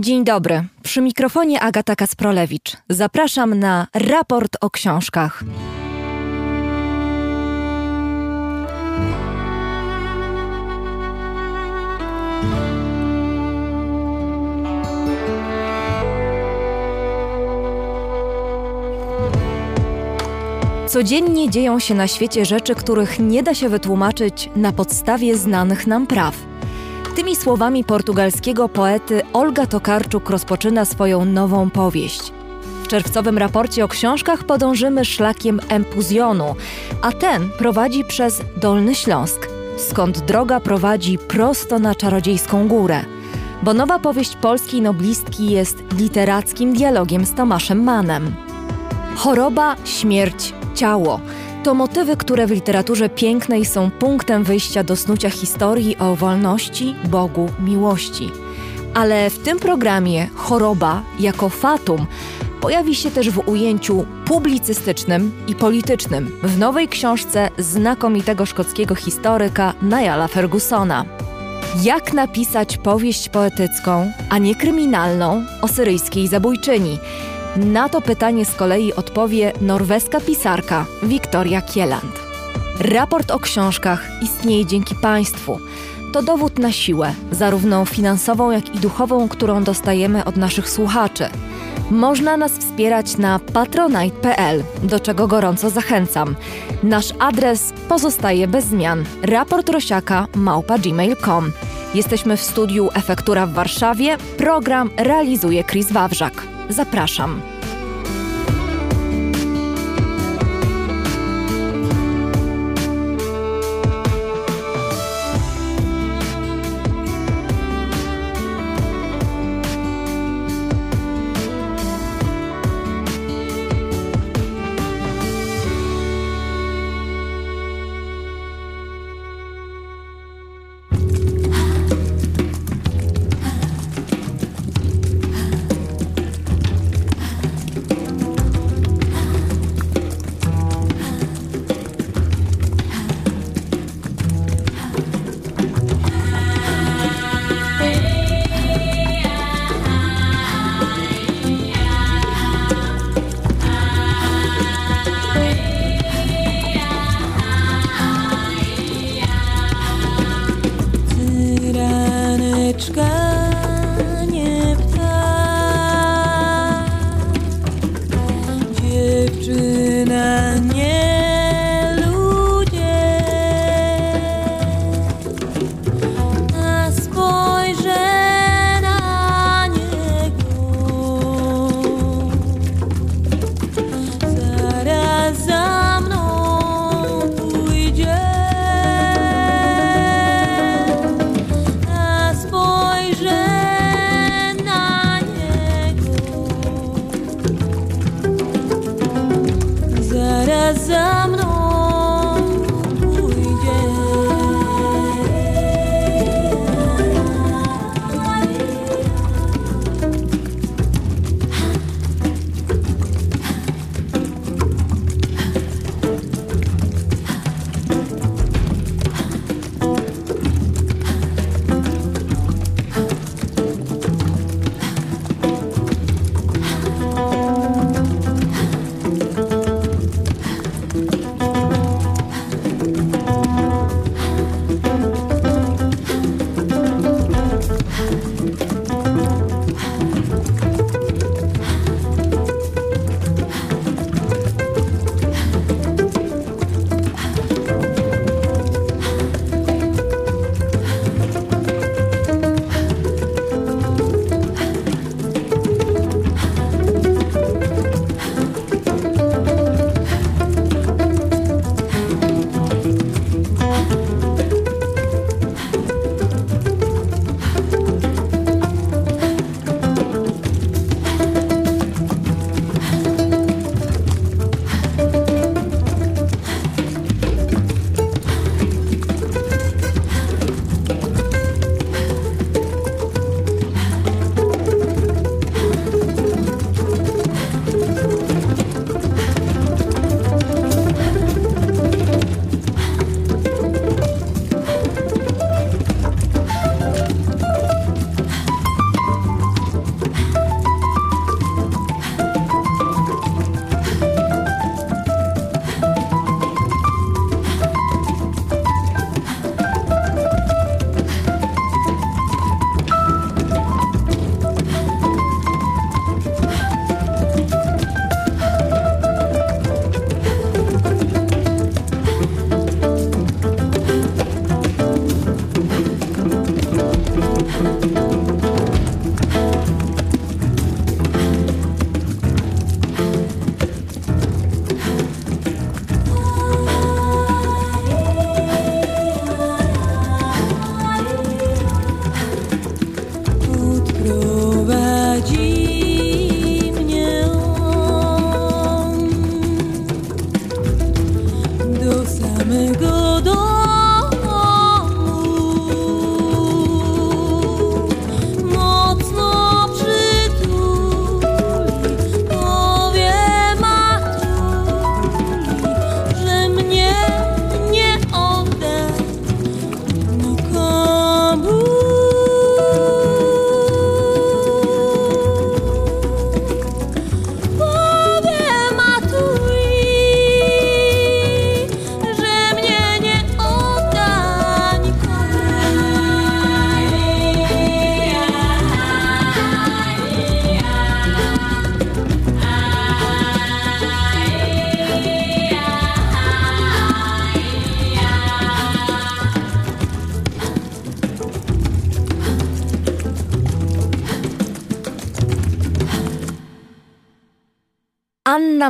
Dzień dobry. Przy mikrofonie Agata Kasprolewicz. Zapraszam na raport o książkach. Codziennie dzieją się na świecie rzeczy, których nie da się wytłumaczyć na podstawie znanych nam praw. Tymi słowami portugalskiego poety Olga Tokarczuk rozpoczyna swoją nową powieść. W czerwcowym raporcie o książkach podążymy szlakiem Empuzjonu, a ten prowadzi przez Dolny Śląsk, skąd droga prowadzi prosto na Czarodziejską Górę. Bo nowa powieść polskiej noblistki jest literackim dialogiem z Tomaszem Manem. Choroba, śmierć, ciało to motywy, które w literaturze pięknej są punktem wyjścia do snucia historii o wolności, Bogu, miłości. Ale w tym programie choroba jako fatum pojawi się też w ujęciu publicystycznym i politycznym w nowej książce znakomitego szkockiego historyka Niala Fergusona. Jak napisać powieść poetycką, a nie kryminalną o syryjskiej zabójczyni? Na to pytanie z kolei odpowie norweska pisarka Wiktoria Kieland. Raport o książkach istnieje dzięki państwu. To dowód na siłę, zarówno finansową, jak i duchową, którą dostajemy od naszych słuchaczy. Można nas wspierać na patronite.pl, do czego gorąco zachęcam. Nasz adres pozostaje bez zmian. Raport Rosiaka małpa gmail.com. Jesteśmy w studiu Efektura w Warszawie. Program realizuje Chris Wawrzak. Zapraszam.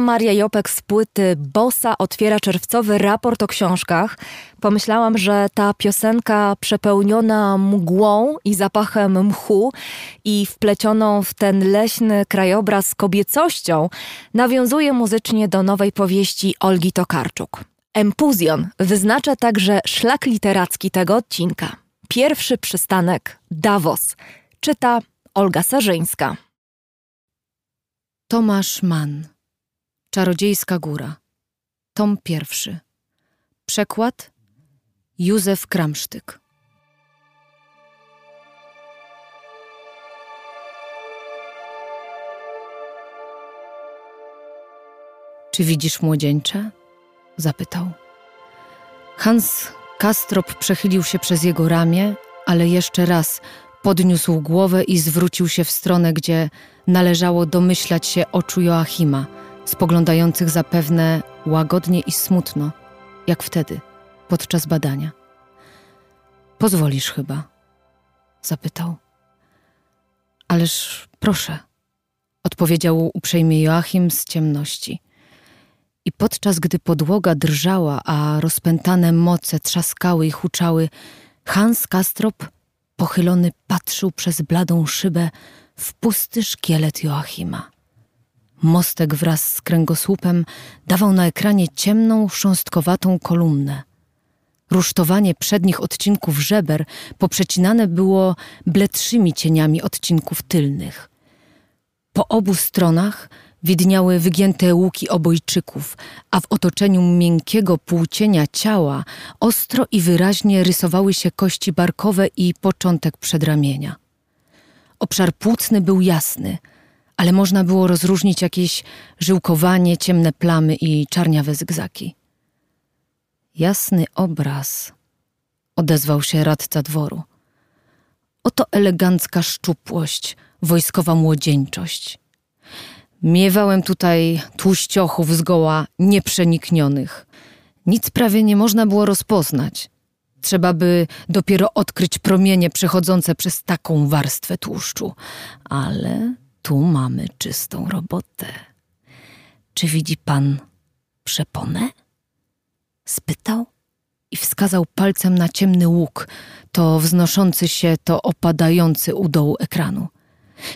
Maria Jopek z płyty Bossa otwiera czerwcowy raport o książkach. Pomyślałam, że ta piosenka przepełniona mgłą i zapachem mchu i wplecioną w ten leśny krajobraz kobiecością nawiązuje muzycznie do nowej powieści Olgi Tokarczuk. Empuzjon wyznacza także szlak literacki tego odcinka. Pierwszy przystanek Davos. Czyta Olga Sarzyńska. Tomasz Mann Czarodziejska Góra Tom pierwszy Przekład Józef Kramsztyk Czy widzisz młodzieńcze? Zapytał. Hans Kastrop przechylił się przez jego ramię, ale jeszcze raz podniósł głowę i zwrócił się w stronę, gdzie należało domyślać się oczu Joachima, spoglądających zapewne łagodnie i smutno, jak wtedy, podczas badania. Pozwolisz chyba? zapytał. Ależ proszę, odpowiedział uprzejmie Joachim z ciemności. I podczas gdy podłoga drżała, a rozpętane moce trzaskały i huczały, Hans Kastrop, pochylony, patrzył przez bladą szybę w pusty szkielet Joachima. Mostek wraz z kręgosłupem dawał na ekranie ciemną, chrząstkowatą kolumnę. Rusztowanie przednich odcinków żeber poprzecinane było bledszymi cieniami odcinków tylnych. Po obu stronach widniały wygięte łuki obojczyków, a w otoczeniu miękkiego półcienia ciała ostro i wyraźnie rysowały się kości barkowe i początek przedramienia. Obszar płucny był jasny, ale można było rozróżnić jakieś żyłkowanie, ciemne plamy i czarniawe zygzaki. Jasny obraz, odezwał się radca dworu. Oto elegancka szczupłość, wojskowa młodzieńczość. Miewałem tutaj tłuściochów zgoła nieprzeniknionych. Nic prawie nie można było rozpoznać. Trzeba by dopiero odkryć promienie przechodzące przez taką warstwę tłuszczu. Ale tu mamy czystą robotę. Czy widzi pan przeponę? Spytał i wskazał palcem na ciemny łuk, to wznoszący się, to opadający u dołu ekranu.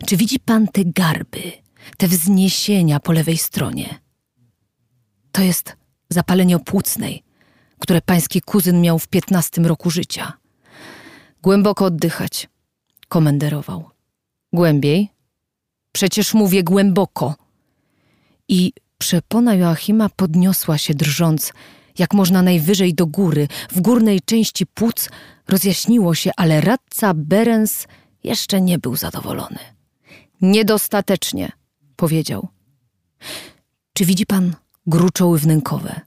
Czy widzi pan te garby, te wzniesienia po lewej stronie? To jest zapalenie opłucnej, które pański kuzyn miał w piętnastym roku życia. Głęboko oddychać, komenderował. Głębiej? Przecież mówię głęboko. I przepona Joachima podniosła się drżąc, jak można najwyżej do góry. W górnej części płuc rozjaśniło się, ale radca Berens jeszcze nie był zadowolony. Niedostatecznie, powiedział. Czy widzi pan gruczoły wnękowe?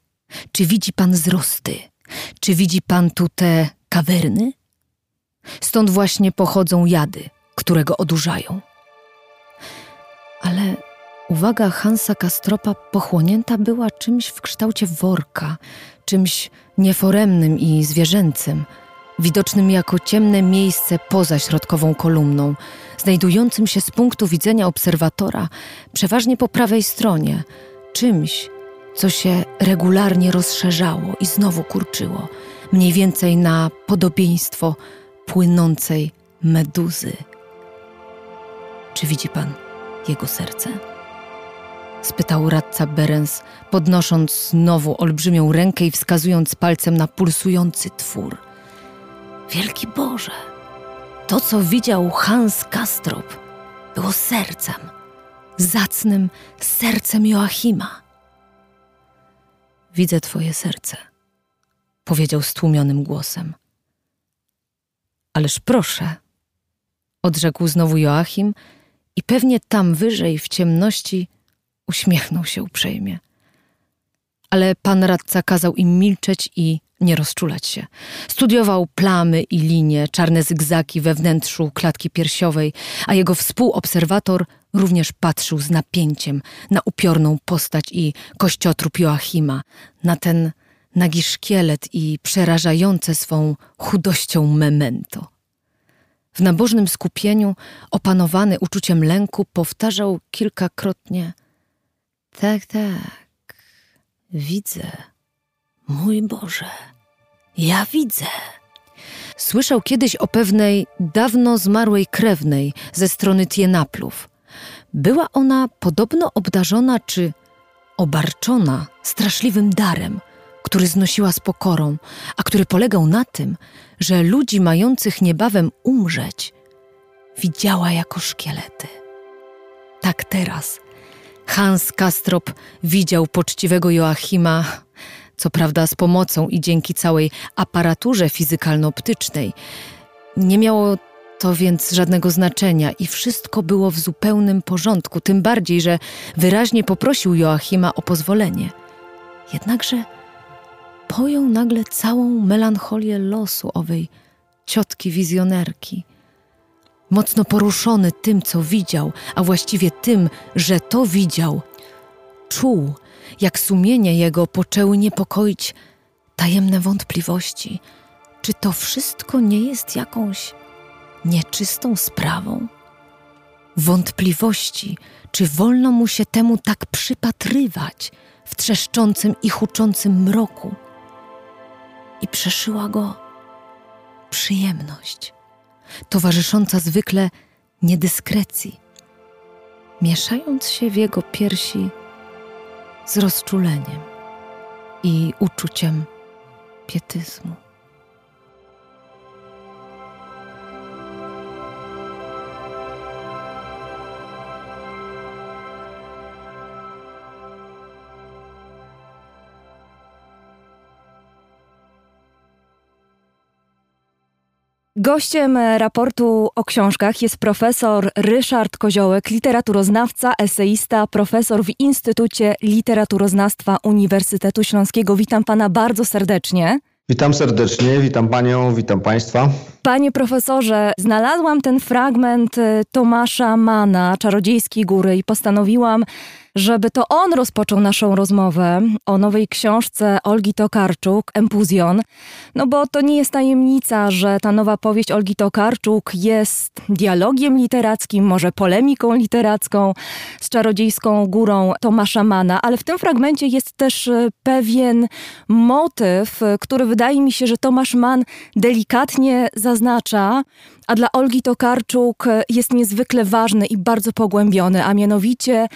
Czy widzi pan wzrosty? Czy widzi pan tu te kawerny? Stąd właśnie pochodzą jady, które go odurzają. Ale uwaga Hansa Kastropa pochłonięta była czymś w kształcie worka, czymś nieforemnym i zwierzęcym, widocznym jako ciemne miejsce poza środkową kolumną, znajdującym się z punktu widzenia obserwatora przeważnie po prawej stronie, czymś, co się regularnie rozszerzało i znowu kurczyło, mniej więcej na podobieństwo płynącej meduzy. Czy widzi pan jego serce? spytał radca Berens, podnosząc znowu olbrzymią rękę i wskazując palcem na pulsujący twór. Wielki Boże! To, co widział Hans Kastrop, było sercem, zacnym sercem Joachima. Widzę twoje serce, powiedział stłumionym głosem. Ależ proszę, odrzekł znowu Joachim i pewnie tam wyżej w ciemności uśmiechnął się uprzejmie. Ale pan radca kazał im milczeć i nie rozczulać się. Studiował plamy i linie, czarne zygzaki we wnętrzu klatki piersiowej, a jego współobserwator również patrzył z napięciem na upiorną postać i kościotrup Joachima, na ten nagi szkielet i przerażające swą chudością memento. W nabożnym skupieniu, opanowany uczuciem lęku, powtarzał kilkakrotnie: Tak, tak. Widzę. Mój Boże, ja widzę. Słyszał kiedyś o pewnej dawno zmarłej krewnej ze strony Tienaplów. Była ona podobno obdarzona czy obarczona straszliwym darem, który znosiła z pokorą, a który polegał na tym, że ludzi mających niebawem umrzeć widziała jako szkielety. Tak teraz Hans Kastrop widział poczciwego Joachima, co prawda z pomocą i dzięki całej aparaturze fizykalno-optycznej. Nie miało to więc żadnego znaczenia i wszystko było w zupełnym porządku, tym bardziej, że wyraźnie poprosił Joachima o pozwolenie. Jednakże pojął nagle całą melancholię losu owej ciotki wizjonerki. Mocno poruszony tym, co widział, a właściwie tym, że to widział, czuł, jak sumienie jego poczęły niepokoić tajemne wątpliwości, czy to wszystko nie jest jakąś nieczystą sprawą? Wątpliwości, czy wolno mu się temu tak przypatrywać w trzeszczącym i huczącym mroku? I przeszyła go. Przyjemność, towarzysząca zwykle niedyskrecji, mieszając się w jego piersi z rozczuleniem i uczuciem pietyzmu. Gościem raportu o książkach jest profesor Ryszard Koziołek, literaturoznawca, eseista, profesor w Instytucie Literaturoznawstwa Uniwersytetu Śląskiego. Witam pana bardzo serdecznie. Witam serdecznie, witam panią, witam państwa. Panie profesorze, znalazłam ten fragment y, Tomasza Mana, Czarodziejskiej Góry i postanowiłam żeby to on rozpoczął naszą rozmowę o nowej książce Olgi Tokarczuk, Empuzjon. No bo to nie jest tajemnica, że ta nowa powieść Olgi Tokarczuk jest dialogiem literackim, może polemiką literacką z czarodziejską górą Tomasza Mana, ale w tym fragmencie jest też e, pewien motyw, który wydaje mi się, że Tomasz Mann delikatnie zaznacza, a dla Olgi Tokarczuk jest niezwykle ważny i bardzo pogłębiony, a mianowicie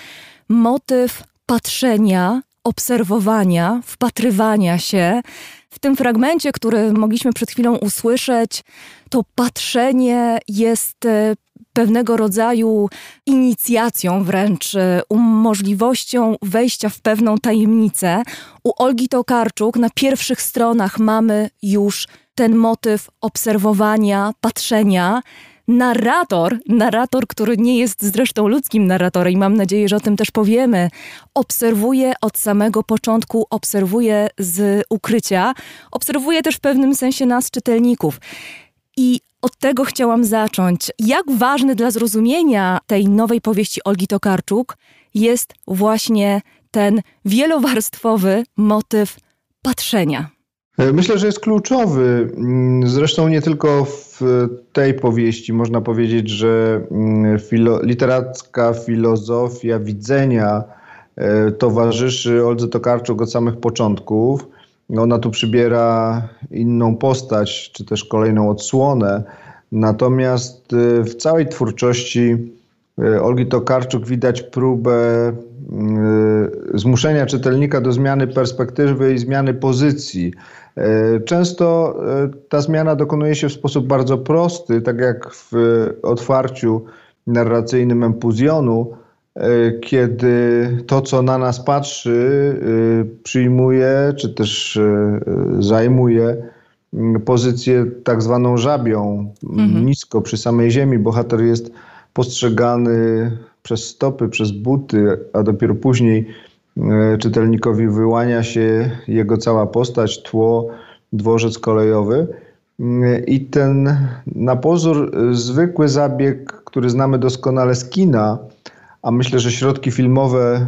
motyw patrzenia, obserwowania, wpatrywania się. W tym fragmencie, który mogliśmy przed chwilą usłyszeć, to patrzenie jest e, pewnego rodzaju inicjacją, wręcz e, możliwością wejścia w pewną tajemnicę. U Olgi Tokarczuk na pierwszych stronach mamy już ten motyw obserwowania, patrzenia narrator, narrator, który nie jest zresztą ludzkim narratorem i mam nadzieję, że o tym też powiemy, obserwuje od samego początku, obserwuje z ukrycia, obserwuje też w pewnym sensie nas, czytelników. I od tego chciałam zacząć. Jak ważny dla zrozumienia tej nowej powieści Olgi Tokarczuk jest właśnie ten wielowarstwowy motyw patrzenia. E, myślę, że jest kluczowy. Mm, zresztą nie tylko w tej powieści można powiedzieć, że mm, filo, literacka filozofia widzenia e, towarzyszy Oldze Tokarczuk od samych początków. Ona tu przybiera inną postać, czy też kolejną odsłonę. Natomiast e, w całej twórczości Olgi Tokarczuk widać próbę zmuszenia czytelnika do zmiany perspektywy i zmiany pozycji. E, często e, ta zmiana dokonuje się w sposób bardzo prosty, tak jak w otwarciu narracyjnym empuzjonu, e, kiedy to, co na nas patrzy, przyjmuje czy też zajmuje pozycję tak zwaną żabią, mhm. nisko przy samej ziemi. Bohater jest postrzegany przez stopy, przez buty, a dopiero później czytelnikowi wyłania się jego cała postać, tło, dworzec kolejowy. Mm, I ten na pozór zwykły zabieg, który znamy doskonale z kina, a myślę, że środki filmowe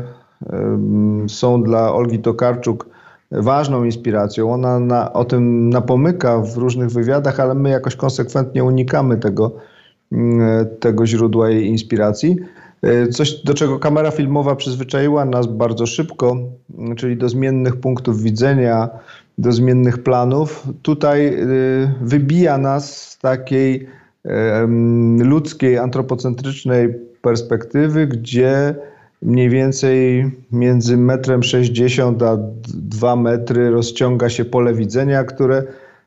są dla Olgi Tokarczuk ważną inspiracją. Ona na, o tym napomyka w różnych wywiadach, ale my jakoś konsekwentnie unikamy tego, tego źródła jej inspiracji. Coś, do czego kamera filmowa przyzwyczaiła nas bardzo szybko, czyli do zmiennych punktów widzenia, do zmiennych planów. Tutaj wybija nas z takiej ludzkiej, antropocentrycznej perspektywy, gdzie mniej więcej między metrem 60 a 2 metry rozciąga się pole widzenia, które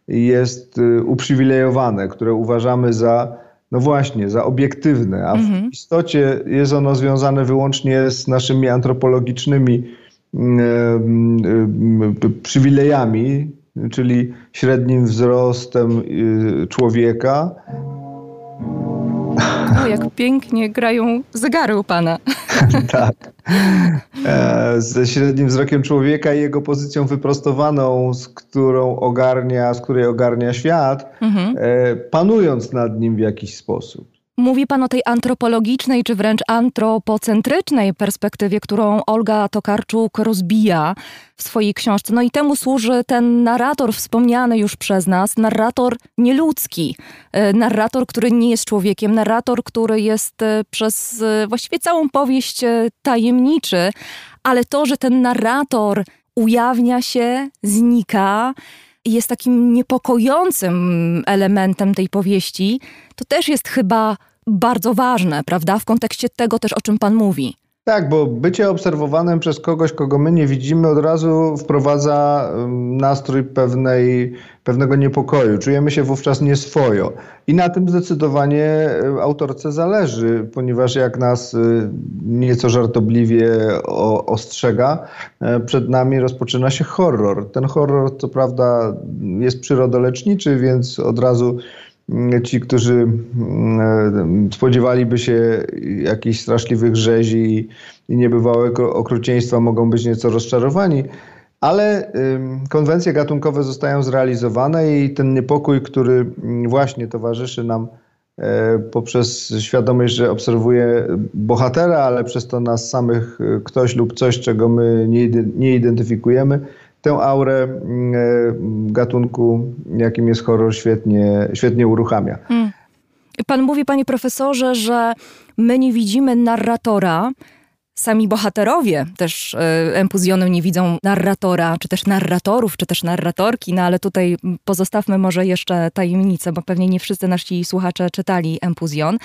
jest uprzywilejowane, które uważamy za, no właśnie, za obiektywne, a w mhm. istocie jest ono związane wyłącznie z naszymi antropologicznymi przywilejami, czyli średnim wzrostem y, człowieka, o, jak pięknie grają zegary u pana. tak. E, ze średnim wzrokiem człowieka i jego pozycją wyprostowaną, z którą ogarnia, z której ogarnia świat, mhm. e, panując nad nim w jakiś sposób. Mówi Pan o tej antropologicznej, czy wręcz antropocentrycznej perspektywie, którą Olga Tokarczuk rozbija w swojej książce. No i temu służy ten narrator wspomniany już przez nas, narrator nieludzki, e, narrator, który nie jest człowiekiem, narrator, który jest e, przez e, właściwie całą powieść tajemniczy, ale to, że ten narrator ujawnia się, znika, jest takim niepokojącym elementem tej powieści, to też jest chyba bardzo ważne, prawda? W kontekście tego też, o czym Pan mówi. Tak, bo bycie obserwowanym przez kogoś, kogo my nie widzimy, od razu wprowadza nastrój pewnej, pewnego niepokoju. Czujemy się wówczas nieswojo. I na tym zdecydowanie autorce zależy, ponieważ jak nas y, nieco żartobliwie ostrzega, e, przed nami rozpoczyna się horror. Ten horror, co prawda, jest przyrodoleczniczy, więc od razu ci, którzy mm, spodziewaliby się jakichś straszliwych rzezi i niebywałego okrucieństwa, mogą być nieco rozczarowani. Ale konwencje gatunkowe zostają zrealizowane i ten niepokój, który mm, właśnie towarzyszy nam e, poprzez świadomość, że obserwuje bohatera, ale przez to nas samych e, ktoś lub coś, czego my nie identyfikujemy, tę aurę mm, e, gatunku, jakim jest horror, świetnie, świetnie uruchamia. Hmm. Pan mówi, panie profesorze, że my nie widzimy narratora, Sami bohaterowie też y, empuzjonem nie widzą narratora, czy też narratorów, czy też narratorki, no ale tutaj pozostawmy może jeszcze tajemnicę, bo pewnie nie wszyscy nasi słuchacze czytali empuzjon,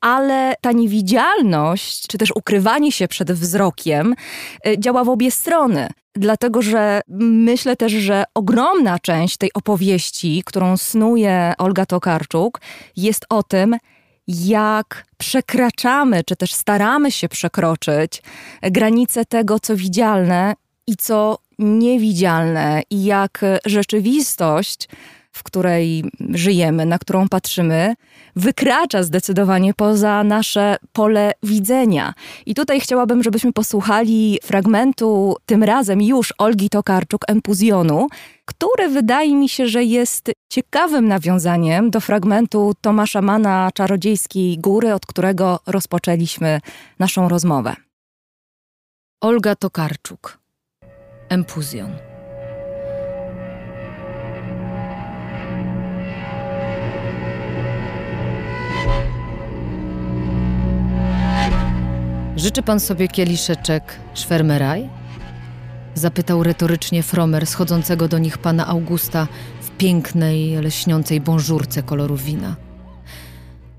ale ta niewidzialność, czy też ukrywanie się przed wzrokiem y, działa w obie strony. Dlatego, że myślę też, że ogromna część tej opowieści, którą snuje Olga Tokarczuk, jest o tym, jak przekraczamy, czy też staramy się przekroczyć granice tego, co widzialne i co niewidzialne, i jak rzeczywistość w której żyjemy, na którą patrzymy, wykracza zdecydowanie poza nasze pole widzenia. I tutaj chciałabym, żebyśmy posłuchali fragmentu, tym razem już Olgi Tokarczuk, Empuzjonu, który wydaje mi się, że jest ciekawym nawiązaniem do fragmentu Tomasza Mana Czarodziejskiej Góry, od którego rozpoczęliśmy naszą rozmowę. Olga Tokarczuk, Empuzjon. Życzy pan sobie kieliszeczek szwermeraj? Zapytał retorycznie Fromer, schodzącego do nich pana Augusta w pięknej, leśniącej bążurce koloru wina.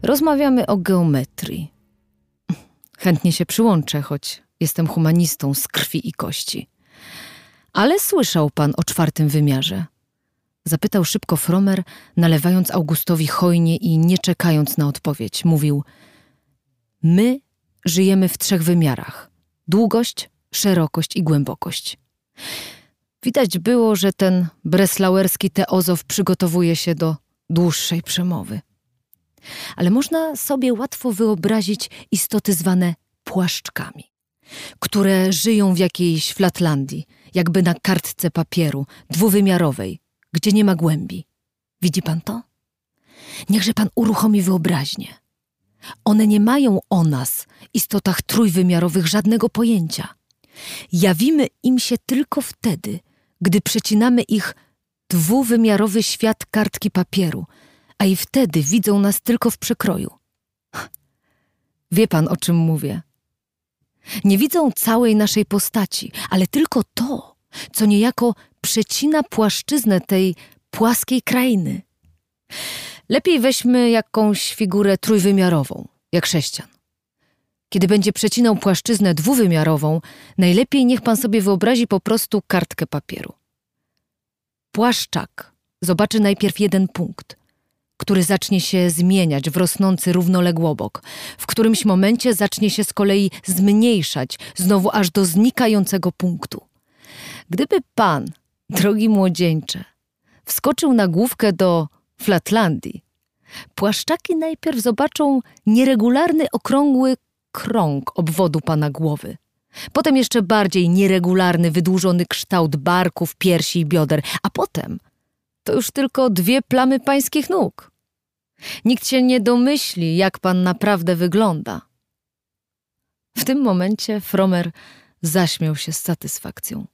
Rozmawiamy o geometrii. Chętnie się przyłączę, choć jestem humanistą z krwi i kości. Ale słyszał pan o czwartym wymiarze. Zapytał szybko Fromer, nalewając Augustowi hojnie i nie czekając na odpowiedź. Mówił: My żyjemy w trzech wymiarach: długość, szerokość i głębokość. Widać było, że ten breslauerski teozof przygotowuje się do dłuższej przemowy. Ale można sobie łatwo wyobrazić istoty zwane płaszczkami, które żyją w jakiejś Flatlandii, jakby na kartce papieru, dwuwymiarowej, gdzie nie ma głębi. Widzi pan to? Niechże pan uruchomi wyobraźnię. One nie mają o nas, istotach trójwymiarowych, żadnego pojęcia. Jawimy im się tylko wtedy, gdy przecinamy ich dwuwymiarowy świat kartki papieru, a i wtedy widzą nas tylko w przekroju. Wie pan, o czym mówię? Nie widzą całej naszej postaci, ale tylko to, co niejako przecina płaszczyznę tej płaskiej krainy. Lepiej weźmy jakąś figurę trójwymiarową, jak chrześcijan. Kiedy będzie przecinał płaszczyznę dwuwymiarową, najlepiej niech pan sobie wyobrazi po prostu kartkę papieru. Płaszczak zobaczy najpierw jeden punkt, który zacznie się zmieniać w rosnący równoległobok, w którymś momencie zacznie się z kolei zmniejszać, znowu aż do znikającego punktu. Gdyby pan, drogi młodzieńcze, wskoczył na główkę do Flatlandii, płaszczaki najpierw zobaczą nieregularny, okrągły krąg obwodu pana głowy. Potem jeszcze bardziej nieregularny, wydłużony kształt barków, piersi i bioder, a potem to już tylko dwie plamy pańskich nóg. Nikt się nie domyśli, jak pan naprawdę wygląda. W tym momencie Fromer zaśmiał się z satysfakcją.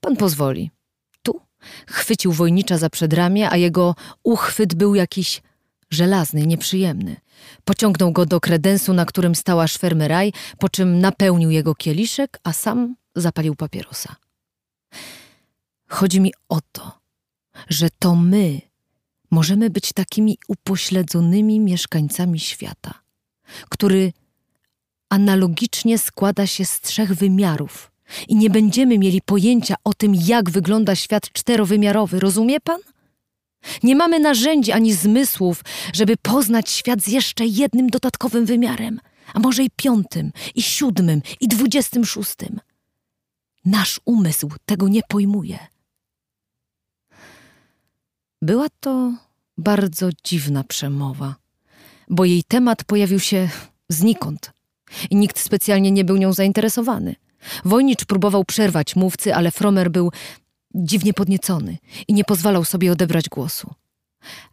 Pan pozwoli. Chwycił wojnicza za przedramię, a jego uchwyt był jakiś żelazny, nieprzyjemny. Pociągnął go do kredensu, na którym stała szwermeraj, po czym napełnił jego kieliszek, a sam zapalił papierosa. Chodzi mi o to, że to my możemy być takimi upośledzonymi mieszkańcami świata, który analogicznie składa się z trzech wymiarów i nie będziemy mieli pojęcia o tym, jak wygląda świat czterowymiarowy. Rozumie pan? Nie mamy narzędzi ani zmysłów, żeby poznać świat z jeszcze jednym dodatkowym wymiarem, a może i piątym, i siódmym, i dwudziestym szóstym. Nasz umysł tego nie pojmuje. Była to bardzo dziwna przemowa, bo jej temat pojawił się znikąd i nikt specjalnie nie był nią zainteresowany. Wojnicz próbował przerwać mówcy, ale Fromer był dziwnie podniecony i nie pozwalał sobie odebrać głosu.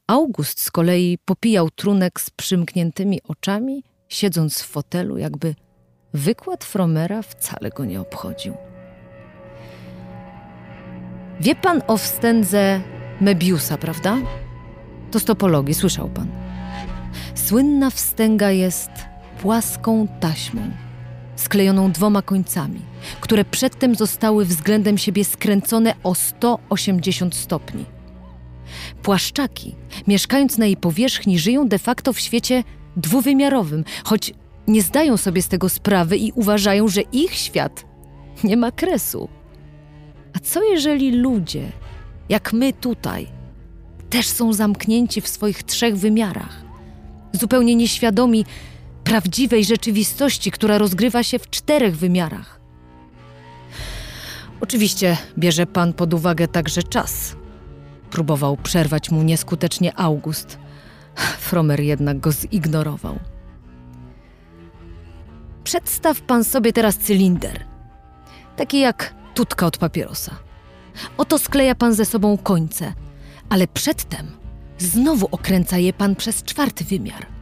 August z kolei popijał trunek z przymkniętymi oczami, siedząc w fotelu, jakby wykład Fromera wcale go nie obchodził. Wie pan o wstędze Mebiusa, prawda? To z topologii, słyszał pan. Słynna wstęga jest płaską taśmą, sklejoną dwoma końcami, które przedtem zostały względem siebie skręcone o 180 stopni. Płaszczaki, mieszkając na jej powierzchni, żyją de facto w świecie dwuwymiarowym, choć nie zdają sobie z tego sprawy i uważają, że ich świat nie ma kresu. A co jeżeli ludzie, jak my tutaj, też są zamknięci w swoich trzech wymiarach, zupełnie nieświadomi prawdziwej rzeczywistości, która rozgrywa się w czterech wymiarach? Oczywiście bierze pan pod uwagę także czas. Próbował przerwać mu nieskutecznie August. Fromer jednak go zignorował. Przedstaw pan sobie teraz cylinder. Taki jak tutka od papierosa. Oto skleja pan ze sobą końce, ale przedtem znowu okręca je pan przez czwarty wymiar.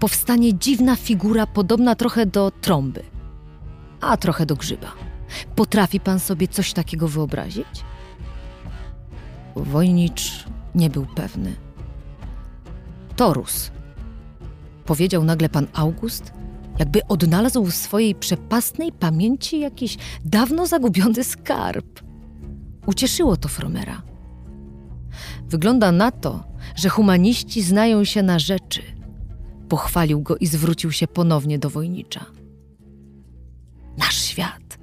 Powstanie dziwna figura podobna trochę do trąby, a trochę do grzyba. Potrafi pan sobie coś takiego wyobrazić? Wojnicz nie był pewny. Torus, powiedział nagle pan August, jakby odnalazł w swojej przepastnej pamięci jakiś dawno zagubiony skarb. Ucieszyło to Fromera. Wygląda na to, że humaniści znają się na rzeczy. Pochwalił go i zwrócił się ponownie do wojnicza. Nasz świat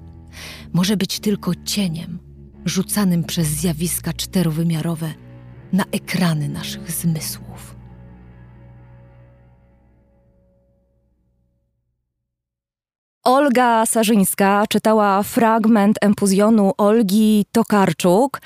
może być tylko cieniem rzucanym przez zjawiska czterowymiarowe na ekrany naszych zmysłów. Olga Sarzyńska czytała fragment empuzjonu Olgi Tokarczuk.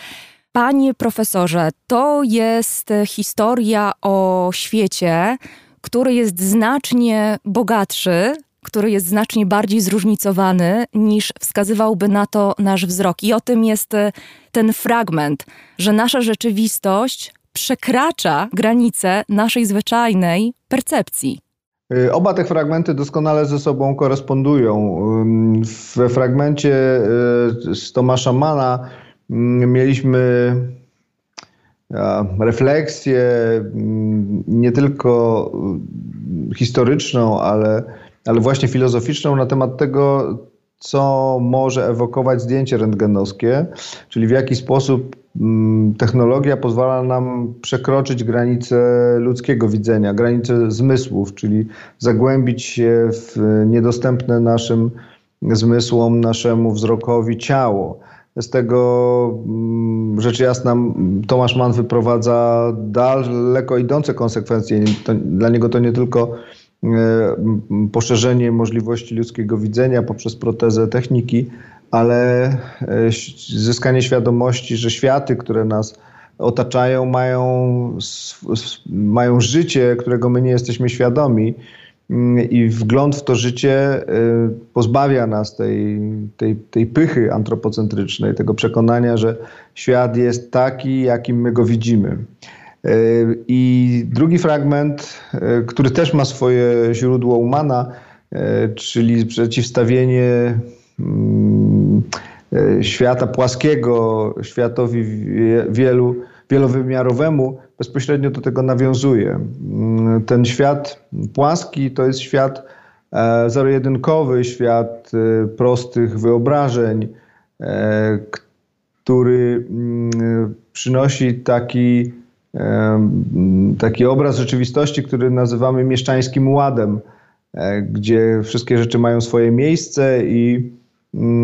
Panie profesorze, to jest historia o świecie, który jest znacznie bogatszy, który jest znacznie bardziej zróżnicowany niż wskazywałby na to nasz wzrok. I o tym jest e, ten fragment, że nasza rzeczywistość przekracza granice naszej zwyczajnej percepcji. E, oba te fragmenty doskonale ze sobą korespondują. We fragmencie e, z Tomasza Mana mieliśmy refleksję nie tylko historyczną, ale ale właśnie filozoficzną na temat tego, co może ewokować zdjęcie rentgenowskie, czyli w jaki sposób mm, technologia pozwala nam przekroczyć granice ludzkiego widzenia, granice zmysłów, czyli zagłębić się w niedostępne naszym zmysłom, naszemu wzrokowi ciało. Z tego mm, rzecz jasna Tomasz Mann wyprowadza daleko idące konsekwencje. To, dla niego to nie tylko e, poszerzenie możliwości ludzkiego widzenia poprzez protezę techniki, ale e, zyskanie świadomości, że światy, które nas otaczają, mają, mają życie, którego my nie jesteśmy świadomi i wgląd w to życie y, pozbawia nas tej, tej, tej pychy antropocentrycznej, tego przekonania, że świat jest taki, jakim my go widzimy. Y, I drugi fragment, y, który też ma swoje źródło umana, czyli przeciwstawienie mm, świata płaskiego światowi wielu, wielowymiarowemu, bezpośrednio do tego nawiązuje. Mm, ten świat płaski to jest świat e, zero-jedynkowy, świat e, prostych wyobrażeń, e, który mm, przynosi taki, taki obraz rzeczywistości, który nazywamy mieszczańskim ładem, gdzie wszystkie rzeczy mają swoje miejsce i, mm,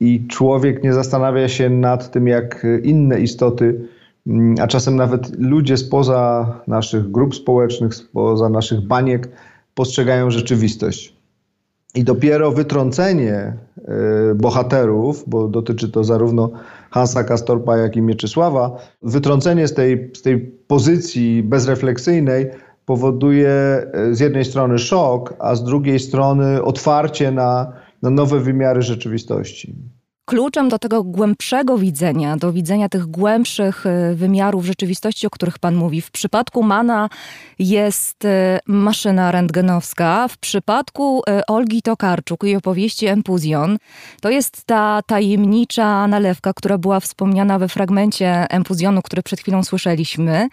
i człowiek nie zastanawia się nad tym, jak inne istoty a czasem nawet ludzie spoza naszych grup społecznych, spoza naszych baniek postrzegają rzeczywistość. I dopiero wytrącenie y, bohaterów, bo dotyczy to zarówno Hansa Kastorpa, jak i Mieczysława, wytrącenie z tej, z tej pozycji bezrefleksyjnej powoduje y, z jednej strony szok, a z drugiej strony otwarcie na, na nowe wymiary rzeczywistości kluczem do tego głębszego widzenia, do widzenia tych głębszych e, wymiarów rzeczywistości, o których Pan mówi. W przypadku Mana jest e, maszyna rentgenowska, w przypadku e, Olgi Tokarczuk i opowieści Empuzjon to jest ta tajemnicza nalewka, która była wspomniana we fragmencie Empuzjonu, który przed chwilą słyszeliśmy.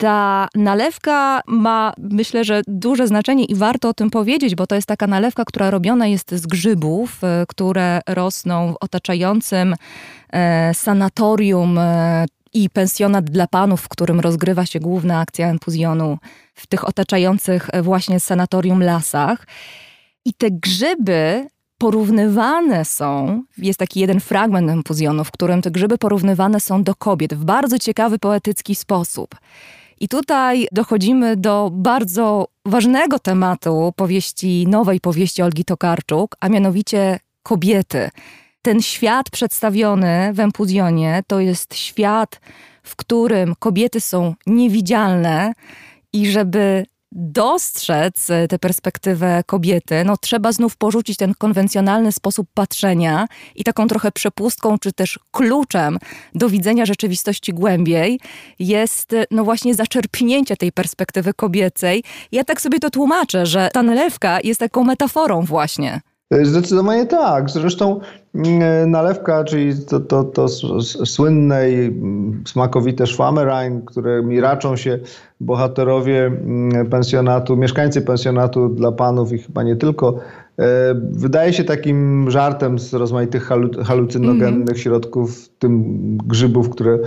Ta nalewka ma, myślę, że duże znaczenie i warto o tym powiedzieć, bo to jest taka nalewka, która robiona jest z grzybów, e, które rosną w otaczającym e, sanatorium e, i pensjonat dla panów, w którym rozgrywa się główna akcja empuzjonu w tych otaczających właśnie sanatorium lasach. I te grzyby porównywane są, jest taki jeden fragment empuzjonu, w którym te grzyby porównywane są do kobiet w bardzo ciekawy, poetycki sposób. I tutaj dochodzimy do bardzo ważnego tematu powieści, nowej powieści Olgi Tokarczuk, a mianowicie kobiety. Ten świat przedstawiony w Empuzjonie to jest świat, w którym kobiety są niewidzialne i żeby dostrzec e, tę perspektywę kobiety, no trzeba znów porzucić ten konwencjonalny sposób patrzenia i taką trochę przepustką, czy też kluczem do widzenia rzeczywistości głębiej jest e, no właśnie zaczerpnięcie tej perspektywy kobiecej. Ja tak sobie to tłumaczę, że ta nalewka jest taką metaforą właśnie. Zdecydowanie tak. Zresztą mm, nalewka, czyli to, to, to słynne i mm, smakowite szwamerein, którymi raczą się bohaterowie mm, pensjonatu, mieszkańcy pensjonatu dla panów i chyba nie tylko, e, wydaje się takim żartem z rozmaitych halucynogennych mm środków, w tym grzybów, które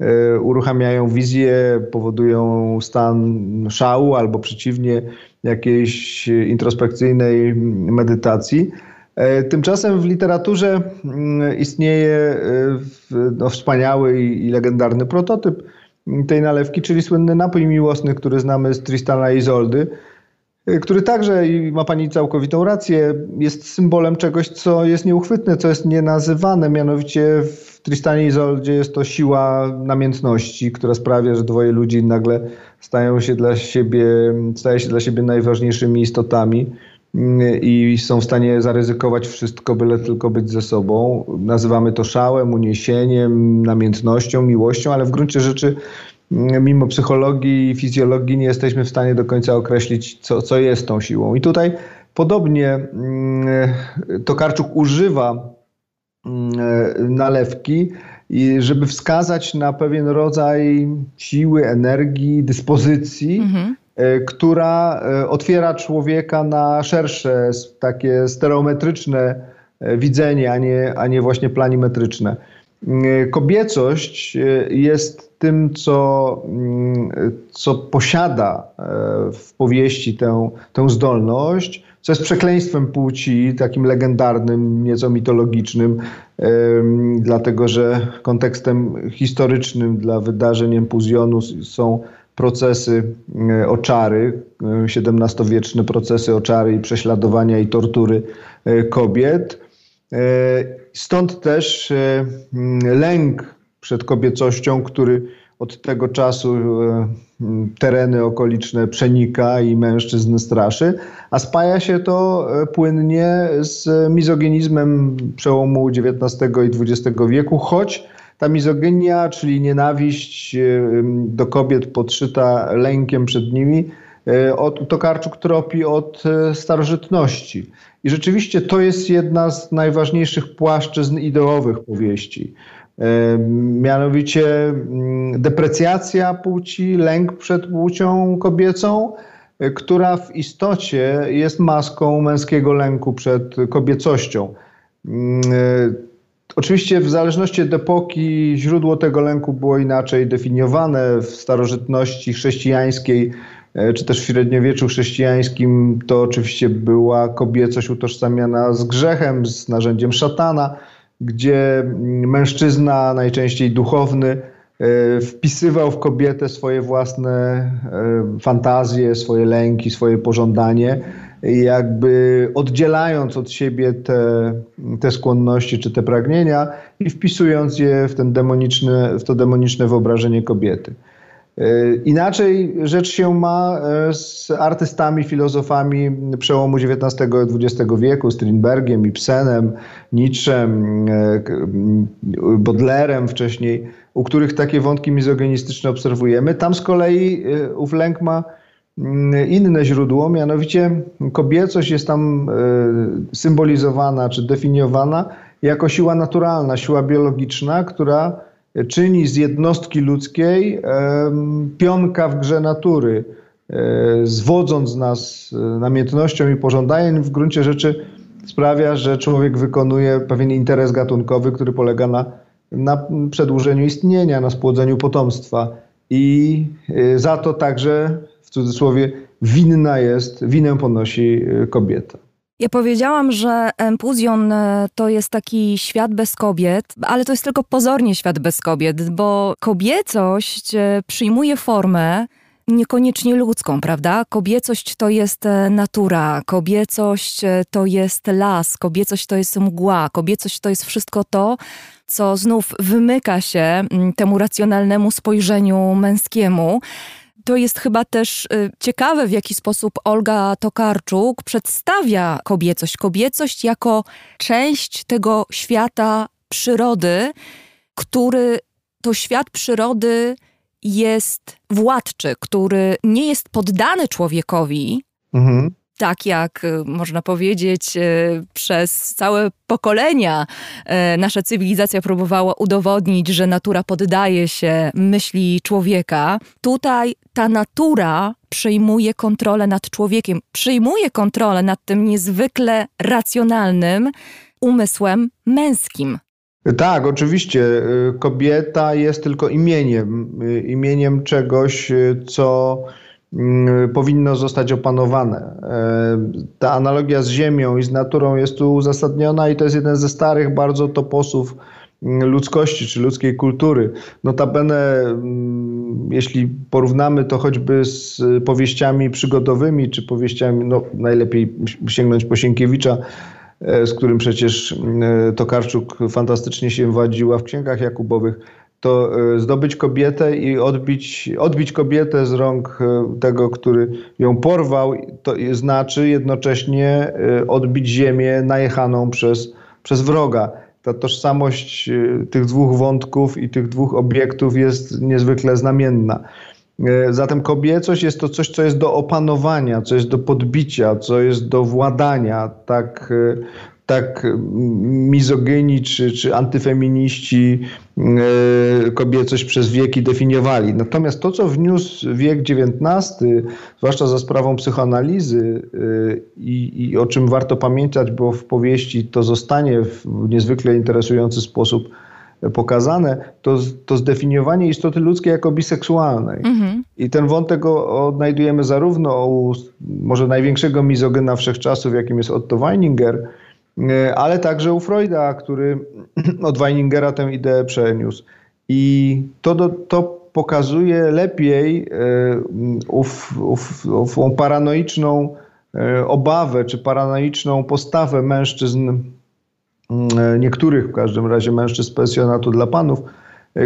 e, uruchamiają wizję, powodują stan szału albo przeciwnie jakiejś introspekcyjnej medytacji. E, tymczasem w literaturze mm, istnieje e, no, wspaniały i legendarny prototyp tej nalewki, czyli słynny napój miłosny, który znamy z Tristana Izoldy, e, który także, i ma pani całkowitą rację, jest symbolem czegoś, co jest nieuchwytne, co jest nienazywane, mianowicie w Tristanie Izoldzie jest to siła namiętności, która sprawia, że dwoje ludzi nagle stają się dla siebie, staje się dla siebie najważniejszymi istotami mm, i są w stanie zaryzykować wszystko, byle tylko być ze sobą. Nazywamy to szałem, uniesieniem, namiętnością, miłością, ale w gruncie rzeczy mm, mimo psychologii i fizjologii nie jesteśmy w stanie do końca określić, co, co jest tą siłą. I tutaj podobnie mm, Tokarczuk używa nalewki, i żeby wskazać na pewien rodzaj siły, energii, dyspozycji, mhm. która otwiera człowieka na szersze, takie stereometryczne widzenie, a nie, a nie właśnie planimetryczne. Kobiecość jest tym, co, co posiada w powieści tę, tę zdolność, co jest przekleństwem płci, takim legendarnym, nieco mitologicznym, dlatego że kontekstem historycznym dla wydarzeń empuzjonu są procesy e, oczary, XVII-wieczne procesy oczary i prześladowania i tortury e, kobiet. E, stąd też lęk przed kobiecością, który od tego czasu e, tereny okoliczne przenika i mężczyzn straszy, a spaja się to e, płynnie z mizoginizmem przełomu XIX i XX wieku, choć ta mizoginia, czyli nienawiść e, do kobiet podszyta lękiem przed nimi, od, Tokarczuk tropi od starożytności. I rzeczywiście to jest jedna z najważniejszych płaszczyzn ideowych powieści. Mianowicie mm, deprecjacja płci, lęk przed płcią kobiecą, e, która w istocie jest maską męskiego lęku przed kobiecością. Mm, e, oczywiście w zależności od epoki źródło tego lęku było inaczej definiowane. W starożytności chrześcijańskiej e, czy też w średniowieczu chrześcijańskim to oczywiście była kobiecość utożsamiana z grzechem, z narzędziem szatana gdzie mężczyzna, najczęściej duchowny, e, wpisywał w kobietę swoje własne e, fantazje, swoje lęki, swoje pożądanie, jakby oddzielając od siebie te, te skłonności czy te pragnienia i wpisując je w, ten demoniczny, w to demoniczne wyobrażenie kobiety. E, inaczej rzecz się ma e, z artystami, filozofami przełomu XIX i XX wieku, Strindbergiem, Ibsenem, Nietzschem, e, Baudelaire'em wcześniej, u których takie wątki mizogenistyczne obserwujemy. Tam z kolei ów lęk ma inne źródło, mianowicie kobiecość jest tam symbolizowana czy definiowana jako siła naturalna, siła biologiczna, która czyni z jednostki ludzkiej pionka w grze natury, e, zwodząc nas e, namiętnością i pożądaniem, w gruncie rzeczy sprawia, że człowiek wykonuje pewien interes gatunkowy, który polega na, na przedłużeniu istnienia, na spłodzeniu potomstwa. I e, za to także, w cudzysłowie, winna jest, winę ponosi kobieta. Ja powiedziałam, że Empuzjon e, to jest taki świat bez kobiet, ale to jest tylko pozornie świat bez kobiet, bo kobiecość e, przyjmuje formę niekoniecznie ludzką, prawda? Kobiecość to jest e, natura, kobiecość to jest las, kobiecość to jest mgła, kobiecość to jest wszystko to, co znów wymyka się temu racjonalnemu spojrzeniu męskiemu to jest chyba też y, ciekawe, w jaki sposób Olga Tokarczuk przedstawia kobiecość. Kobiecość jako część tego świata przyrody, który to świat przyrody jest władczy, który nie jest poddany człowiekowi, mhm tak jak y, można powiedzieć, y, przez całe pokolenia y, nasza cywilizacja próbowała udowodnić, że natura poddaje się myśli człowieka, tutaj ta natura przejmuje kontrolę nad człowiekiem, przejmuje kontrolę nad tym niezwykle racjonalnym umysłem męskim. Tak, oczywiście. Kobieta jest tylko imieniem, imieniem czegoś, co powinno zostać opanowane. E, ta analogia z Ziemią i z naturą jest tu uzasadniona i to jest jeden ze starych bardzo toposów mm, ludzkości czy ludzkiej kultury. Notabene, mm, jeśli porównamy to choćby z powieściami przygodowymi czy powieściami, no najlepiej sięgnąć po Sienkiewicza, e, z którym przecież Tokarczuk fantastycznie się wadziła w księgach Jakubowych, to e, zdobyć kobietę i odbić, odbić kobietę z rąk e, tego, który ją porwał, to znaczy jednocześnie e, odbić ziemię najechaną przez, przez wroga. Ta tożsamość tych dwóch wątków i tych dwóch obiektów jest niezwykle znamienna. Zatem kobiecość jest to coś, co jest do opanowania, co jest do podbicia, co jest do władania. Tak, tak mizogyni czy, czy antyfeminiści e, kobiecość przez wieki definiowali. Natomiast to, co wniósł wiek XIX, zwłaszcza za sprawą psychoanalizy e, i, i o czym warto pamiętać, bo w powieści to zostanie w niezwykle interesujący sposób pokazane, to, to zdefiniowanie istoty ludzkiej jako biseksualnej. Mhm. I ten wątek odnajdujemy zarówno u może największego mizogyna wszechczasów, jakim jest Otto Weininger, ale także u Freuda, który od Weiningera tę ideę przeniósł. I to, to, pokazuje lepiej e, ów, ów, ów paranoiczną e, obawę czy paranoiczną postawę mężczyzn, niektórych w każdym razie mężczyzn pensjonatu dla panów,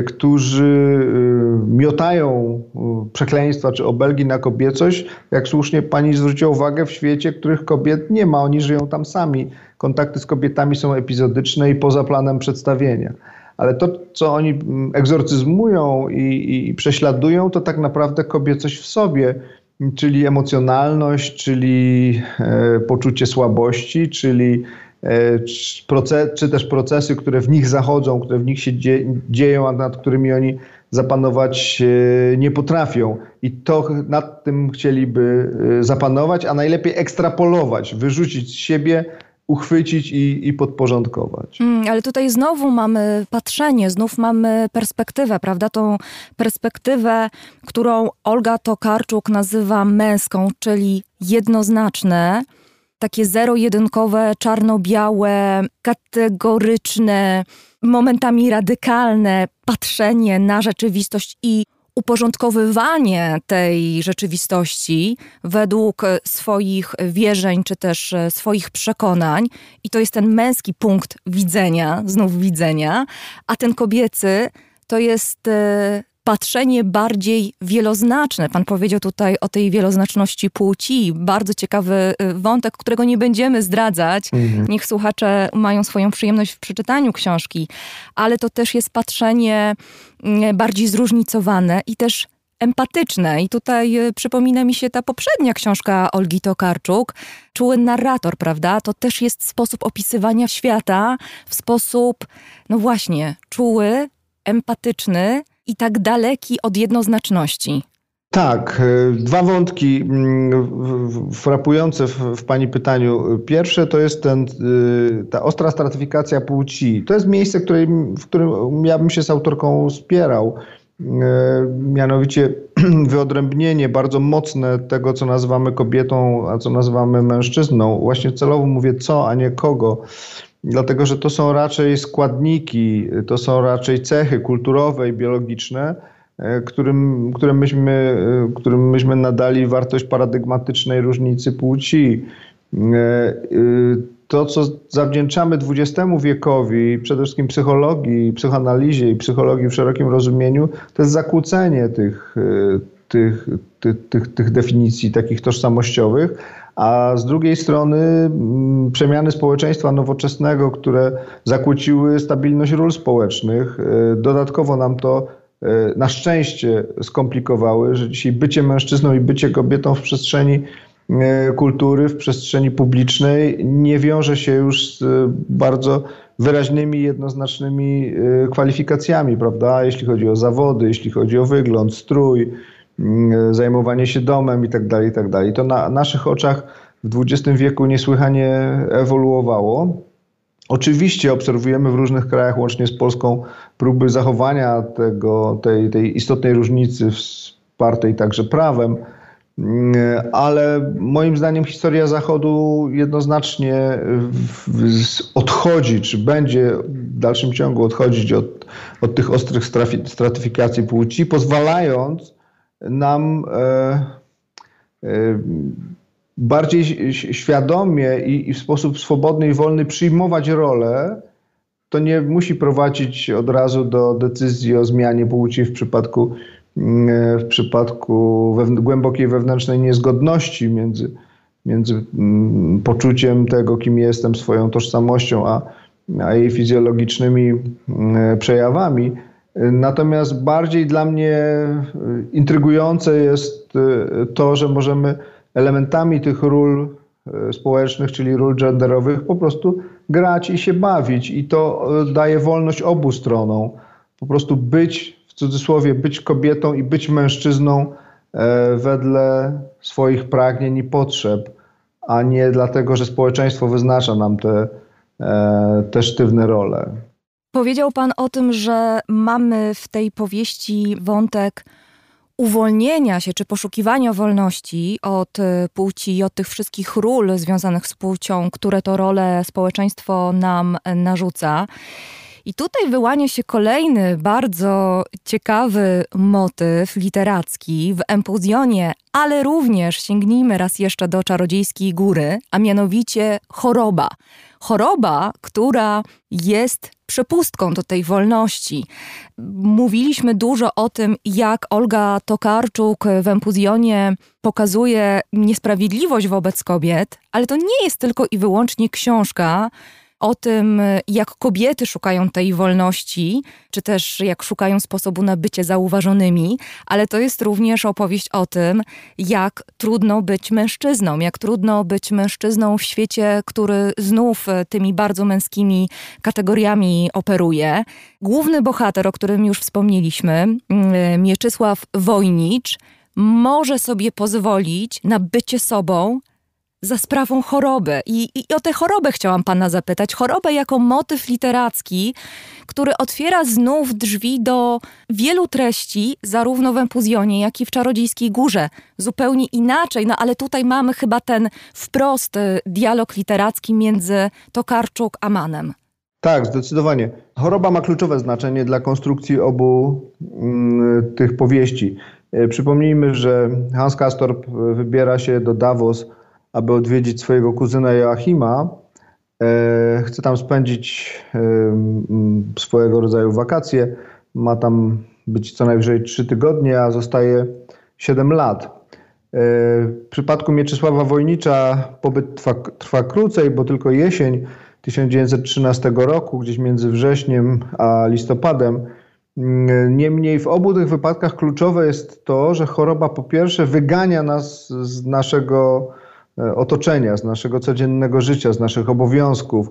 którzy miotają przekleństwa czy obelgi na kobiecość, jak słusznie pani zwróciła uwagę, w świecie, których kobiet nie ma, oni żyją tam sami kontakty z kobietami są epizodyczne i poza planem przedstawienia. Ale to, co oni mm, egzorcyzmują i, i prześladują, to tak naprawdę kobiecość w sobie, czyli emocjonalność, czyli e, poczucie słabości, czyli e, czy też procesy, które w nich zachodzą, które w nich się dzie, dzieją, a nad którymi oni zapanować e, nie potrafią. I to nad tym chcieliby e, zapanować, a najlepiej ekstrapolować, wyrzucić z siebie uchwycić i, i podporządkować. Mm, ale tutaj znowu mamy patrzenie, znów mamy perspektywę, prawda? Tą perspektywę, którą Olga Tokarczuk nazywa męską, czyli jednoznaczne, takie zero-jedynkowe, czarno-białe, kategoryczne, momentami radykalne patrzenie na rzeczywistość i uporządkowywanie tej rzeczywistości według swoich wierzeń czy też e, swoich przekonań, i to jest ten męski punkt widzenia, znów widzenia, a ten kobiecy to jest e, patrzenie bardziej wieloznaczne. Pan powiedział tutaj o tej wieloznaczności płci. Bardzo ciekawy e, wątek, którego nie będziemy zdradzać. Mhm. Niech słuchacze mają swoją przyjemność w przeczytaniu książki, ale to też jest patrzenie Mm, bardziej zróżnicowane i też empatyczne. I tutaj y, przypomina mi się ta poprzednia książka Olgi Tokarczuk, Czuły narrator, prawda? To też jest sposób opisywania świata w sposób, no właśnie, czuły, empatyczny i tak daleki od jednoznaczności. Tak, y, dwa wątki mm, frapujące w, Pani pytaniu. Pierwsze to jest ten, y, ta ostra stratyfikacja płci. To jest miejsce, w którym ja bym się z autorką spierał. Y, mianowicie wyodrębnienie bardzo mocne tego, co nazywamy kobietą, a co nazywamy mężczyzną. Właśnie celowo mówię co, a nie kogo. Dlatego, że to są raczej składniki, to są raczej cechy kulturowe i biologiczne, E, którym, którym, myśmy, e, którym myśmy nadali wartość paradygmatycznej różnicy płci. E, to, co zawdzięczamy XX wiekowi, przede wszystkim psychologii, psychoanalizie i psychologii w szerokim rozumieniu, to jest zakłócenie tych, tych, tych, tych, tych definicji takich tożsamościowych, a z drugiej strony mm, przemiany społeczeństwa nowoczesnego, które zakłóciły stabilność ról społecznych. Dodatkowo nam to E, na szczęście skomplikowały, że dzisiaj bycie mężczyzną i bycie kobietą w przestrzeni e, kultury, w przestrzeni publicznej nie wiąże się już z e, bardzo wyraźnymi, jednoznacznymi kwalifikacjami, prawda? Jeśli chodzi o zawody, jeśli chodzi o wygląd, strój, zajmowanie się domem itd., tak itd. Tak to na naszych oczach w XX wieku niesłychanie ewoluowało. Oczywiście obserwujemy w różnych krajach, łącznie z Polską, próby zachowania tego, tej, tej istotnej różnicy wspartej także prawem, ale moim zdaniem historia Zachodu jednoznacznie odchodzi, czy będzie w dalszym ciągu odchodzić od, od tych ostrych stratyfikacji płci, pozwalając nam e, e, bardziej świadomie i, w sposób swobodny i wolny przyjmować rolę, to nie musi prowadzić od razu do decyzji o zmianie płci w przypadku, mm, w przypadku głębokiej wewnętrznej niezgodności między, między mm, poczuciem tego, kim jestem, swoją tożsamością, a, a jej fizjologicznymi mm, przejawami. Natomiast bardziej dla mnie intrygujące jest to, że możemy elementami tych ról społecznych, czyli ról genderowych, po prostu grać i się bawić. I to daje wolność obu stronom. Po prostu być, w cudzysłowie, być kobietą i być mężczyzną E, wedle swoich pragnień i potrzeb, a nie dlatego, że społeczeństwo wyznacza nam te, e, te sztywne role. Powiedział Pan o tym, że mamy w tej powieści wątek uwolnienia się czy poszukiwania wolności od e, płci i od tych wszystkich ról związanych z płcią, które to role społeczeństwo nam narzuca. I tutaj wyłania się kolejny bardzo ciekawy motyw literacki w Empuzjonie, ale również sięgnijmy raz jeszcze do czarodziejskiej góry, a mianowicie choroba. Choroba, która jest przepustką do tej wolności. Mówiliśmy dużo o tym, jak Olga Tokarczuk w Empuzjonie pokazuje niesprawiedliwość wobec kobiet, ale to nie jest tylko i wyłącznie książka, o tym, jak kobiety szukają tej wolności, czy też jak szukają sposobu na bycie zauważonymi, ale to jest również opowieść o tym, jak trudno być mężczyzną, jak trudno być mężczyzną w świecie, który znów tymi bardzo męskimi kategoriami operuje. Główny bohater, o którym już wspomnieliśmy, mm, Mieczysław Wojnicz, może sobie pozwolić na bycie sobą, za sprawą choroby. I, I, o tę chorobę chciałam pana zapytać. Chorobę jako motyw literacki, który otwiera znów drzwi do wielu treści, zarówno w Empuzjonie, jak i w Czarodziejskiej Górze. Zupełnie inaczej, no ale tutaj mamy chyba ten wprost y, dialog literacki między Tokarczuk a Manem. Tak, zdecydowanie. Choroba ma kluczowe znaczenie dla konstrukcji obu mm, tych powieści. E, przypomnijmy, że Hans Castorp wybiera się do Davos aby odwiedzić swojego kuzyna Joachima. E, chce tam spędzić swojego rodzaju wakacje. Ma tam być co najwyżej 3 tygodnie, a zostaje 7 lat. E, w przypadku Mieczysława Wojnicza pobyt trwa, trwa krócej, bo tylko jesień 1913 roku, gdzieś między wrześniem a listopadem. Niemniej w obu tych wypadkach kluczowe jest to, że choroba po pierwsze wygania nas z naszego E, otoczenia, z naszego codziennego życia, z naszych obowiązków,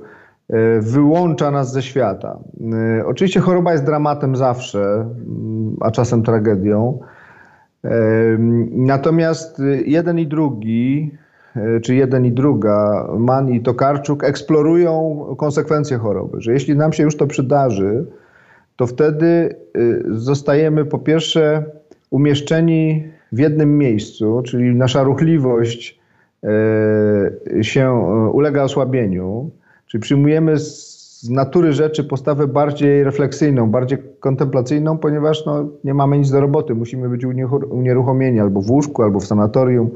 e, wyłącza nas ze świata. E, oczywiście choroba jest dramatem zawsze, mm, a czasem tragedią. Natomiast jeden i drugi, czy jeden i druga, Man i Tokarczuk, eksplorują konsekwencje choroby, że jeśli nam się już to przydarzy, to wtedy zostajemy po pierwsze umieszczeni w jednym miejscu, czyli nasza ruchliwość, E, się e, ulega osłabieniu, czyli przyjmujemy z natury rzeczy postawę bardziej refleksyjną, bardziej kontemplacyjną, ponieważ no, nie mamy nic do roboty, musimy być unieruchomieni albo w łóżku, albo w sanatorium.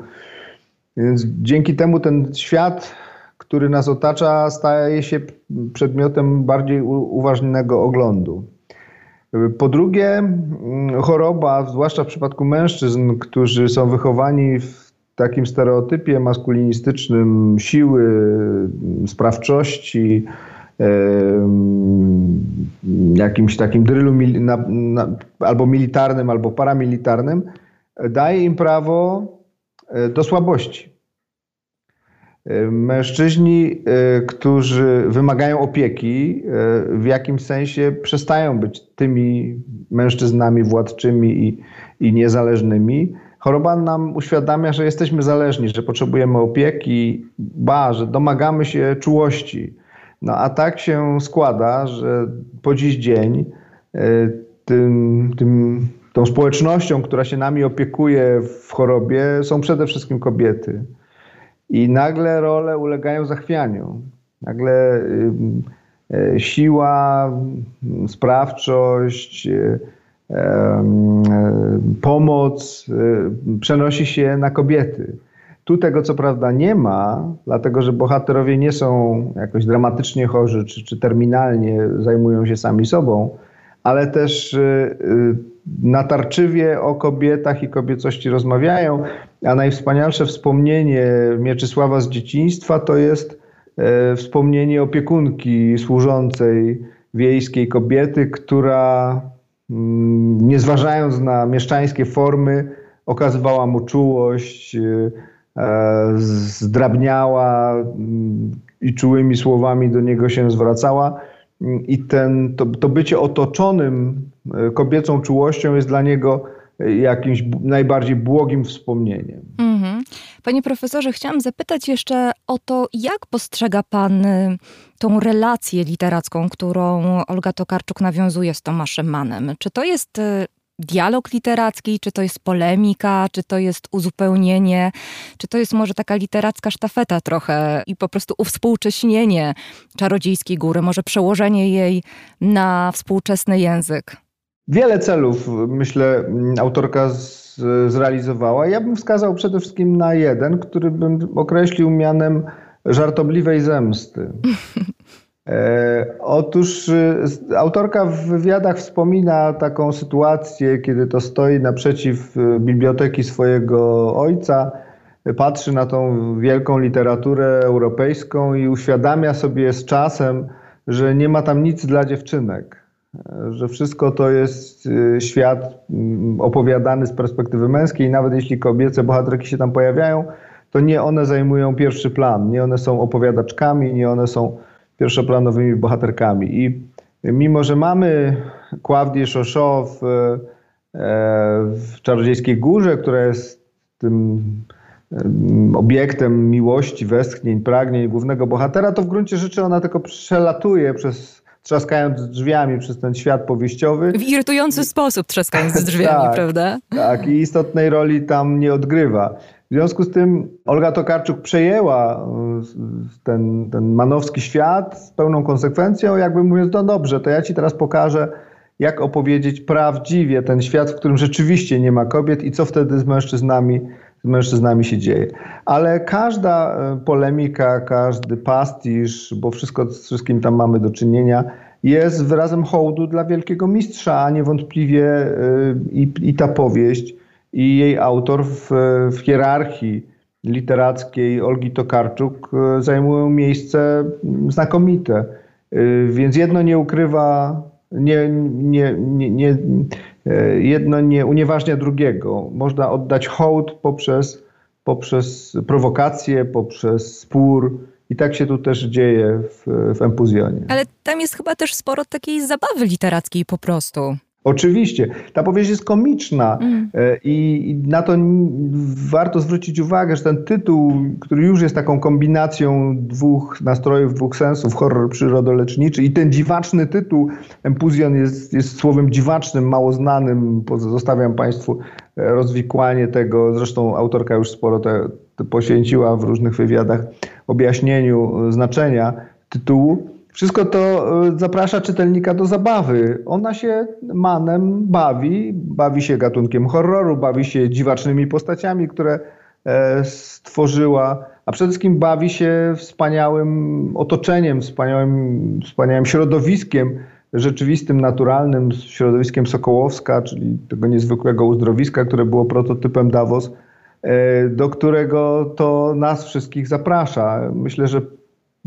Więc dzięki temu ten świat, który nas otacza, staje się przedmiotem bardziej uważnego oglądu. Po drugie, choroba, zwłaszcza w przypadku mężczyzn, którzy są wychowani w takim stereotypie maskulinistycznym siły, sprawczości, jakimś takim drylu albo militarnym, albo paramilitarnym, daje im prawo e, do słabości. E, mężczyźni, e, którzy wymagają opieki, w jakimś sensie przestają być tymi mężczyznami władczymi i, i niezależnymi, Choroba nam uświadamia, że jesteśmy zależni, że potrzebujemy opieki, ba, że domagamy się czułości. No a tak się składa, że po dziś dzień e, tym, tym, tą społecznością, która się nami opiekuje w chorobie, są przede wszystkim kobiety. I nagle role ulegają zachwianiu. Nagle e, siła, sprawczość, e, pomoc przenosi się na kobiety. Tu tego co prawda nie ma, dlatego że bohaterowie nie są jakoś dramatycznie chorzy czy, czy terminalnie zajmują się sami sobą, ale też y, y, natarczywie o kobietach i kobiecości rozmawiają. A najwspanialsze wspomnienie Mieczysława z dzieciństwa to jest e, wspomnienie opiekunki służącej wiejskiej kobiety, która nie zważając na mieszczańskie formy, okazywała mu czułość, zdrabniała mm, i czułymi słowami do niego się zwracała. I ten, to, to bycie otoczonym kobiecą czułością jest dla niego jakimś najbardziej błogim wspomnieniem. Mhm. Panie profesorze, chciałam zapytać jeszcze o to, jak postrzega pan y, tą relację literacką, którą Olga Tokarczuk nawiązuje z Tomaszem Manem? Czy to jest y, dialog literacki, czy to jest polemika, czy to jest uzupełnienie, czy to jest może taka literacka sztafeta trochę i po prostu uwspółcześnienie Czarodziejskiej Góry, może przełożenie jej na współczesny język? Wiele celów, myślę, autorka zrealizowała. Ja bym wskazał przede wszystkim na jeden, który bym określił mianem żartobliwej zemsty. E, otóż e, autorka w wywiadach wspomina taką sytuację, kiedy to stoi naprzeciw e, biblioteki swojego ojca, patrzy na tą wielką literaturę europejską i uświadamia sobie z czasem, że nie ma tam nic dla dziewczynek że wszystko to jest y, świat mm, opowiadany z perspektywy męskiej, nawet jeśli kobiece bohaterki się tam pojawiają, to nie one zajmują pierwszy plan, nie one są opowiadaczkami, nie one są pierwszoplanowymi bohaterkami. I mimo, że mamy Kławdię Szoszo w, e, w Czarodziejskiej Górze, która jest tym obiektem miłości, westchnień, pragnień głównego bohatera, to w gruncie rzeczy ona tylko przelatuje przez trzaskając drzwiami przez ten świat powieściowy. W irytujący sposób trzaskając drzwiami, tak, prawda? Tak, i istotnej roli tam nie odgrywa. W związku z tym Olga Tokarczuk przejęła e, ten, ten manowski świat z pełną konsekwencją, jakby mówiąc, no dobrze, to ja ci teraz pokażę, jak opowiedzieć prawdziwie ten świat, w którym rzeczywiście nie ma kobiet i co wtedy z mężczyznami z mężczyznami się dzieje. Ale każda e, polemika, każdy pastisz, bo wszystko z wszystkim tam mamy do czynienia, jest wyrazem hołdu dla wielkiego mistrza, a niewątpliwie e, i, i ta powieść, i jej autor w, w hierarchii literackiej Olgi Tokarczuk e, zajmują miejsce znakomite. Więc jedno nie ukrywa, nie, nie, nie, nie jedno nie unieważnia drugiego. Można oddać hołd poprzez, poprzez prowokację, poprzez spór. I tak się tu też dzieje w, w Empuzjonie. Ale tam jest chyba też sporo takiej zabawy literackiej po prostu. Oczywiście. Ta powieść jest komiczna mm. E, i na to warto zwrócić uwagę, że ten tytuł, który już jest taką kombinacją dwóch nastrojów, dwóch sensów, horror przyrodoleczniczy i ten dziwaczny tytuł, Empuzjon jest, jest słowem dziwacznym, mało znanym, zostawiam Państwu e, rozwikłanie tego, zresztą autorka już sporo te, te poświęciła w różnych wywiadach objaśnieniu znaczenia tytułu. Wszystko to e, zaprasza czytelnika do zabawy. Ona się manem bawi, bawi się gatunkiem horroru, bawi się dziwacznymi postaciami, które e, stworzyła, a przede wszystkim bawi się wspaniałym otoczeniem, wspaniałym, wspaniałym środowiskiem rzeczywistym, naturalnym, środowiskiem Sokołowska, czyli tego niezwykłego uzdrowiska, które było prototypem Davos, e, do którego to nas wszystkich zaprasza. Myślę, że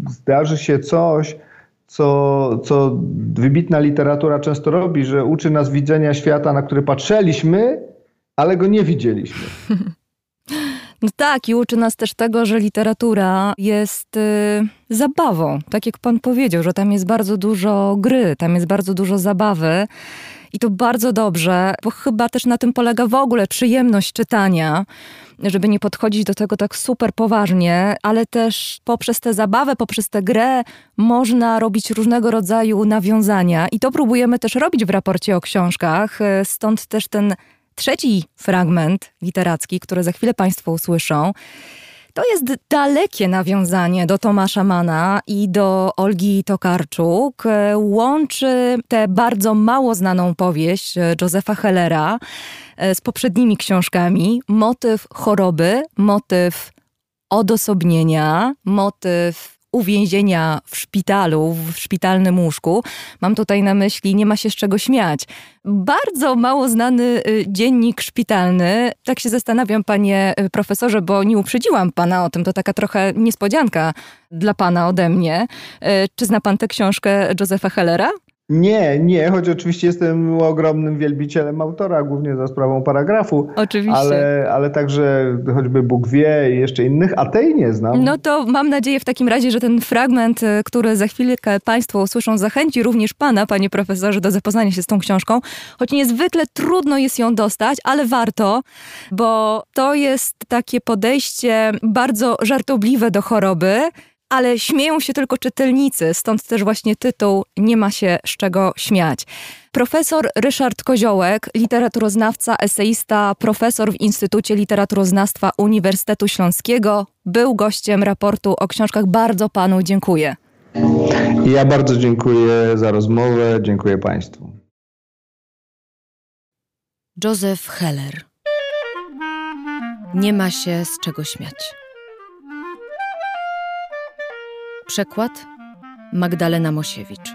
zdarzy się coś, co, co wybitna literatura często robi, że uczy nas widzenia świata, na który patrzyliśmy, ale go nie widzieliśmy. No tak, i uczy nas też tego, że literatura jest y, zabawą. Tak jak pan powiedział, że tam jest bardzo dużo gry, tam jest bardzo dużo zabawy. I to bardzo dobrze, bo chyba też na tym polega w ogóle przyjemność czytania żeby nie podchodzić do tego tak super poważnie, ale też poprzez tę zabawę, poprzez tę grę można robić różnego rodzaju nawiązania i to próbujemy też robić w raporcie o książkach, stąd też ten trzeci fragment literacki, który za chwilę Państwo usłyszą. To jest dalekie nawiązanie do Tomasza Mana i do Olgi Tokarczuk. Łączy tę bardzo mało znaną powieść Józefa Hellera e, z poprzednimi książkami. Motyw choroby, motyw odosobnienia, motyw uwięzienia w szpitalu, w szpitalnym łóżku. Mam tutaj na myśli, nie ma się z czego śmiać. Bardzo mało znany y, dziennik szpitalny. Tak się zastanawiam, panie y, profesorze, bo nie uprzedziłam pana o tym. To taka trochę niespodzianka dla pana ode mnie. Y, czy zna pan tę książkę Józefa Hellera? Nie, nie, choć oczywiście jestem ogromnym wielbicielem autora, głównie za sprawą paragrafu. Oczywiście. Ale, ale także choćby Bóg wie i jeszcze innych, a tej nie znam. No to mam nadzieję w takim razie, że ten fragment, y, który za chwilkę Państwo usłyszą, zachęci również Pana, Panie Profesorze, do zapoznania się z tą książką. Choć niezwykle trudno jest ją dostać, ale warto, bo to jest takie podejście bardzo żartobliwe do choroby, ale śmieją się tylko czytelnicy, stąd też właśnie tytuł Nie ma się z czego śmiać. Profesor Ryszard Koziołek, literaturoznawca, eseista, profesor w Instytucie Literaturoznawstwa Uniwersytetu Śląskiego, był gościem raportu o książkach. Bardzo panu dziękuję. Ja bardzo dziękuję za rozmowę, dziękuję państwu. Józef Heller. Nie ma się z czego śmiać. Przekład Magdalena Mosiewicz.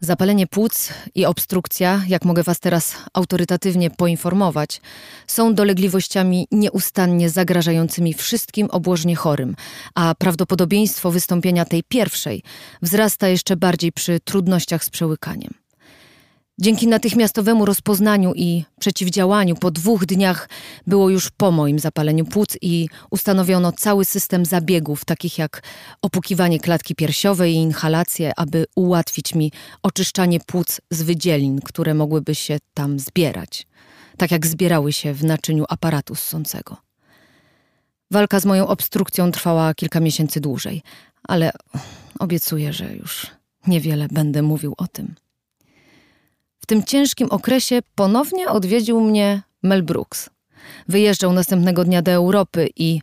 Zapalenie płuc i obstrukcja, jak mogę Was teraz autorytatywnie poinformować, są dolegliwościami nieustannie zagrażającymi wszystkim obłożnie chorym, a prawdopodobieństwo wystąpienia tej pierwszej wzrasta jeszcze bardziej przy trudnościach z przełykaniem. Dzięki natychmiastowemu rozpoznaniu i przeciwdziałaniu po dwóch dniach było już po moim zapaleniu płuc i ustanowiono cały system zabiegów, takich jak opukiwanie klatki piersiowej i inhalacje, aby ułatwić mi oczyszczanie płuc z wydzielin, które mogłyby się tam zbierać, tak jak zbierały się w naczyniu aparatu ssącego. Walka z moją obstrukcją trwała kilka miesięcy dłużej, ale obiecuję, że już niewiele będę mówił o tym. W tym ciężkim okresie ponownie odwiedził mnie Mel Brooks. Wyjeżdżał następnego dnia do Europy i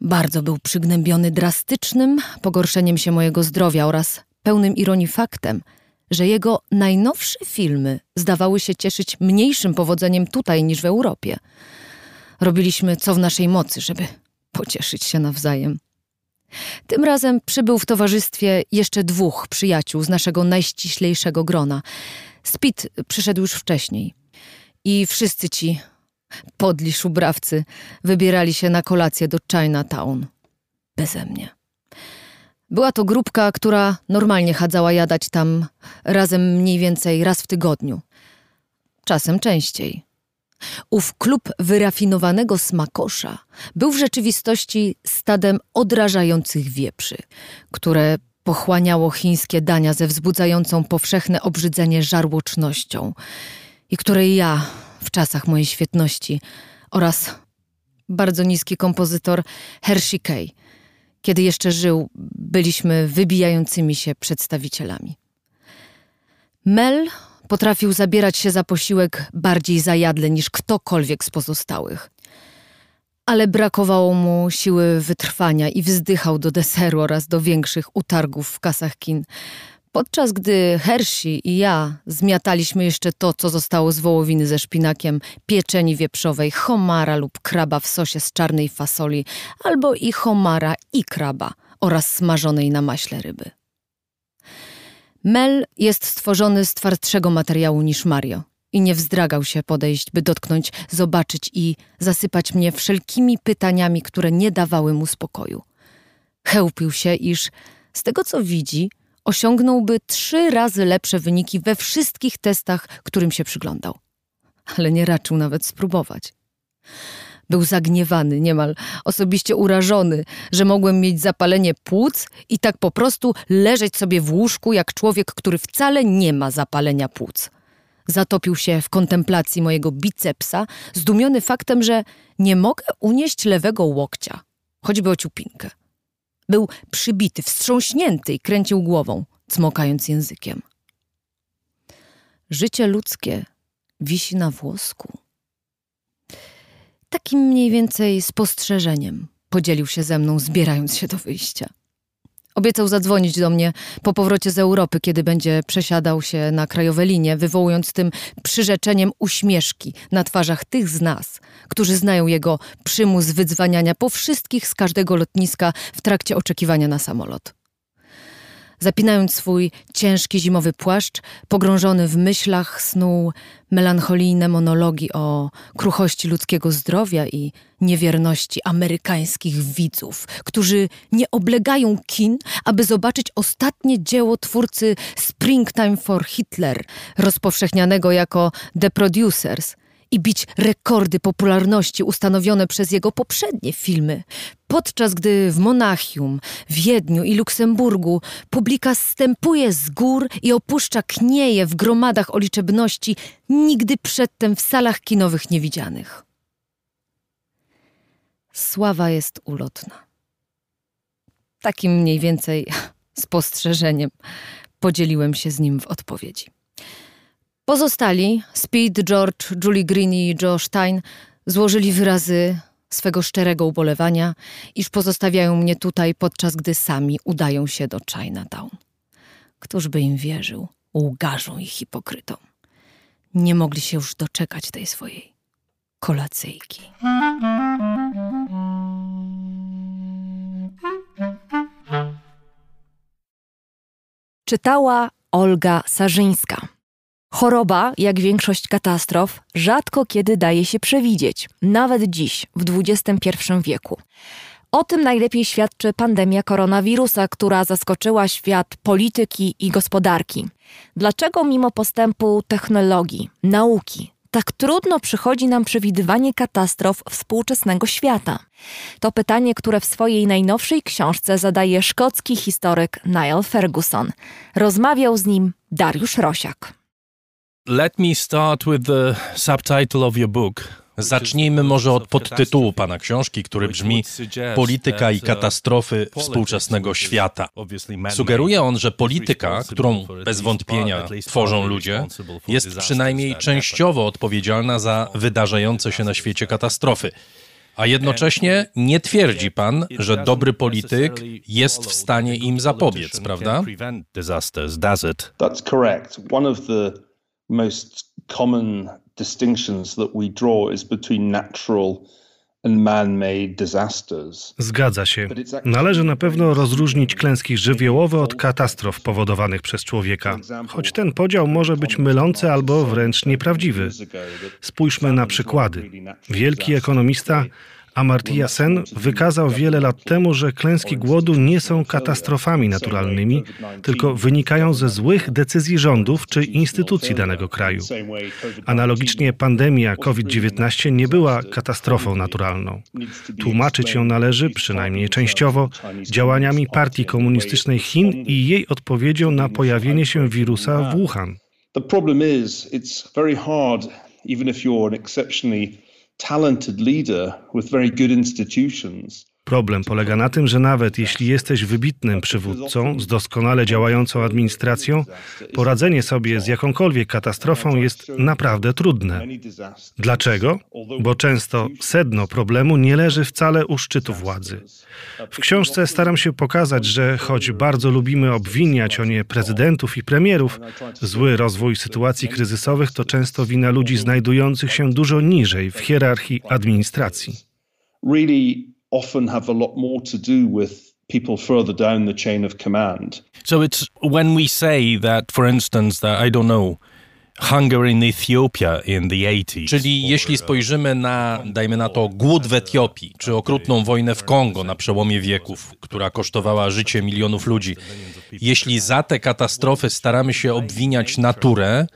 bardzo był przygnębiony drastycznym pogorszeniem się mojego zdrowia oraz pełnym ironii faktem, że jego najnowsze filmy zdawały się cieszyć mniejszym powodzeniem tutaj niż w Europie. Robiliśmy co w naszej mocy, żeby pocieszyć się nawzajem. Tym razem przybył w towarzystwie jeszcze dwóch przyjaciół z naszego najściślejszego grona – Spit przyszedł już wcześniej. I wszyscy ci podli szubrawcy wybierali się na kolację do Chinatown. Beze mnie. Była to grupka, która normalnie chadzała jadać tam razem mniej więcej raz w tygodniu. Czasem częściej. Ów klub wyrafinowanego smakosza był w rzeczywistości stadem odrażających wieprzy, które pochłaniało chińskie dania ze wzbudzającą powszechne obrzydzenie żarłocznością i której ja w czasach mojej świetności oraz bardzo niski kompozytor Hershey Kay, kiedy jeszcze żył, byliśmy wybijającymi się przedstawicielami. Mel potrafił zabierać się za posiłek bardziej zajadle niż ktokolwiek z pozostałych – ale brakowało mu siły wytrwania i wzdychał do deseru oraz do większych utargów w kasach kin. Podczas gdy Hershey i ja zmiataliśmy jeszcze to, co zostało z wołowiny ze szpinakiem, pieczeni wieprzowej, homara lub kraba w sosie z czarnej fasoli, albo i homara i kraba oraz smażonej na maśle ryby. Mel jest stworzony z twardszego materiału niż Mario i nie wzdragał się podejść, by dotknąć, zobaczyć i zasypać mnie wszelkimi pytaniami, które nie dawały mu spokoju. Chełpił się, iż z tego co widzi, osiągnąłby trzy razy lepsze wyniki we wszystkich testach, którym się przyglądał. Ale nie raczył nawet spróbować. Był zagniewany, niemal osobiście urażony, że mogłem mieć zapalenie płuc i tak po prostu leżeć sobie w łóżku jak człowiek, który wcale nie ma zapalenia płuc. Zatopił się w kontemplacji mojego bicepsa, zdumiony faktem, że nie mogę unieść lewego łokcia, choćby o ciupinkę. Był przybity, wstrząśnięty i kręcił głową, cmokając językiem. Życie ludzkie wisi na włosku. Takim mniej więcej spostrzeżeniem podzielił się ze mną, zbierając się do wyjścia. Obiecał zadzwonić do mnie po powrocie z Europy, kiedy będzie przesiadał się na krajowe linie, wywołując tym przyrzeczeniem uśmieszki na twarzach tych z nas, którzy znają jego przymus wydzwaniania po wszystkich z każdego lotniska w trakcie oczekiwania na samolot. Zapinając swój ciężki zimowy płaszcz, pogrążony w myślach, snuł melancholijne monologi o kruchości ludzkiego zdrowia i niewierności amerykańskich widzów, którzy nie oblegają kin, aby zobaczyć ostatnie dzieło twórcy Springtime for Hitler, rozpowszechnianego jako The Producers – i bić rekordy popularności ustanowione przez jego poprzednie filmy. Podczas gdy w Monachium, Wiedniu i Luksemburgu publika stępuje z gór i opuszcza knieje w gromadach o liczebności nigdy przedtem w salach kinowych niewidzianych. Sława jest ulotna. Takim mniej więcej spostrzeżeniem podzieliłem się z nim w odpowiedzi. Pozostali, Speed, George, Julie Green i Joe Stein, złożyli wyrazy swego szczerego ubolewania, iż pozostawiają mnie tutaj, podczas gdy sami udają się do Chinatown. Któż by im wierzył, łgarzą i hipokrytom? Nie mogli się już doczekać tej swojej kolacyjki. Czytała Olga Sarzyńska. Choroba, jak większość katastrof, rzadko kiedy daje się przewidzieć, nawet dziś, w XXI wieku. O tym najlepiej świadczy pandemia koronawirusa, która zaskoczyła świat polityki i gospodarki. Dlaczego mimo postępu technologii, nauki, tak trudno przychodzi nam przewidywanie katastrof współczesnego świata? To pytanie, które w swojej najnowszej książce zadaje szkocki historyk Niall Ferguson. Rozmawiał z nim Dariusz Rosiak. Let me start with the subtitle of your book. Zacznijmy może od podtytułu pana książki, który brzmi Polityka i katastrofy współczesnego świata. Sugeruje on, że polityka, którą bez wątpienia tworzą ludzie, jest przynajmniej częściowo odpowiedzialna za wydarzające się na świecie katastrofy. A jednocześnie nie twierdzi pan, że dobry polityk jest w stanie im zapobiec, prawda? That's correct. One of the most common distinctions that we draw is between natural Zgadza się. Należy na pewno rozróżnić klęski żywiołowe od katastrof powodowanych przez człowieka, choć ten podział może być mylący albo wręcz nieprawdziwy. Spójrzmy na przykłady. Wielki ekonomista Amartya Sen wykazał wiele lat temu, że klęski głodu nie są katastrofami naturalnymi, tylko wynikają ze złych decyzji rządów czy instytucji danego kraju. Analogicznie pandemia COVID-19 nie była katastrofą naturalną. Tłumaczyć ją należy, przynajmniej częściowo, działaniami Partii Komunistycznej Chin i jej odpowiedzią na pojawienie się wirusa w Wuhan. The problem is, it's very hard, even if you're an exceptionally talented leader with very good institutions. Problem polega na tym, że nawet jeśli jesteś wybitnym przywódcą z doskonale działającą administracją, poradzenie sobie z jakąkolwiek katastrofą jest naprawdę trudne. Dlaczego? Bo często sedno problemu nie leży wcale u szczytu władzy. W książce staram się pokazać, że choć bardzo lubimy obwiniać o nie prezydentów i premierów, zły rozwój sytuacji kryzysowych to często wina ludzi znajdujących się dużo niżej w hierarchii administracji often have a lot more to do with people further down the chain of command. So it's when we say that, for instance, that I don't know, Hunger in Ethiopia in the 80s. Czyli jeśli spojrzymy na, dajmy na to, głód w Etiopii, czy okrutną wojnę w Kongo na przełomie wieków, która kosztowała życie milionów ludzi, jeśli za te katastrofy staramy się obwiniać naturę,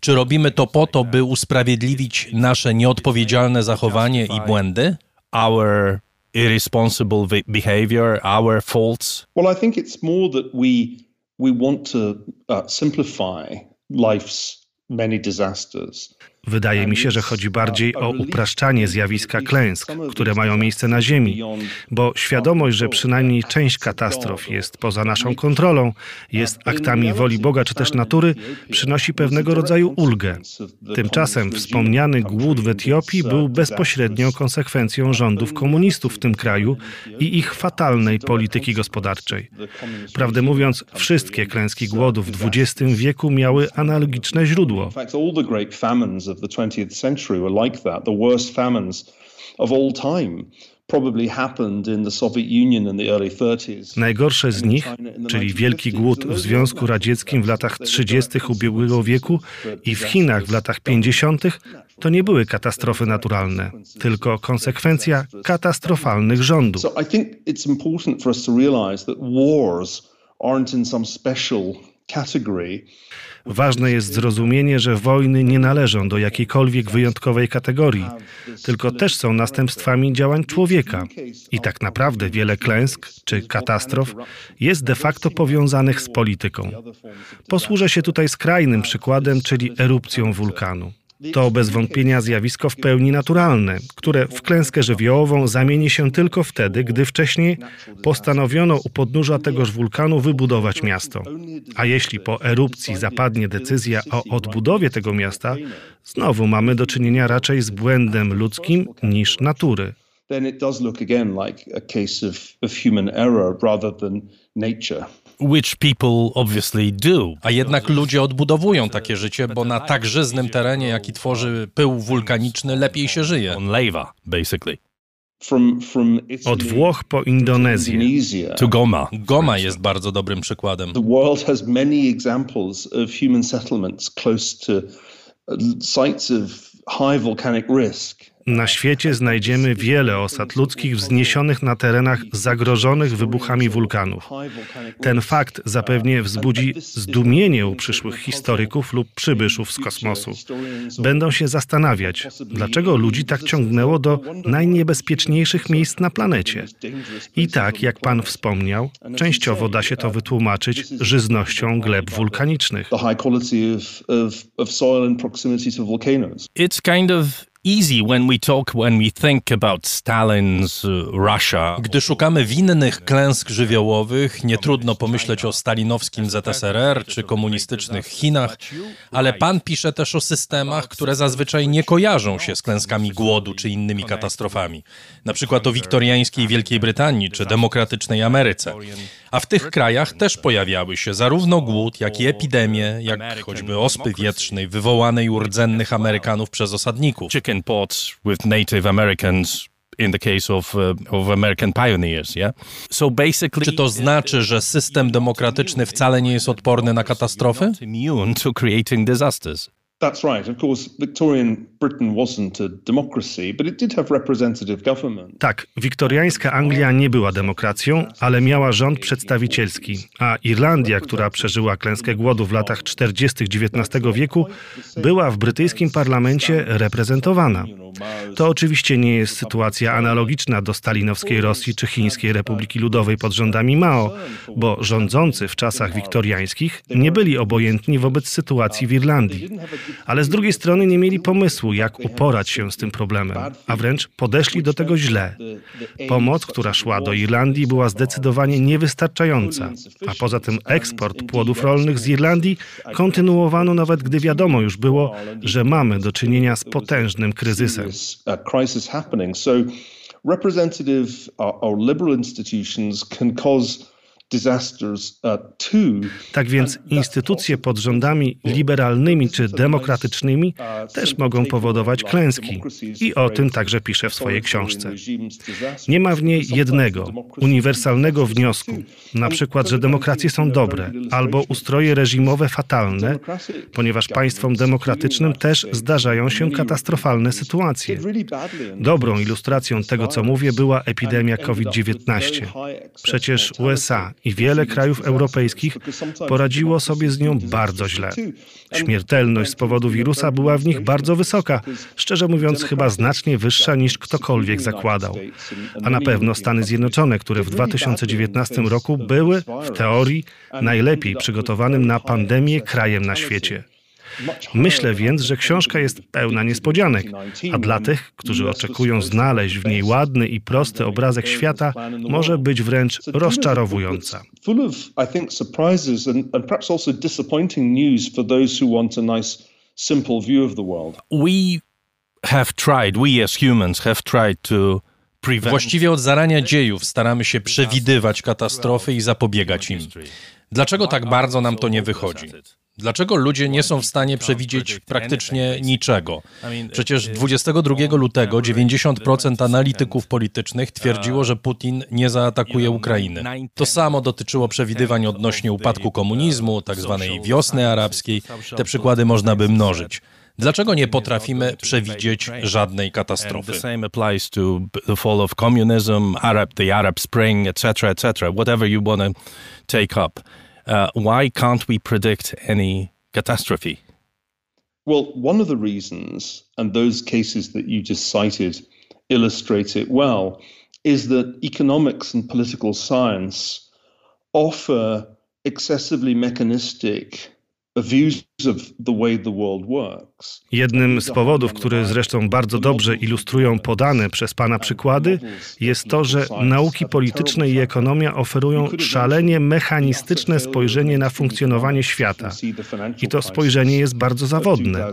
czy robimy to po to, by usprawiedliwić nasze nieodpowiedzialne zachowanie i błędy? Our irresponsible behavior, our faults? Well, I think it's more that we we want to uh, simplify life's many disasters Wydaje mi się, że chodzi bardziej o upraszczanie zjawiska klęsk, które mają miejsce na Ziemi, bo świadomość, że przynajmniej część katastrof jest poza naszą kontrolą, jest aktami woli Boga czy też natury, przynosi pewnego rodzaju ulgę. Tymczasem wspomniany głód w Etiopii był bezpośrednią konsekwencją rządów komunistów w tym kraju i ich fatalnej polityki gospodarczej. Prawdę mówiąc, wszystkie klęski głodu w XX wieku miały analogiczne źródło of the 20th century were like that, the worst famines of all time. Najgorsze z nich, czyli wielki głód w Związku Radzieckim w latach 30. ubiegłego wieku i w Chinach w latach 50., to nie były katastrofy naturalne, tylko konsekwencja katastrofalnych rządów. aren't in some special category. Ważne jest zrozumienie, że wojny nie należą do jakiejkolwiek wyjątkowej kategorii, tylko też są następstwami działań człowieka. I tak naprawdę wiele klęsk czy katastrof jest de facto powiązanych z polityką. Posłużę się tutaj skrajnym przykładem, czyli erupcją wulkanu. To bez wątpienia zjawisko w pełni naturalne, które w klęskę żywiołową zamieni się tylko wtedy, gdy wcześniej postanowiono u podnóża tegoż wulkanu wybudować miasto. A jeśli po erupcji zapadnie decyzja o odbudowie tego miasta, znowu mamy do czynienia raczej z błędem ludzkim niż natury. Then it does look again like a case of, of human error rather than nature. Which people obviously do. A jednak ludzie odbudowują takie życie, bo na tak żyznym terenie, jaki tworzy pył wulkaniczny, lepiej się żyje. On lava, basically. Od Włoch po Indonezję. To Goma. Goma jest bardzo dobrym przykładem. The world has many examples of human settlements close to uh, sites of high volcanic risk. Na świecie znajdziemy wiele osad ludzkich wzniesionych na terenach zagrożonych wybuchami wulkanów. Ten fakt zapewnie wzbudzi zdumienie u przyszłych historyków lub przybyszów z kosmosu. Będą się zastanawiać, dlaczego ludzi tak ciągnęło do najniebezpieczniejszych miejsc na planecie. I tak, jak pan wspomniał, częściowo da się to wytłumaczyć żyznością gleb wulkanicznych. It's kind of easy when we talk, when we think about Stalin's uh, Russia. Gdy szukamy winnych klęsk żywiołowych, nie trudno pomyśleć o stalinowskim ZSRR czy komunistycznych Chinach, ale pan pisze też o systemach, które zazwyczaj nie kojarzą się z klęskami głodu czy innymi katastrofami, na przykład o wiktoriańskiej Wielkiej Brytanii czy demokratycznej Ameryce. A w tych krajach też pojawiały się zarówno głód, jak i epidemie, jak choćby ospy wietrznej wywołanej u rdzennych Amerykanów przez osadników. Chicken pox with Native Americans in the case of, uh, of American pioneers, yeah? So basically, czy to znaczy, że system demokratyczny wcale nie jest odporny na katastrofy? Immune to creating disasters. That's right. Of course, Victorian Britain wasn't a democracy, but it did have representative government. Tak, wiktoriańska Anglia nie była demokracją, ale miała rząd przedstawicielski, a Irlandia, która przeżyła klęskę głodu w latach 40. XIX wieku, była w brytyjskim parlamencie reprezentowana. To oczywiście nie jest sytuacja analogiczna do stalinowskiej Rosji czy Chińskiej Republiki Ludowej pod rządami Mao, bo rządzący w czasach wiktoriańskich nie byli obojętni wobec sytuacji w Irlandii ale z drugiej strony nie mieli pomysłu, jak uporać się z tym problemem, a wręcz podeszli do tego źle. Pomoc, która szła do Irlandii, była zdecydowanie niewystarczająca, a poza tym eksport płodów rolnych z Irlandii kontynuowano nawet gdy wiadomo już było, że mamy do czynienia z potężnym kryzysem. Representative or liberal institutions can cause Uh, tak więc instytucje pod rządami liberalnymi czy demokratycznymi też mogą powodować klęski. I o tym także pisze w swojej książce. Nie ma w niej jednego, uniwersalnego wniosku, na przykład, że demokracje są dobre, albo ustroje reżimowe fatalne, ponieważ państwom demokratycznym też zdarzają się katastrofalne sytuacje. Dobrą ilustracją tego, co mówię, była epidemia COVID-19. Przecież USA i wiele krajów europejskich poradziło sobie z nią bardzo źle. Śmiertelność z powodu wirusa była w nich bardzo wysoka, szczerze mówiąc, chyba znacznie wyższa niż ktokolwiek zakładał. A na pewno Stany Zjednoczone, które w 2019 roku były, w teorii, najlepiej przygotowanym na pandemię krajem na świecie. Myślę więc, że książka jest pełna niespodzianek, a dla tych, którzy oczekują znaleźć w niej ładny i prosty obrazek świata, może być wręcz rozczarowująca. We have tried, we as humans have tried to Właściwie od zarania dziejów staramy się przewidywać katastrofy i zapobiegać im. Dlaczego tak bardzo nam to nie wychodzi? Dlaczego ludzie nie są w stanie przewidzieć praktycznie niczego? Przecież 22 lutego 90% analityków politycznych twierdziło, że Putin nie zaatakuje Ukrainy. To samo dotyczyło przewidywań odnośnie upadku komunizmu, tak zwanej wiosny arabskiej. Te przykłady można by mnożyć. Dlaczego nie potrafimy przewidzieć żadnej katastrofy? Arab, the Arab Spring, etc., etc., whatever you want to take up. Uh, why can't we predict any catastrophe? Well, one of the reasons, and those cases that you just cited illustrate it well, is that economics and political science offer excessively mechanistic Jednym z powodów, które zresztą bardzo dobrze ilustrują podane przez Pana przykłady, jest to, że nauki polityczne i ekonomia oferują szalenie mechanistyczne spojrzenie na funkcjonowanie świata. I to spojrzenie jest bardzo zawodne.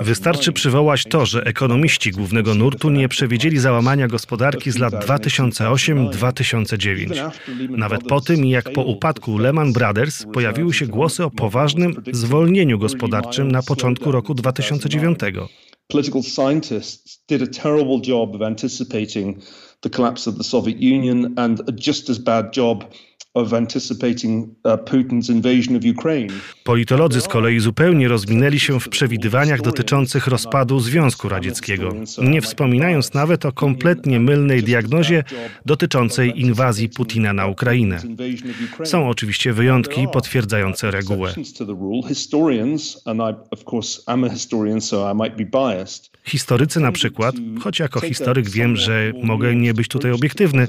Wystarczy przywołać to, że ekonomiści głównego nurtu nie przewidzieli załamania gospodarki z lat 2008-2009. Nawet po tym, jak po upadku Lehman Brothers pojawiły się głosy o poważnym zwolnieniu gospodarczym na początku roku 2009. Political scientists did a terrible job of anticipating the collapse of the Soviet Union and a just as bad job uh. Politolodzy z kolei zupełnie rozminęli się w przewidywaniach dotyczących rozpadu Związku Radzieckiego, nie wspominając nawet o kompletnie mylnej diagnozie dotyczącej inwazji Putina na Ukrainę. Są oczywiście wyjątki potwierdzające regułę. Historycy na przykład, choć jako historyk wiem, że mogę nie być tutaj obiektywny,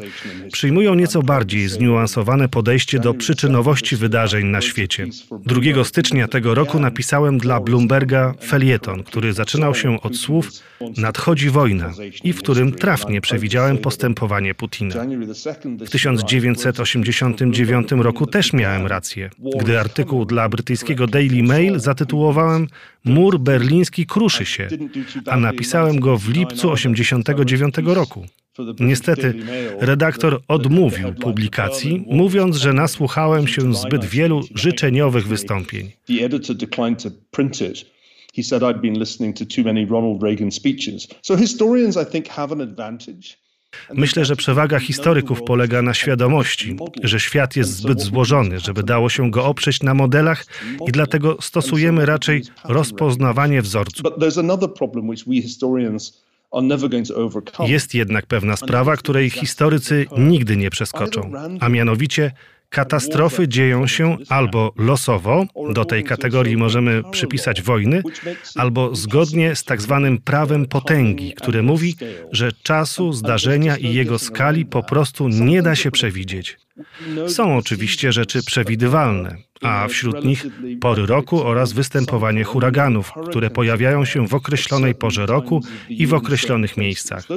przyjmują nieco bardziej zniuansowane podejście do przyczynowości wydarzeń na świecie. 2 stycznia tego roku napisałem dla Bloomberga felieton, który zaczynał się od słów nadchodzi wojna i w którym trafnie przewidziałem postępowanie Putina. W 1989 roku też miałem rację, gdy artykuł dla brytyjskiego Daily Mail zatytułowałem Mur berliński kruszy się, a napisałem go w lipcu 1989 roku. Niestety, redaktor odmówił publikacji, mówiąc, że nasłuchałem się zbyt wielu życzeniowych wystąpień. He said I'd been listening to too many Ronald Reagan speeches. So historians, I think, have an advantage. Myślę, że przewaga historyków polega na świadomości, że świat jest zbyt złożony, żeby dało się go oprzeć na modelach i dlatego stosujemy raczej rozpoznawanie wzorców. Jest jednak pewna sprawa, której historycy nigdy nie przeskoczą, a mianowicie Katastrofy dzieją się albo losowo, do tej kategorii możemy przypisać wojny, albo zgodnie z tak zwanym prawem potęgi, które mówi, że czasu, zdarzenia i jego skali po prostu nie da się przewidzieć. Są oczywiście rzeczy przewidywalne, a wśród nich pory roku oraz występowanie huraganów, które pojawiają się w określonej porze roku i w określonych miejscach.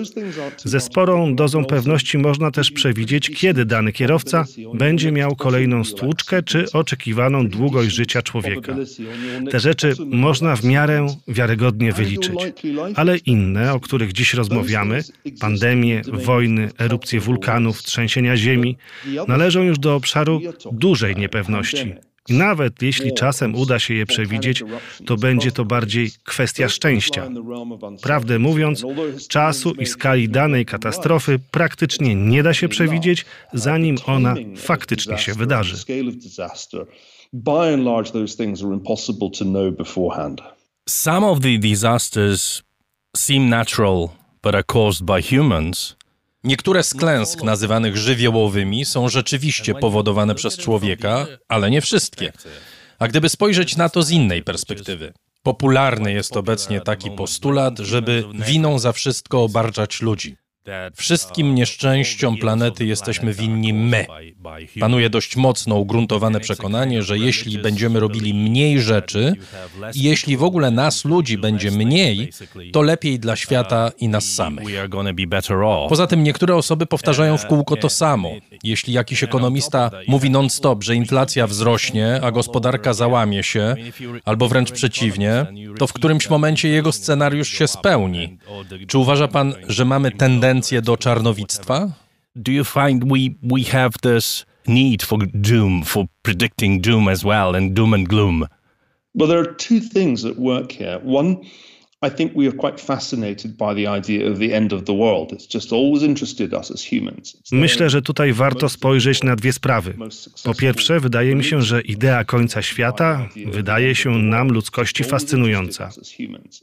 Ze sporą dozą pewności można też przewidzieć, kiedy dany kierowca będzie miał kolejną stłuczkę czy oczekiwaną długość życia człowieka. Te rzeczy można w miarę wiarygodnie wyliczyć, ale inne, o których dziś rozmawiamy, pandemie, wojny, erupcje wulkanów, trzęsienia ziemi, należą już do obszaru dużej niepewności. I nawet jeśli czasem uda się je przewidzieć, to będzie to bardziej kwestia szczęścia. Prawdę mówiąc, czasu i skali danej katastrofy praktycznie nie da się przewidzieć, zanim ona faktycznie się wydarzy. Some of the disasters seem natural, but are caused by humans. Niektóre z klęsk nazywanych żywiołowymi są rzeczywiście powodowane przez człowieka, ale nie wszystkie. A gdyby spojrzeć na to z innej perspektywy, popularny jest obecnie taki postulat, żeby winą za wszystko obarczać ludzi. Wszystkim nieszczęściom planety jesteśmy winni my. Panuje dość mocno ugruntowane przekonanie, że jeśli będziemy robili mniej rzeczy i jeśli w ogóle nas ludzi będzie mniej, to lepiej dla świata i nas samych. Poza tym niektóre osoby powtarzają w kółko to samo. Jeśli jakiś ekonomista mówi non-stop, że inflacja wzrośnie, a gospodarka załamie się, albo wręcz przeciwnie, to w którymś momencie jego scenariusz się spełni. Czy uważa pan, że mamy tendencję tendencję do czarnowictwa? Do you find we, we have this need for doom, for predicting doom as well, and doom and gloom? Well, there are two things at work here. One, I think we are quite fascinated by the idea of the end of the world. It's just always interested us as humans. Myślę, że tutaj warto spojrzeć na dwie sprawy. Po pierwsze, wydaje mi się, że idea końca świata wydaje się nam ludzkości fascynująca.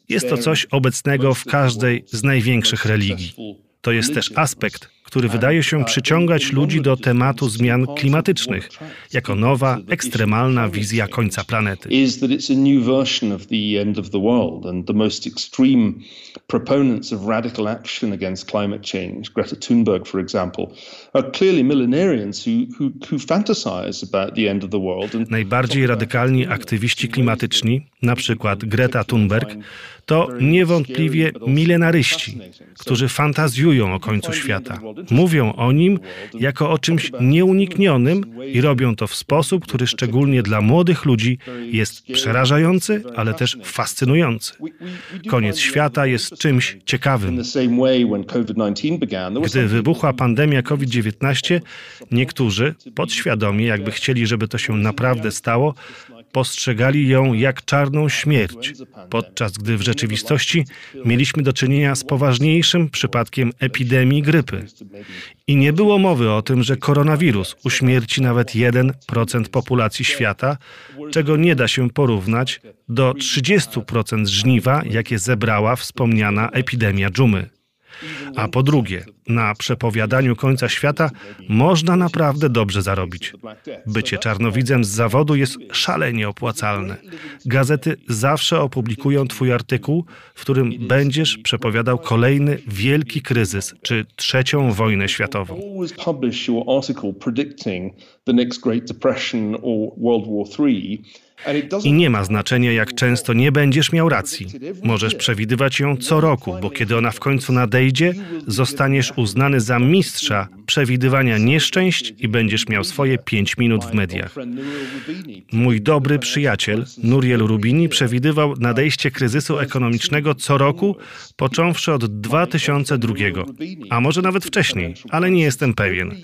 Jest to coś obecnego w każdej z największych religii. To jest też aspekt, który wydaje się przyciągać ludzi do tematu zmian klimatycznych, jako nowa, ekstremalna wizja końca planety. proponents of radical action against climate change, Greta Thunberg, for example, are clearly millenarians who, who, who fantasize about the end of the world. Najbardziej radykalni aktywiści klimatyczni, na przykład Greta Thunberg, to niewątpliwie milenaryści, którzy fantazjują o końcu świata. Mówią o nim jako o czymś nieuniknionym i robią to w sposób, który szczególnie dla młodych ludzi jest przerażający, ale też fascynujący. Koniec świata jest czymś ciekawym. Gdy wybuchła pandemia COVID-19, niektórzy podświadomie, jakby chcieli, żeby to się naprawdę stało, postrzegali ją jak czarną śmierć, podczas gdy w rzeczywistości mieliśmy do czynienia z poważniejszym przypadkiem epidemii grypy. I nie było mowy o tym, że koronawirus uśmierci nawet 1% populacji świata, czego nie da się porównać do 30% żniwa, jakie zebrała wspomniana epidemia dżumy. A po drugie, na przepowiadaniu końca świata można naprawdę dobrze zarobić. Bycie czarnowidzem z zawodu jest szalenie opłacalne. Gazety zawsze opublikują Twój artykuł, w którym będziesz przepowiadał kolejny wielki kryzys czy trzecią wojnę światową. I nie ma znaczenia, jak często nie będziesz miał racji. Możesz przewidywać ją co roku, bo kiedy ona w końcu nadejdzie, zostaniesz uznany za mistrza przewidywania nieszczęść i będziesz miał swoje pięć minut w mediach. Mój dobry przyjaciel Nuriel Rubini przewidywał nadejście kryzysu ekonomicznego co roku, począwszy od 2002, a może nawet wcześniej, ale nie jestem pewien.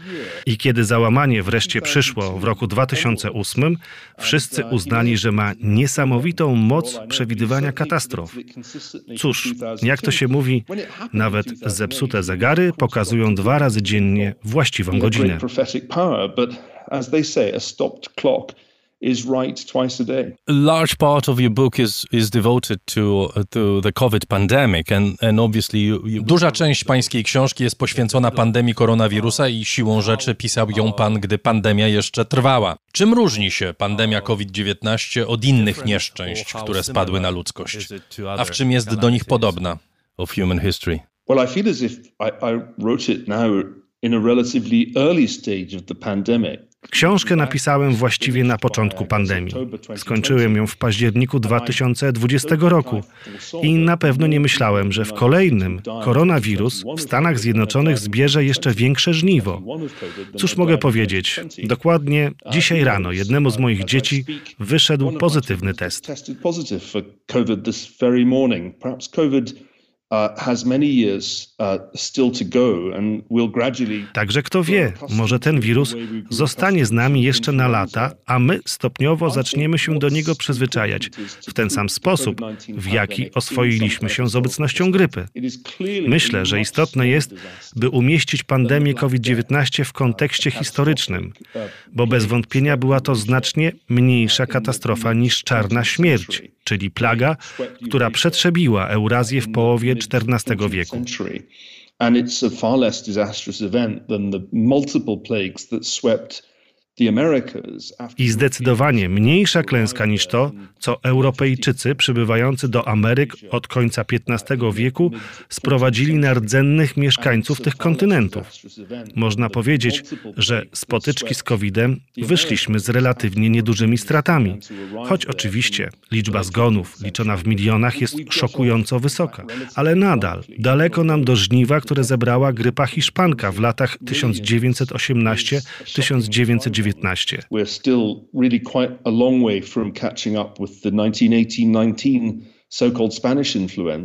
I kiedy załamanie wreszcie przyszło w roku 2008, wszyscy uznali, że ma niesamowitą moc przewidywania katastrof. Cóż, jak to się mówi, nawet zepsute zegary pokazują dwa razy dziennie właściwą godzinę. Is right twice a day. A large part of your book is is devoted to to the COVID pandemic and and obviously you, you... Duża część pańskiej książki jest poświęcona pandemii koronawirusa i siłą rzeczy pisał ją pan, gdy pandemia jeszcze trwała. Czym różni się pandemia COVID-19 od innych nieszczęść, które spadły na ludzkość? A w czym jest do nich podobna? Of human history. Well, I feel as if I, I wrote it now in a relatively early stage of the pandemic. Książkę napisałem właściwie na początku pandemii. Skończyłem ją w październiku 2020 roku i na pewno nie myślałem, że w kolejnym koronawirus w Stanach Zjednoczonych zbierze jeszcze większe żniwo. Cóż mogę powiedzieć? Dokładnie dzisiaj rano jednemu z moich dzieci wyszedł pozytywny test. Także kto wie, może ten wirus zostanie z nami jeszcze na lata, a my stopniowo zaczniemy się do niego przyzwyczajać w ten sam sposób, w jaki oswoiliśmy się z obecnością grypy. Myślę, że istotne jest, by umieścić pandemię COVID-19 w kontekście historycznym, bo bez wątpienia była to znacznie mniejsza katastrofa niż czarna śmierć czyli plaga, która przetrzebiła Eurazję w połowie XIV wieku. And it's a far less disastrous event than the multiple plagues that swept i zdecydowanie mniejsza klęska niż to, co Europejczycy przybywający do Ameryk od końca XV wieku sprowadzili na rdzennych mieszkańców tych kontynentów. Można powiedzieć, że z potyczki z COVID-em wyszliśmy z relatywnie niedużymi stratami, choć oczywiście liczba zgonów liczona w milionach jest szokująco wysoka, ale nadal daleko nam do żniwa, które zebrała grypa hiszpanka w latach 1918-1919. We're still really quite a long way from catching up with the 1918-19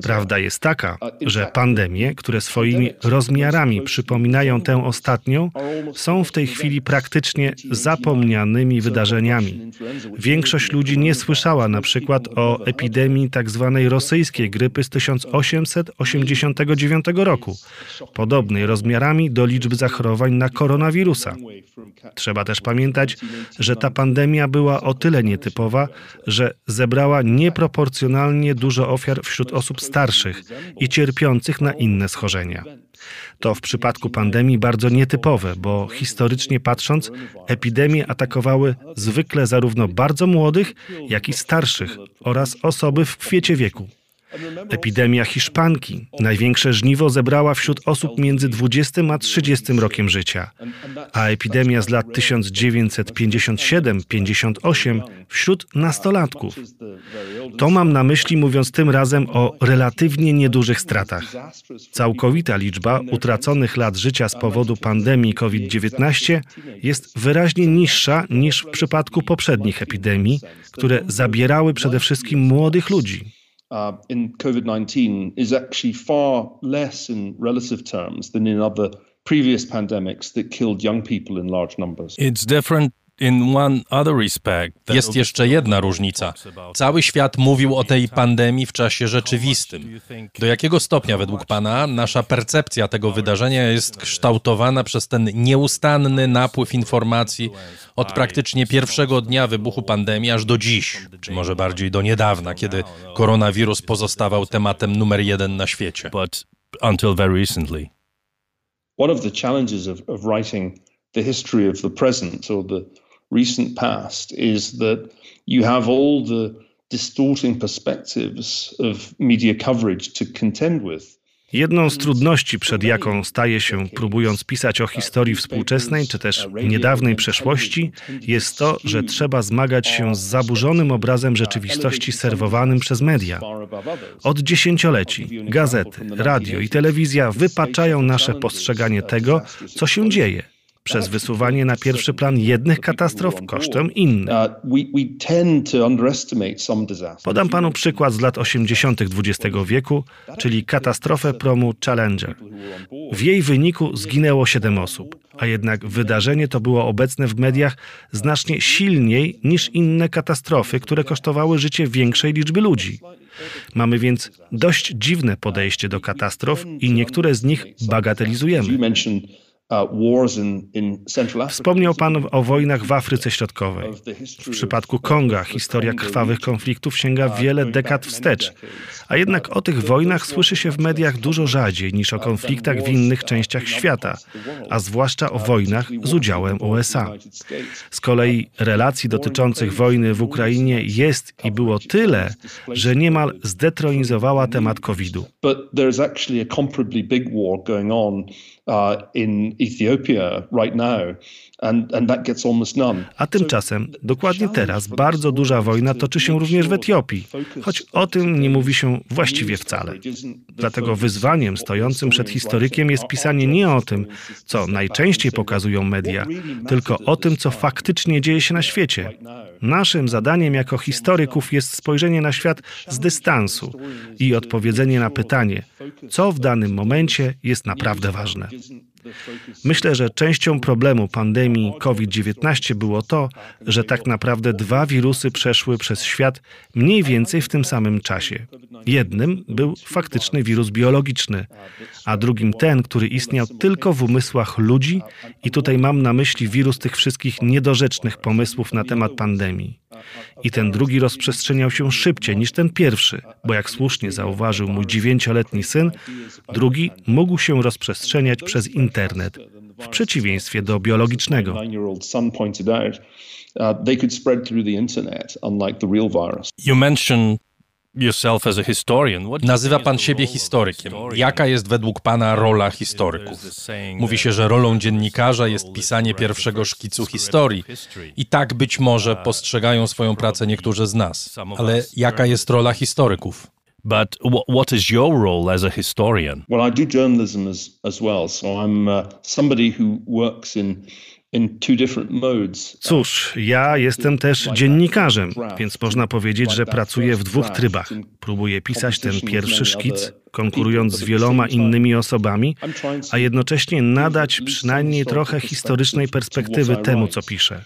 Prawda jest taka, że pandemie, które swoimi rozmiarami przypominają tę ostatnią, są w tej chwili praktycznie zapomnianymi wydarzeniami. Większość ludzi nie słyszała na przykład o epidemii tzw. Rosyjskiej grypy z 1889 roku, podobnej rozmiarami do liczby zachorowań na koronawirusa. Trzeba też pamiętać, że ta pandemia była o tyle nietypowa, że zebrała nieproporcjonalnie dużo ofiar wśród osób starszych i cierpiących na inne schorzenia. To w przypadku pandemii bardzo nietypowe, bo historycznie patrząc, epidemie atakowały zwykle zarówno bardzo młodych, jak i starszych oraz osoby w kwiecie wieku. Epidemia hiszpanki. Największe żniwo zebrała wśród osób między 20 a 30 rokiem życia, a epidemia z lat 1957-58 wśród nastolatków. To mam na myśli mówiąc tym razem o relatywnie niedużych stratach. Całkowita liczba utraconych lat życia z powodu pandemii COVID-19 jest wyraźnie niższa niż w przypadku poprzednich epidemii, które zabierały przede wszystkim młodych ludzi. Uh, in COVID 19 is actually far less in relative terms than in other previous pandemics that killed young people in large numbers. It's different Jest jeszcze jedna różnica. Cały świat mówił o tej pandemii w czasie rzeczywistym. Do jakiego stopnia, według Pana, nasza percepcja tego wydarzenia jest kształtowana przez ten nieustanny napływ informacji od praktycznie pierwszego dnia wybuchu pandemii aż do dziś, czy może bardziej do niedawna, kiedy koronawirus pozostawał tematem numer jeden na świecie? But until very recently. One of the challenges of, of writing the history of the present or the recent past is that you have all the distorting perspectives of media coverage to contend with. Jedną z trudności, przed jaką staje się próbując pisać o historii współczesnej czy też niedawnej przeszłości, jest to, że trzeba zmagać się z zaburzonym obrazem rzeczywistości serwowanym przez media. Od dziesięcioleci gazety, radio i telewizja wypaczają nasze postrzeganie tego, co się dzieje przez wysuwanie na pierwszy plan jednych katastrof kosztem innych. Podam panu przykład z lat 80. XX wieku, czyli katastrofę promu Challenger. W jej wyniku zginęło 7 osób, a jednak wydarzenie to było obecne w mediach znacznie silniej niż inne katastrofy, które kosztowały życie większej liczby ludzi. Mamy więc dość dziwne podejście do katastrof i niektóre z nich bagatelizujemy. Uh, Wspomniał Pan o wojnach w Afryce Środkowej. W przypadku Konga historia krwawych konfliktów sięga uh, wiele dekad wstecz, a jednak o tych wojnach słyszy się w mediach dużo rzadziej niż o uh, konfliktach w innych częściach świata, a zwłaszcza o wojnach z udziałem USA. Z kolei relacji dotyczących wojny w Ukrainie jest i było tyle, że niemal zdetronizowała temat COVID-u. Uh, in Ethiopia right now. A tymczasem, dokładnie teraz, bardzo duża wojna toczy się również w Etiopii, choć o tym nie mówi się właściwie wcale. Dlatego wyzwaniem stojącym przed historykiem jest pisanie nie o tym, co najczęściej pokazują media, tylko o tym, co faktycznie dzieje się na świecie. Naszym zadaniem jako historyków jest spojrzenie na świat z dystansu i odpowiedzenie na pytanie, co w danym momencie jest naprawdę ważne. Myślę, że częścią problemu pandemii COVID-19 było to, że tak naprawdę dwa wirusy przeszły przez świat mniej więcej w tym samym czasie. Jednym był faktyczny wirus biologiczny, a drugim ten, który istniał tylko w umysłach ludzi, i tutaj mam na myśli wirus tych wszystkich niedorzecznych pomysłów na temat pandemii. I ten drugi rozprzestrzeniał się szybciej niż ten pierwszy, bo jak słusznie zauważył mój dziewięcioletni syn, drugi mógł się rozprzestrzeniać przez internet, w przeciwieństwie do biologicznego. You mentioned Nazywa pan siebie historykiem. Jaka jest według pana rola historyków? Mówi się, że rolą dziennikarza jest pisanie pierwszego szkicu historii. I tak być może postrzegają swoją pracę niektórzy z nas. Ale jaka jest rola historyków? But what is your role as a historian? Well, I do journalism as, as well. So I'm uh, somebody who works in Cóż, ja jestem też dziennikarzem, więc można powiedzieć, że pracuję w dwóch trybach. Próbuję pisać ten pierwszy szkic, konkurując z wieloma innymi osobami, a jednocześnie nadać przynajmniej trochę historycznej perspektywy temu, co piszę.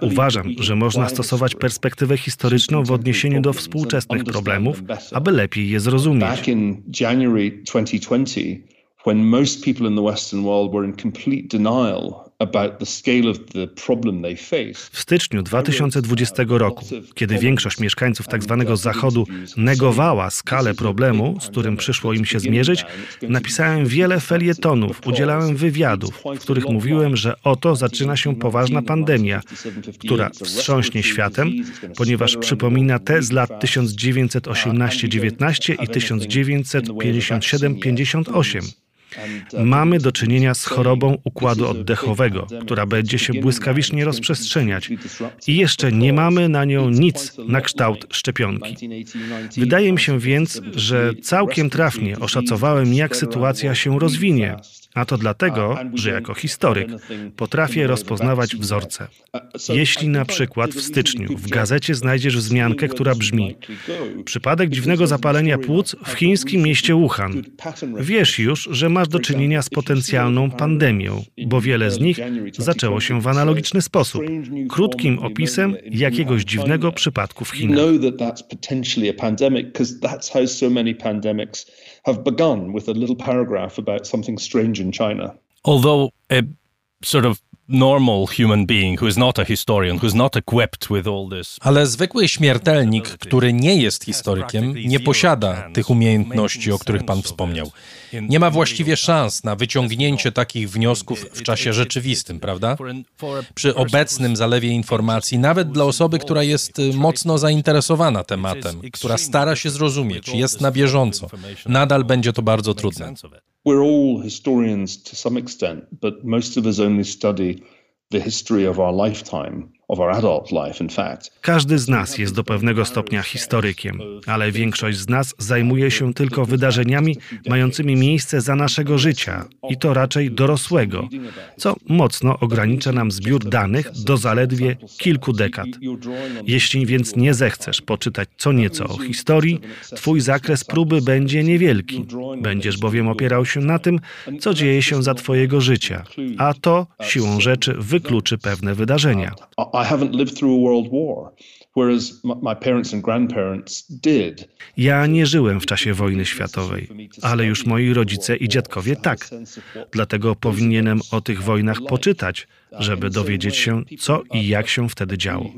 Uważam, że można stosować perspektywę historyczną w odniesieniu do współczesnych problemów, aby lepiej je zrozumieć. when most people in the Western world were in complete denial w styczniu 2020 roku, kiedy większość mieszkańców tzw. Tak Zachodu negowała skalę problemu, z którym przyszło im się zmierzyć, napisałem wiele felietonów, udzielałem wywiadów, w których mówiłem, że oto zaczyna się poważna pandemia, która wstrząśnie światem, ponieważ przypomina te z lat 1918-19 i 1957-58. Mamy do czynienia z chorobą układu oddechowego, która będzie się błyskawicznie rozprzestrzeniać i jeszcze nie mamy na nią nic na kształt szczepionki. Wydaje mi się więc, że całkiem trafnie oszacowałem, jak sytuacja się rozwinie, a to dlatego, że jako historyk potrafię rozpoznawać wzorce. Jeśli na przykład w styczniu w gazecie znajdziesz wzmiankę, która brzmi Przypadek dziwnego zapalenia płuc w chińskim mieście Wuhan, wiesz już, że masz do czynienia z potencjalną pandemią, bo wiele z nich zaczęło się w analogiczny sposób, krótkim opisem jakiegoś dziwnego przypadku w Chinach have begun with a little paragraph about something strange in China. Although a sort of normal human being who is not a historian, who's not equipped with all this. Ale zwykły śmiertelnik, który nie jest historykiem, nie posiada tych umiejętności, o których pan wspomniał. Nie ma właściwie szans na wyciągnięcie takich wniosków w czasie rzeczywistym, prawda? Przy obecnym zalewie informacji, nawet dla osoby, która jest y, mocno zainteresowana tematem, która stara się zrozumieć, jest na bieżąco, nadal będzie to bardzo trudne. We're all historians to some extent, but most of us only study the history of our lifetime. Każdy z nas jest do pewnego stopnia historykiem, ale większość z nas zajmuje się tylko wydarzeniami mającymi miejsce za naszego życia i to raczej dorosłego, co mocno ogranicza nam zbiór danych do zaledwie kilku dekad. Jeśli więc nie zechcesz poczytać co nieco o historii, twój zakres próby będzie niewielki. Będziesz bowiem opierał się na tym, co dzieje się za twojego życia, a to siłą rzeczy wykluczy pewne wydarzenia. Ja nie żyłem w czasie wojny światowej, ale już moi rodzice i dziadkowie tak. Dlatego powinienem o tych wojnach poczytać, żeby dowiedzieć się, co i jak się wtedy działo.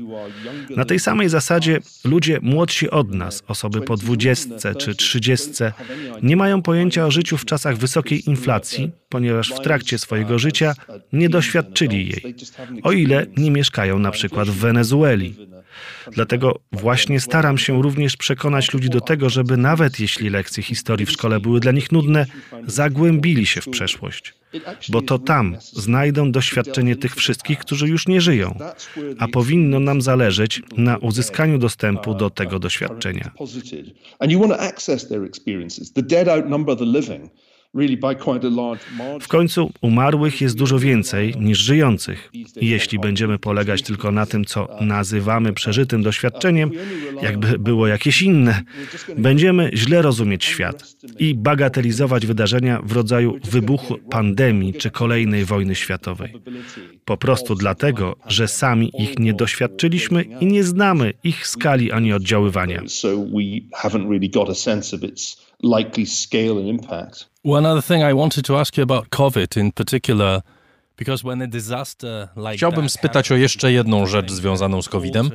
Na tej samej zasadzie ludzie młodsi od nas, osoby po dwudziestce czy trzydziestce, nie mają pojęcia o życiu w czasach wysokiej inflacji, ponieważ w trakcie swojego życia nie doświadczyli jej, o ile nie mieszkają na przykład w Wenezueli. Dlatego właśnie staram się również przekonać ludzi do tego, żeby nawet jeśli lekcje historii w szkole były dla nich nudne, zagłębili się w przeszłość. Bo to tam znajdą doświadczenie tych wszystkich, którzy już nie żyją, a powinno nam zależeć na uzyskaniu dostępu do tego doświadczenia. W końcu umarłych jest dużo więcej niż żyjących. Jeśli będziemy polegać tylko na tym, co nazywamy przeżytym doświadczeniem, jakby było jakieś inne, będziemy źle rozumieć świat i bagatelizować wydarzenia w rodzaju wybuchu pandemii czy kolejnej wojny światowej. Po prostu dlatego, że sami ich nie doświadczyliśmy i nie znamy ich skali ani oddziaływania likely scale and impact. One other thing I wanted to ask you about COVID in particular Chciałbym spytać o jeszcze jedną rzecz związaną z COVID-em,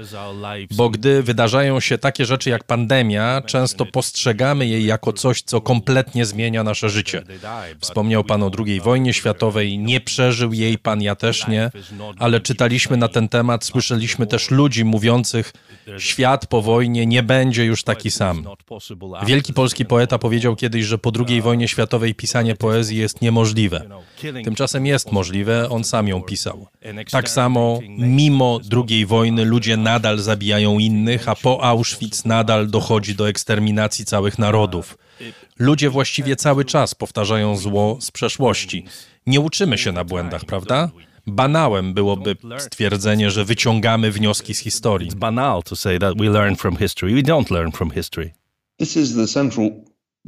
bo gdy wydarzają się takie rzeczy jak pandemia, często postrzegamy jej jako coś, co kompletnie zmienia nasze życie. Wspomniał Pan o II wojnie światowej, nie przeżył jej Pan, ja też nie, ale czytaliśmy na ten temat, słyszeliśmy też ludzi mówiących, świat po wojnie nie będzie już taki sam. Wielki polski poeta powiedział kiedyś, że po II wojnie światowej pisanie poezji jest niemożliwe. Tymczasem jest możliwe on sam ją pisał. Tak samo, mimo II wojny, ludzie nadal zabijają innych, a po Auschwitz nadal dochodzi do eksterminacji całych narodów. Ludzie właściwie cały czas powtarzają zło z przeszłości. Nie uczymy się na błędach, prawda? Banałem byłoby stwierdzenie, że wyciągamy wnioski z historii. It's banal to say that we learn from history. We don't learn from history. This is the central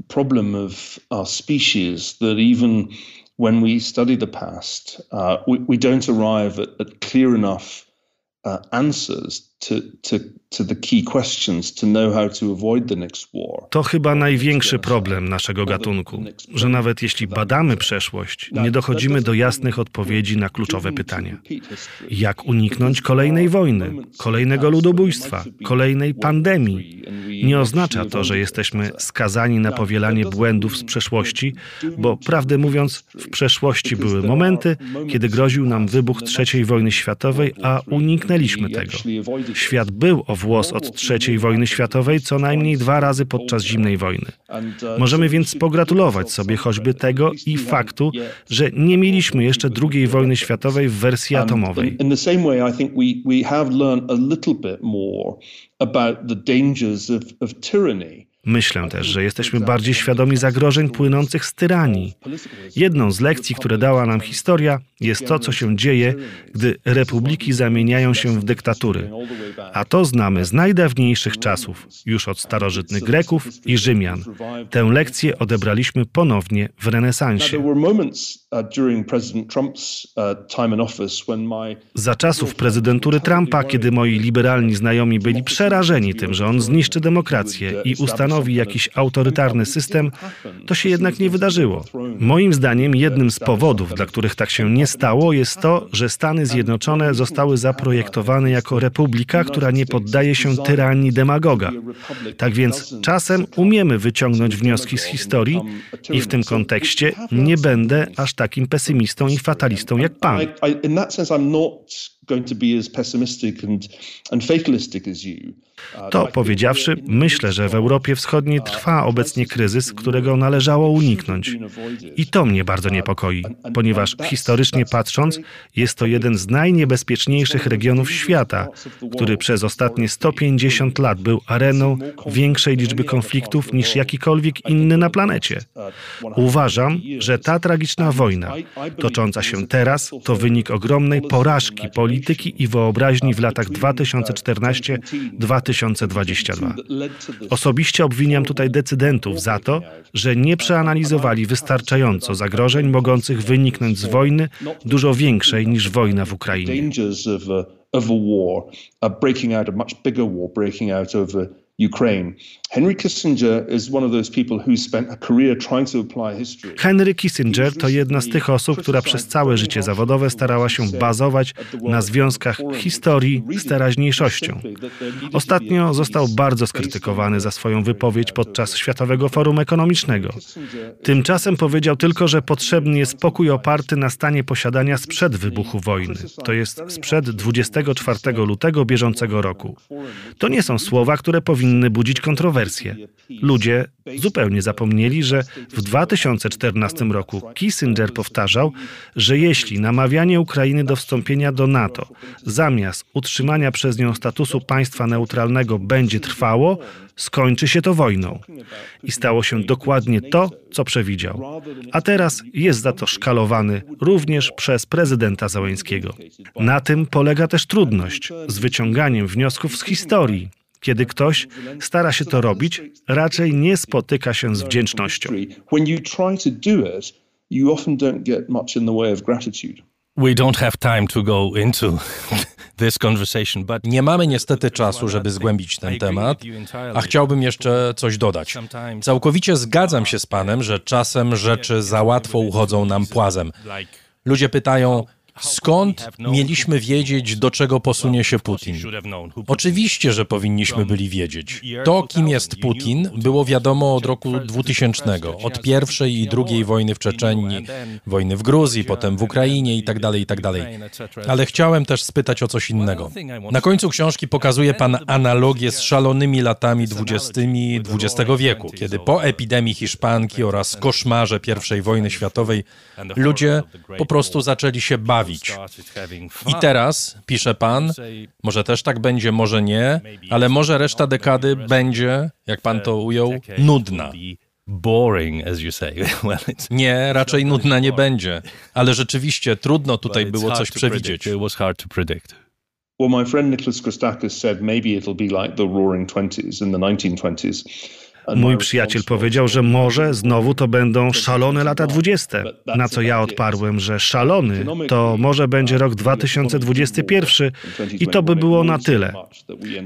problem of our species that even when we study the past, uh, we, we don't arrive at, at clear enough uh, answers to, to To chyba największy problem naszego gatunku, że nawet jeśli badamy przeszłość, nie dochodzimy do jasnych odpowiedzi na kluczowe pytania. Jak uniknąć kolejnej wojny, kolejnego ludobójstwa, kolejnej pandemii? Nie oznacza to, że jesteśmy skazani na powielanie błędów z przeszłości, bo prawdę mówiąc, w przeszłości były momenty, kiedy groził nam wybuch III wojny światowej, a uniknęliśmy tego. Świat był o włos od III wojny światowej co najmniej dwa razy podczas zimnej wojny. Możemy więc pogratulować sobie choćby tego i faktu, że nie mieliśmy jeszcze II wojny światowej w wersji atomowej. about the dangers of, of tyranny Myślę też, że jesteśmy bardziej świadomi zagrożeń płynących z tyranii. Jedną z lekcji, które dała nam historia, jest to, co się dzieje, gdy republiki zamieniają się w dyktatury. A to znamy z najdawniejszych czasów, już od starożytnych Greków i Rzymian. Tę lekcję odebraliśmy ponownie w renesansie. Za czasów prezydentury Trumpa, kiedy moi liberalni znajomi byli przerażeni tym, że on zniszczy demokrację i ustanowi jakiś autorytarny system, to się jednak nie wydarzyło. Moim zdaniem jednym z powodów, dla których tak się nie stało, jest to, że Stany Zjednoczone zostały zaprojektowane jako republika, która nie poddaje się tyranii demagoga. Tak więc czasem umiemy wyciągnąć wnioski z historii i w tym kontekście nie będę aż takim pesymistą i fatalistą jak pan. Going to be as pessimistic and, and fatalistic as you. To powiedziawszy, myślę, że w Europie Wschodniej trwa obecnie kryzys, którego należało uniknąć. I to mnie bardzo niepokoi, ponieważ historycznie patrząc, jest to jeden z najniebezpieczniejszych regionów świata, który przez ostatnie 150 lat był areną większej liczby konfliktów niż jakikolwiek inny na planecie. Uważam, że ta tragiczna wojna, tocząca się teraz, to wynik ogromnej porażki polityki i wyobraźni w latach 2014-2015. 2022. Osobiście obwiniam tutaj decydentów za to, że nie przeanalizowali wystarczająco zagrożeń mogących wyniknąć z wojny dużo większej niż wojna w Ukrainie. Of a war, a breaking out, a much bigger war breaking out over Ukraine. Henry Kissinger is one of those people who spent a career trying to apply history. Henry Kissinger to jedna z tych osób, która przez całe życie zawodowe starała się bazować na związkach historii z teraźniejszością. Ostatnio został bardzo skrytykowany za swoją wypowiedź podczas Światowego Forum Ekonomicznego. Tymczasem powiedział tylko, że potrzebny jest pokój oparty na stanie posiadania sprzed wybuchu wojny, to jest sprzed 24 lutego bieżącego roku. To nie są słowa, które powinny budzić kontrowersje. Ludzie zupełnie zapomnieli, że w 2014 roku Kissinger powtarzał, że jeśli namawianie Ukrainy do wstąpienia do NATO zamiast utrzymania przez nią statusu państwa neutralnego będzie trwało, skończy się to wojną. I stało się dokładnie to, co przewidział. A teraz jest za to szkalowany również przez prezydenta Załęskiego. Na tym polega też trudność z wyciąganiem wniosków z historii kiedy ktoś stara się to robić, raczej nie spotyka się z wdzięcznością. We don't have time to go into this conversation, but nie mamy niestety czasu, żeby zgłębić ten temat, a chciałbym jeszcze coś dodać. Całkowicie zgadzam się z panem, że czasem rzeczy za łatwo uchodzą nam płazem. Ludzie pytają, Skąd mieliśmy wiedzieć, do czego posunie się Putin? Oczywiście, że powinniśmy byli wiedzieć. To, kim jest Putin, było wiadomo od roku 2000, od pierwszej i drugiej wojny w Czeczenii, wojny w Gruzji, potem w Ukrainie itd., tak itd. Tak Ale chciałem też spytać o coś innego. Na końcu książki pokazuje pan analogię z szalonymi latami dwudziestymi XX wieku, kiedy po epidemii hiszpanki oraz koszmarze I wojny światowej ludzie po prostu zaczęli się bawić I teraz, pisze pan, może też tak będzie, może nie, ale może reszta dekady będzie, jak pan to ujął, nudna. boring, as you say. well, nie, raczej nudna nie będzie. Ale rzeczywiście trudno tutaj było coś przewidzieć. It was hard to predict. Well, my friend Nicholas Christakis said maybe it'll be like the Roaring Twenties in the 1920s. Mój przyjaciel powiedział, że może znowu to będą szalone lata dwudzieste. Na co ja odparłem, że szalony to może będzie rok 2021 i to by było na tyle.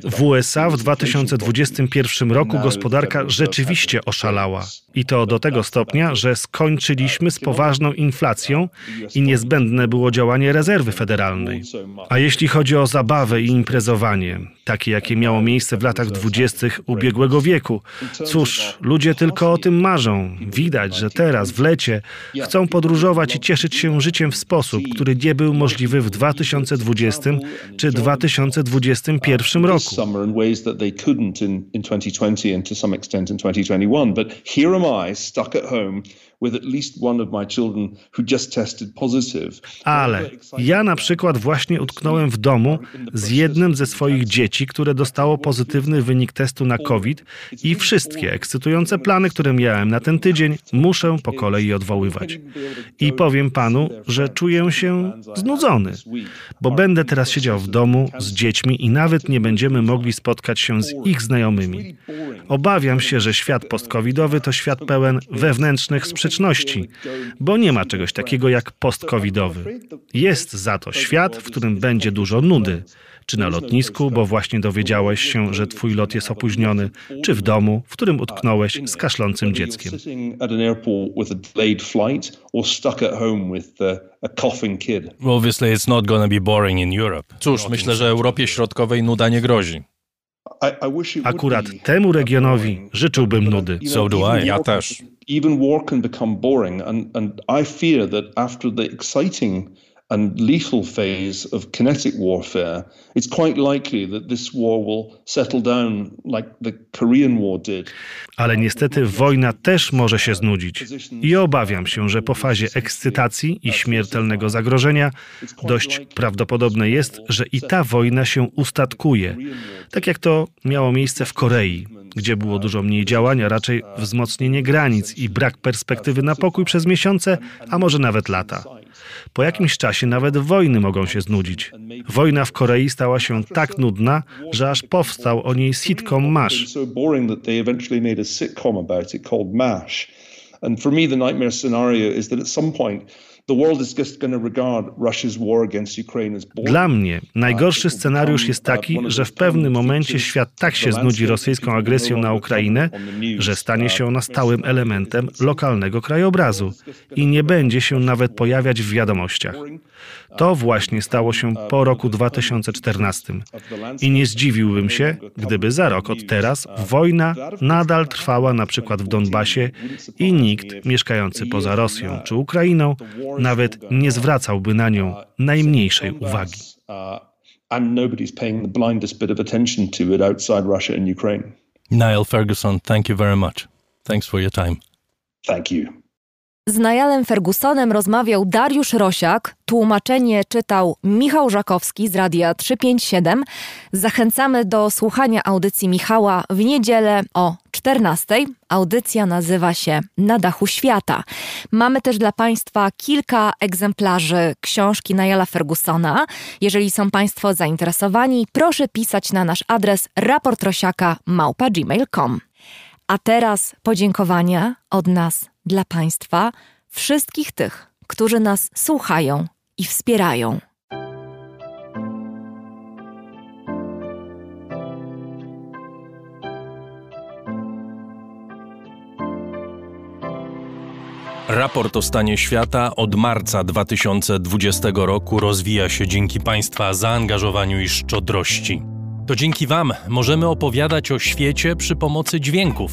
W USA w 2021 roku gospodarka rzeczywiście oszalała. I to do tego stopnia, że skończyliśmy z poważną inflacją i niezbędne było działanie rezerwy federalnej. A jeśli chodzi o zabawę i imprezowanie, takie jakie miało miejsce w latach dwudziestych ubiegłego wieku, Cóż, ludzie tylko o tym marzą. Widać, że teraz, w lecie, chcą podróżować i cieszyć się życiem w sposób, który nie był możliwy w 2020 czy 2021 roku. Ale ja na przykład właśnie utknąłem w domu z jednym ze swoich dzieci, które dostało pozytywny wynik testu na COVID i wszystkie ekscytujące plany, które miałem na ten tydzień, muszę po kolei odwoływać. I powiem panu, że czuję się znudzony, bo będę teraz siedział w domu z dziećmi i nawet nie będziemy mogli spotkać się z ich znajomymi. Obawiam się, że świat postcovidowy to świat pełen wewnętrznych sprzeczności, bo nie ma czegoś takiego jak postcovidowy. Jest za to świat, w którym będzie dużo nudy czy na lotnisku, bo właśnie dowiedziałeś się, że twój lot jest opóźniony, czy w domu, w którym utknąłeś z kaszlącym dzieckiem. Obviously it's not gonna be boring in Europe. Cóż, myślę, że Europie Środkowej nuda nie grozi. Akurat temu regionowi życzyłbym nudy. So do I. Ja też. Even war can become boring and, and I fear that after the exciting and lethal phase of kinetic warfare, it's quite likely that this war will settle down like the Korean War did. Ale niestety wojna też może się znudzić. I obawiam się, że po fazie ekscytacji i śmiertelnego zagrożenia dość prawdopodobne jest, że i ta wojna się ustatkuje, tak jak to miało miejsce w Korei, gdzie było dużo mniej działania, raczej wzmocnienie granic i brak perspektywy na pokój przez miesiące, a może nawet lata. Po jakimś czasie nawet wojny mogą się znudzić. Wojna w Korei stała się tak nudna, że aż powstał o niej sitcom MASH. And for me, the nightmare scenario is that at some point dla mnie najgorszy scenariusz jest taki, że w pewnym momencie świat tak się znudzi rosyjską agresją na Ukrainę, że stanie się ona stałym elementem lokalnego krajobrazu i nie będzie się nawet pojawiać w wiadomościach. To właśnie stało się po roku 2014. I nie zdziwiłbym się, gdyby za rok od teraz wojna nadal trwała na przykład w Donbasie i nikt mieszkający poza Rosją czy Ukrainą nawet nie zwracałby na nią najmniejszej uwagi. Niall Ferguson, thank you very much. Thanks for your time. Thank you. Z Najalem Fergusonem rozmawiał Dariusz Rosiak, tłumaczenie czytał Michał Żakowski z Radia 357. Zachęcamy do słuchania audycji Michała w niedzielę o 14. Audycja nazywa się Na dachu świata. Mamy też dla Państwa kilka egzemplarzy książki Najala Fergusona. Jeżeli są Państwo zainteresowani, proszę pisać na nasz adres raportrosiaka.gmail.com. A teraz podziękowania od nas dla Państwa, wszystkich tych, którzy nas słuchają i wspierają. Raport o stanie świata od marca 2020 roku rozwija się dzięki Państwa zaangażowaniu i szczodrości. To dzięki Wam możemy opowiadać o świecie przy pomocy dźwięków.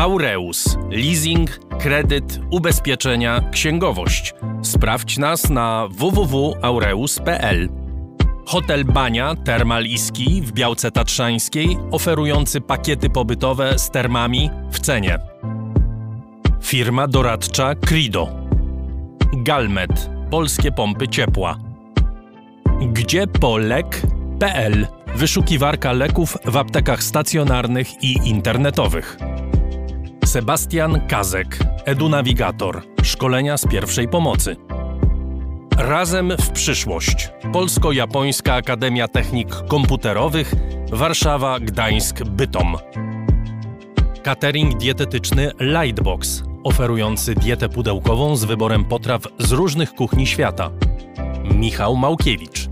Aureus. Leasing, kredyt, ubezpieczenia, księgowość. Sprawdź nas na www.aureus.pl. Hotel Bania Termal w Białce Tatrzańskiej, oferujący pakiety pobytowe z termami w cenie. Firma doradcza Crido. Galmet. Polskie pompy ciepła. Gdzie polek.pl Wyszukiwarka leków w aptekach stacjonarnych i internetowych. Sebastian Kazek, edunawigator, szkolenia z pierwszej pomocy. Razem w przyszłość. Polsko-Japońska Akademia Technik Komputerowych, Warszawa, Gdańsk, Bytom. Catering dietetyczny Lightbox, oferujący dietę pudełkową z wyborem potraw z różnych kuchni świata. Michał Małkiewicz.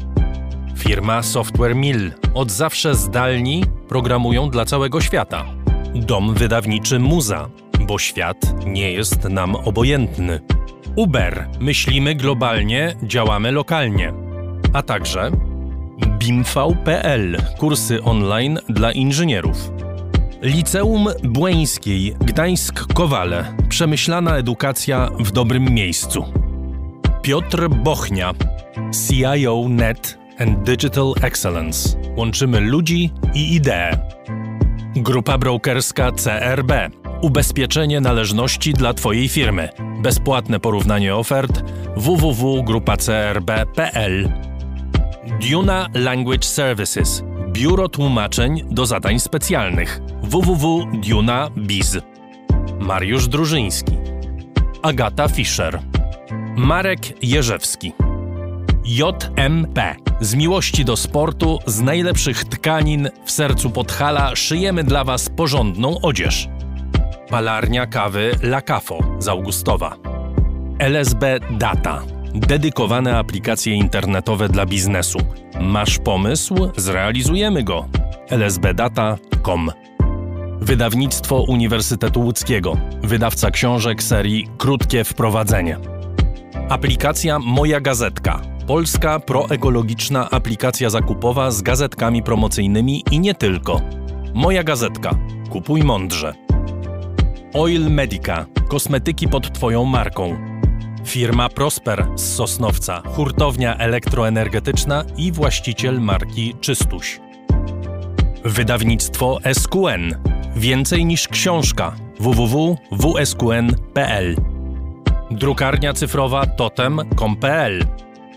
Firma Software Mill. Od zawsze zdalni programują dla całego świata. Dom wydawniczy Muza, bo świat nie jest nam obojętny. Uber. Myślimy globalnie, działamy lokalnie. A także BIMV.pl. Kursy online dla inżynierów. Liceum Błeńskiej Gdańsk-Kowale. Przemyślana edukacja w dobrym miejscu. Piotr Bochnia. CIO Net and Digital Excellence. Łączymy ludzi i idee. Grupa brokerska CRB. Ubezpieczenie należności dla Twojej firmy. Bezpłatne porównanie ofert. www.grupacrb.pl Duna Language Services. Biuro tłumaczeń do zadań specjalnych. www.duna.biz Mariusz Drużyński. Agata Fischer. Marek Jerzewski JMP z miłości do sportu, z najlepszych tkanin w sercu Podhala szyjemy dla Was porządną odzież. Palarnia kawy La Cafo z Augustowa. LSB Data. Dedykowane aplikacje internetowe dla biznesu. Masz pomysł? Zrealizujemy go. lsbdata.com Wydawnictwo Uniwersytetu Łódzkiego. Wydawca książek serii Krótkie Wprowadzenie. Aplikacja Moja Gazetka polska proekologiczna aplikacja zakupowa z gazetkami promocyjnymi i nie tylko. Moja gazetka. Kupuj mądrze. Oil Medica. Kosmetyki pod Twoją marką. Firma Prosper z Sosnowca. Hurtownia elektroenergetyczna i właściciel marki Czystuś. Wydawnictwo SQN. Więcej niż książka. www.wsqn.pl Drukarnia cyfrowa totem.com.pl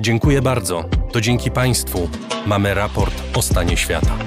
Dziękuję bardzo. To dzięki Państwu mamy raport o stanie świata.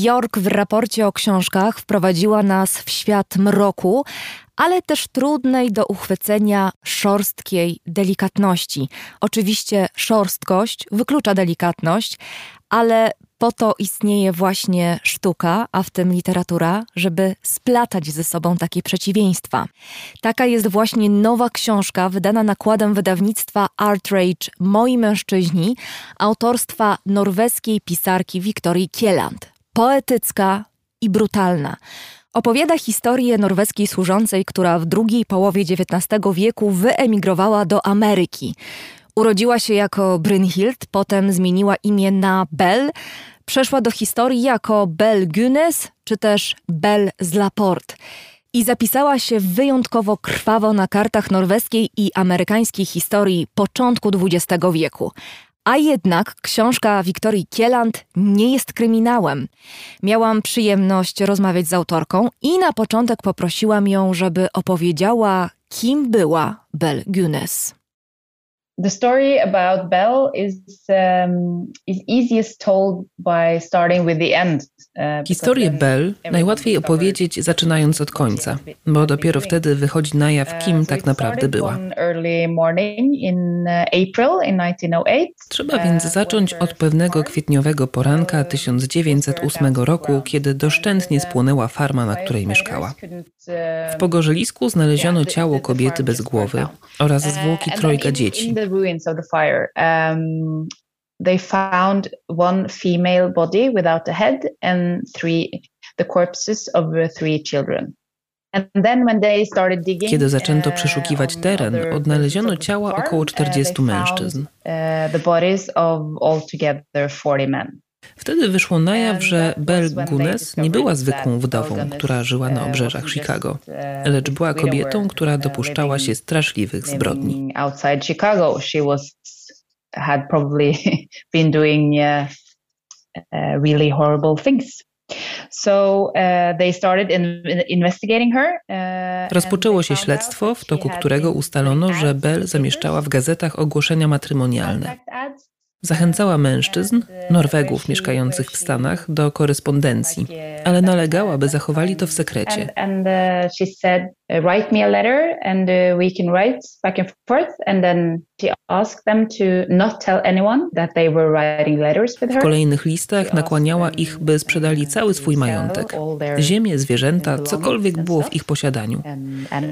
Bjork w raporcie o książkach wprowadziła nas w świat mroku, ale też trudnej do uchwycenia szorstkiej delikatności. Oczywiście szorstkość wyklucza delikatność, ale po to istnieje właśnie sztuka, a w tym literatura, żeby splatać ze sobą takie przeciwieństwa. Taka jest właśnie nowa książka wydana nakładem wydawnictwa Artrage Moi mężczyźni autorstwa norweskiej pisarki Wiktorii Kieland. Poetycka i brutalna. Opowiada historię norweskiej służącej, która w drugiej połowie XIX wieku wyemigrowała do Ameryki. Urodziła się jako Brynhild, potem zmieniła imię na Bell, przeszła do historii jako Bell Gunes czy też Bell z Laporte i zapisała się wyjątkowo krwawo na kartach norweskiej i amerykańskiej historii początku XX wieku. A jednak książka Wiktorii Kieland nie jest kryminałem. Miałam przyjemność rozmawiać z autorką i na początek poprosiłam ją, żeby opowiedziała, kim była Belle Gunes. The story about Belle is um, is easiest told by starting with the end. Uh, Historię Belle najłatwiej opowiedzieć zaczynając od końca, bo dopiero wtedy wychodzi na jaw, uh, kim tak naprawdę była. Uh, Trzeba więc zacząć od pewnego kwietniowego poranka 1908 roku, kiedy doszczętnie spłonęła farma, na której mieszkała. W pogorzelisku znaleziono ciało kobiety bez głowy oraz zwłoki trojga dzieci ruins of the fire, um, they found one female body without a head and three the corpses of three children. Kiedy zaczęto uh, przeszukiwać teren, odnaleziono ciała około 40 uh, mężczyzn. Wtedy wyszło na jaw, że Belle Gunes nie była zwykłą wdową, która żyła na obrzeżach Chicago, lecz była kobietą, która dopuszczała się straszliwych zbrodni. Had probably been doing really horrible things. Rozpoczęło się śledztwo, w toku którego ustalono, że Bell zamieszczała w gazetach ogłoszenia matrymonialne. Zachęcała mężczyzn, Norwegów mieszkających w Stanach, do korespondencji, ale nalegała, by zachowali to w sekrecie. Uh, uh. W kolejnych listach nakłaniała ich, by sprzedali cały swój majątek, ziemię, zwierzęta, cokolwiek było w ich posiadaniu.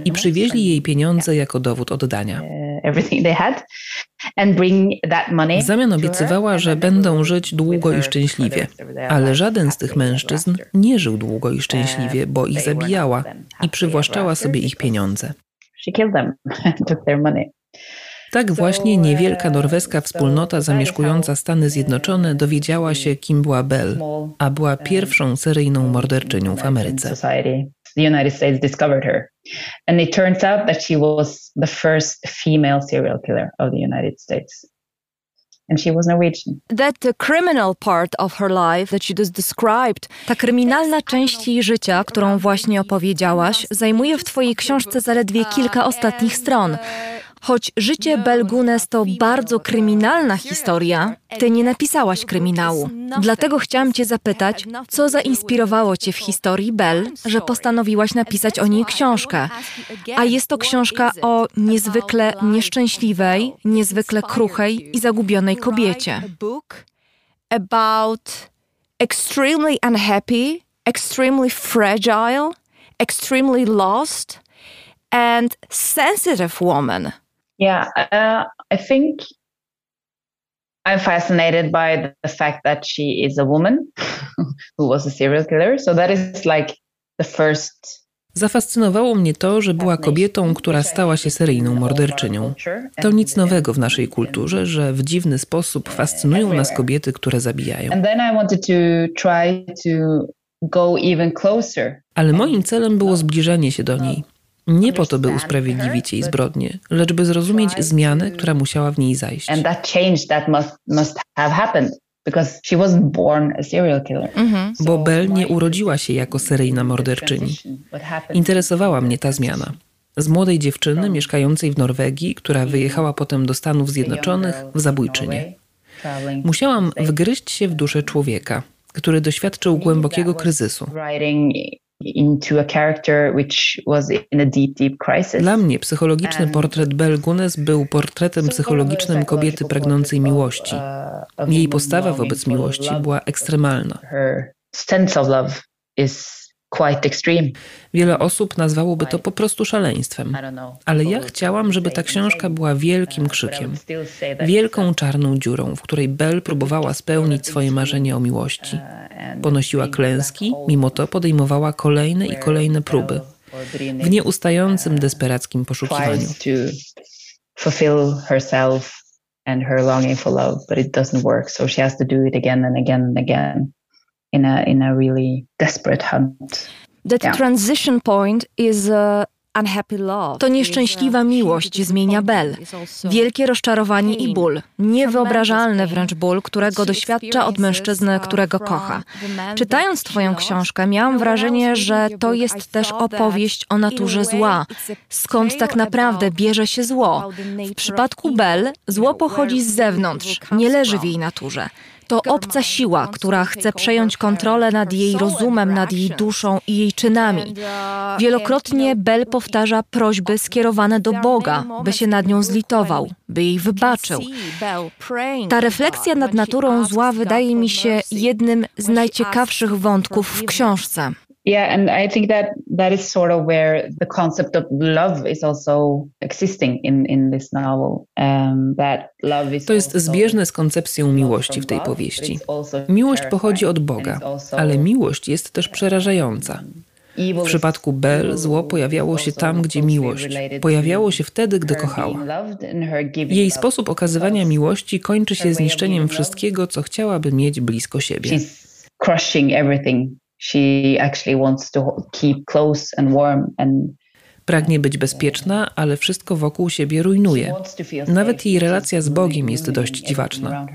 I przywieźli jej pieniądze jako dowód oddania. W zamian obiecywała, że będą żyć długo i szczęśliwie, ale żaden z tych mężczyzn nie żył długo i szczęśliwie, bo ich zabijała i przywłaszczała sobie ich pieniądze. Tak właśnie niewielka norweska wspólnota zamieszkująca Stany Zjednoczone dowiedziała się, kim była Bell, a była pierwszą seryjną morderczynią w Ameryce. And it turns out that she was the first female serial killer of the United States and she was Norwegian. That criminal part of her life that you just described, ta kryminalna część jej życia, którą właśnie opowiedziałaś, zajmuje w twojej książce zaledwie kilka ostatnich stron. Choć życie Belgunes to bardzo kryminalna historia, ty nie napisałaś kryminału. Dlatego chciałam cię zapytać, co zainspirowało cię w historii Bell, że postanowiłaś napisać o niej książkę. A jest to książka o niezwykle nieszczęśliwej, niezwykle kruchej i zagubionej kobiecie. About extremely unhappy, extremely fragile, extremely lost and sensitive woman. Yeah, uh, I think I'm fascinated by the fact that she is a woman who was a serial killer. So that is like the first Zafascynowało mnie to, że była kobietą, która stała się seryjną morderczynią. To nic nowego w naszej kulturze, że w dziwny sposób fascynują nas kobiety, które zabijają. Ale moim celem było zbliżenie się do niej. Nie po to, by usprawiedliwić jej zbrodnie, lecz by zrozumieć zmianę, która musiała w niej zajść. Mhm. Bo Bell nie urodziła się jako seryjna morderczyni. Interesowała mnie ta zmiana. Z młodej dziewczyny mieszkającej w Norwegii, która wyjechała potem do Stanów Zjednoczonych w zabójczynię. Musiałam wgryźć się w duszę człowieka, który doświadczył głębokiego kryzysu. Dla mnie psychologiczny portret Belle Gunes był portretem psychologicznym kobiety pragnącej miłości. Uh, Jej postawa wobec miłości była ekstremalna. sense of love is. Wiele osób nazwałoby to po prostu szaleństwem. Ale ja chciałam, żeby ta książka była wielkim krzykiem, wielką czarną dziurą, w której Belle próbowała spełnić swoje marzenie o miłości. Ponosiła klęski, mimo to podejmowała kolejne i kolejne próby w nieustającym, uh, desperackim poszukiwaniu. and her longing for love, but it doesn't work. So she has to do it again and again and again in a in a really desperate hunt. That yeah. transition point is uh, to nieszczęśliwa miłość zmienia Bel. Wielkie rozczarowanie i ból. Niewyobrażalny wręcz ból, którego doświadcza od mężczyzny, którego kocha. Czytając Twoją książkę, miałam wrażenie, że to jest też opowieść o naturze zła. Skąd tak naprawdę bierze się zło? W przypadku Bel zło pochodzi z zewnątrz, nie leży w jej naturze. To obca siła, która chce przejąć kontrolę nad jej rozumem, nad jej duszą i jej czynami. Wielokrotnie Bel powtarza prośby skierowane do Boga, by się nad nią zlitował, by jej wybaczył. Ta refleksja nad naturą zła wydaje mi się jednym z najciekawszych wątków w książce. Yeah, and I think that that is sort of where the concept of love is also existing in, in this novel. Um, that love is to jest zbieżne z koncepcją miłości w tej powieści. Miłość pochodzi od Boga, ale miłość jest też przerażająca. W przypadku Belle zło pojawiało się tam, gdzie miłość. Pojawiało się wtedy, gdy kochała. Jej sposób okazywania miłości kończy się zniszczeniem wszystkiego, co chciałaby mieć blisko siebie. crushing everything She actually wants to keep close and warm and Pragnie być bezpieczna, ale wszystko wokół siebie rujnuje. Nawet jej relacja z Bogiem jest dość dziwaczna.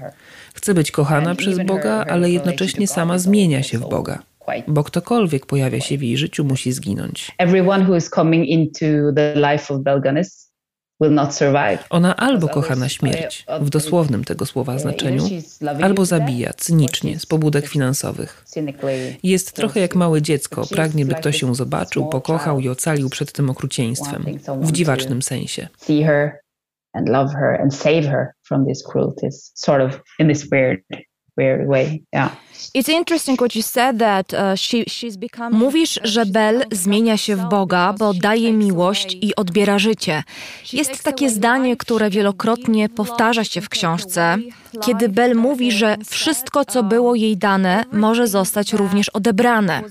Chce być kochana przez Boga, ale jednocześnie sama zmienia się w Boga. Bo ktokolwiek pojawia się w jej życiu, musi zginąć. Everyone who is coming into the life of Belganis ona albo kocha na śmierć, w dosłownym tego słowa znaczeniu, albo zabija cynicznie z pobudek finansowych. Jest trochę jak małe dziecko, pragnie, by ktoś ją zobaczył, pokochał i ocalił przed tym okrucieństwem, w dziwacznym sensie. And love her and save her from these cruelties, sort of in this weird weird way. Yeah. It's interesting what you said that uh, Mówisz, że Bel zmienia się w Boga, bo daje miłość i odbiera życie. Jest takie zdanie, które wielokrotnie powtarza się w książce, kiedy Bel mówi, że wszystko, co było jej dane, może zostać również odebrane.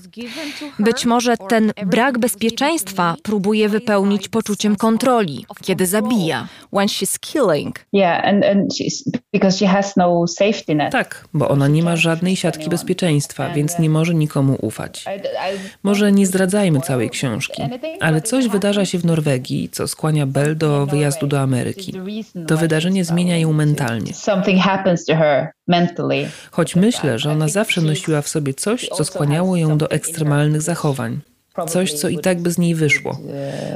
Być może ten brak bezpieczeństwa próbuje wypełnić poczuciem kontroli, kiedy zabija. When she's killing. Yeah, and, and she's, because she has no safety net. Tak, bo ona nie ma żadnej siatki bezpieczeństwa, więc nie może nikomu ufać. Może nie zdradzajmy całej książki, ale coś wydarza się w Norwegii, co skłania Belle do wyjazdu do Ameryki. To wydarzenie zmienia ją mentalnie. Choć myślę, że ona zawsze nosiła w sobie coś, co skłaniało ją do ekstremalnych zachowań. Coś, co i tak by z niej wyszło,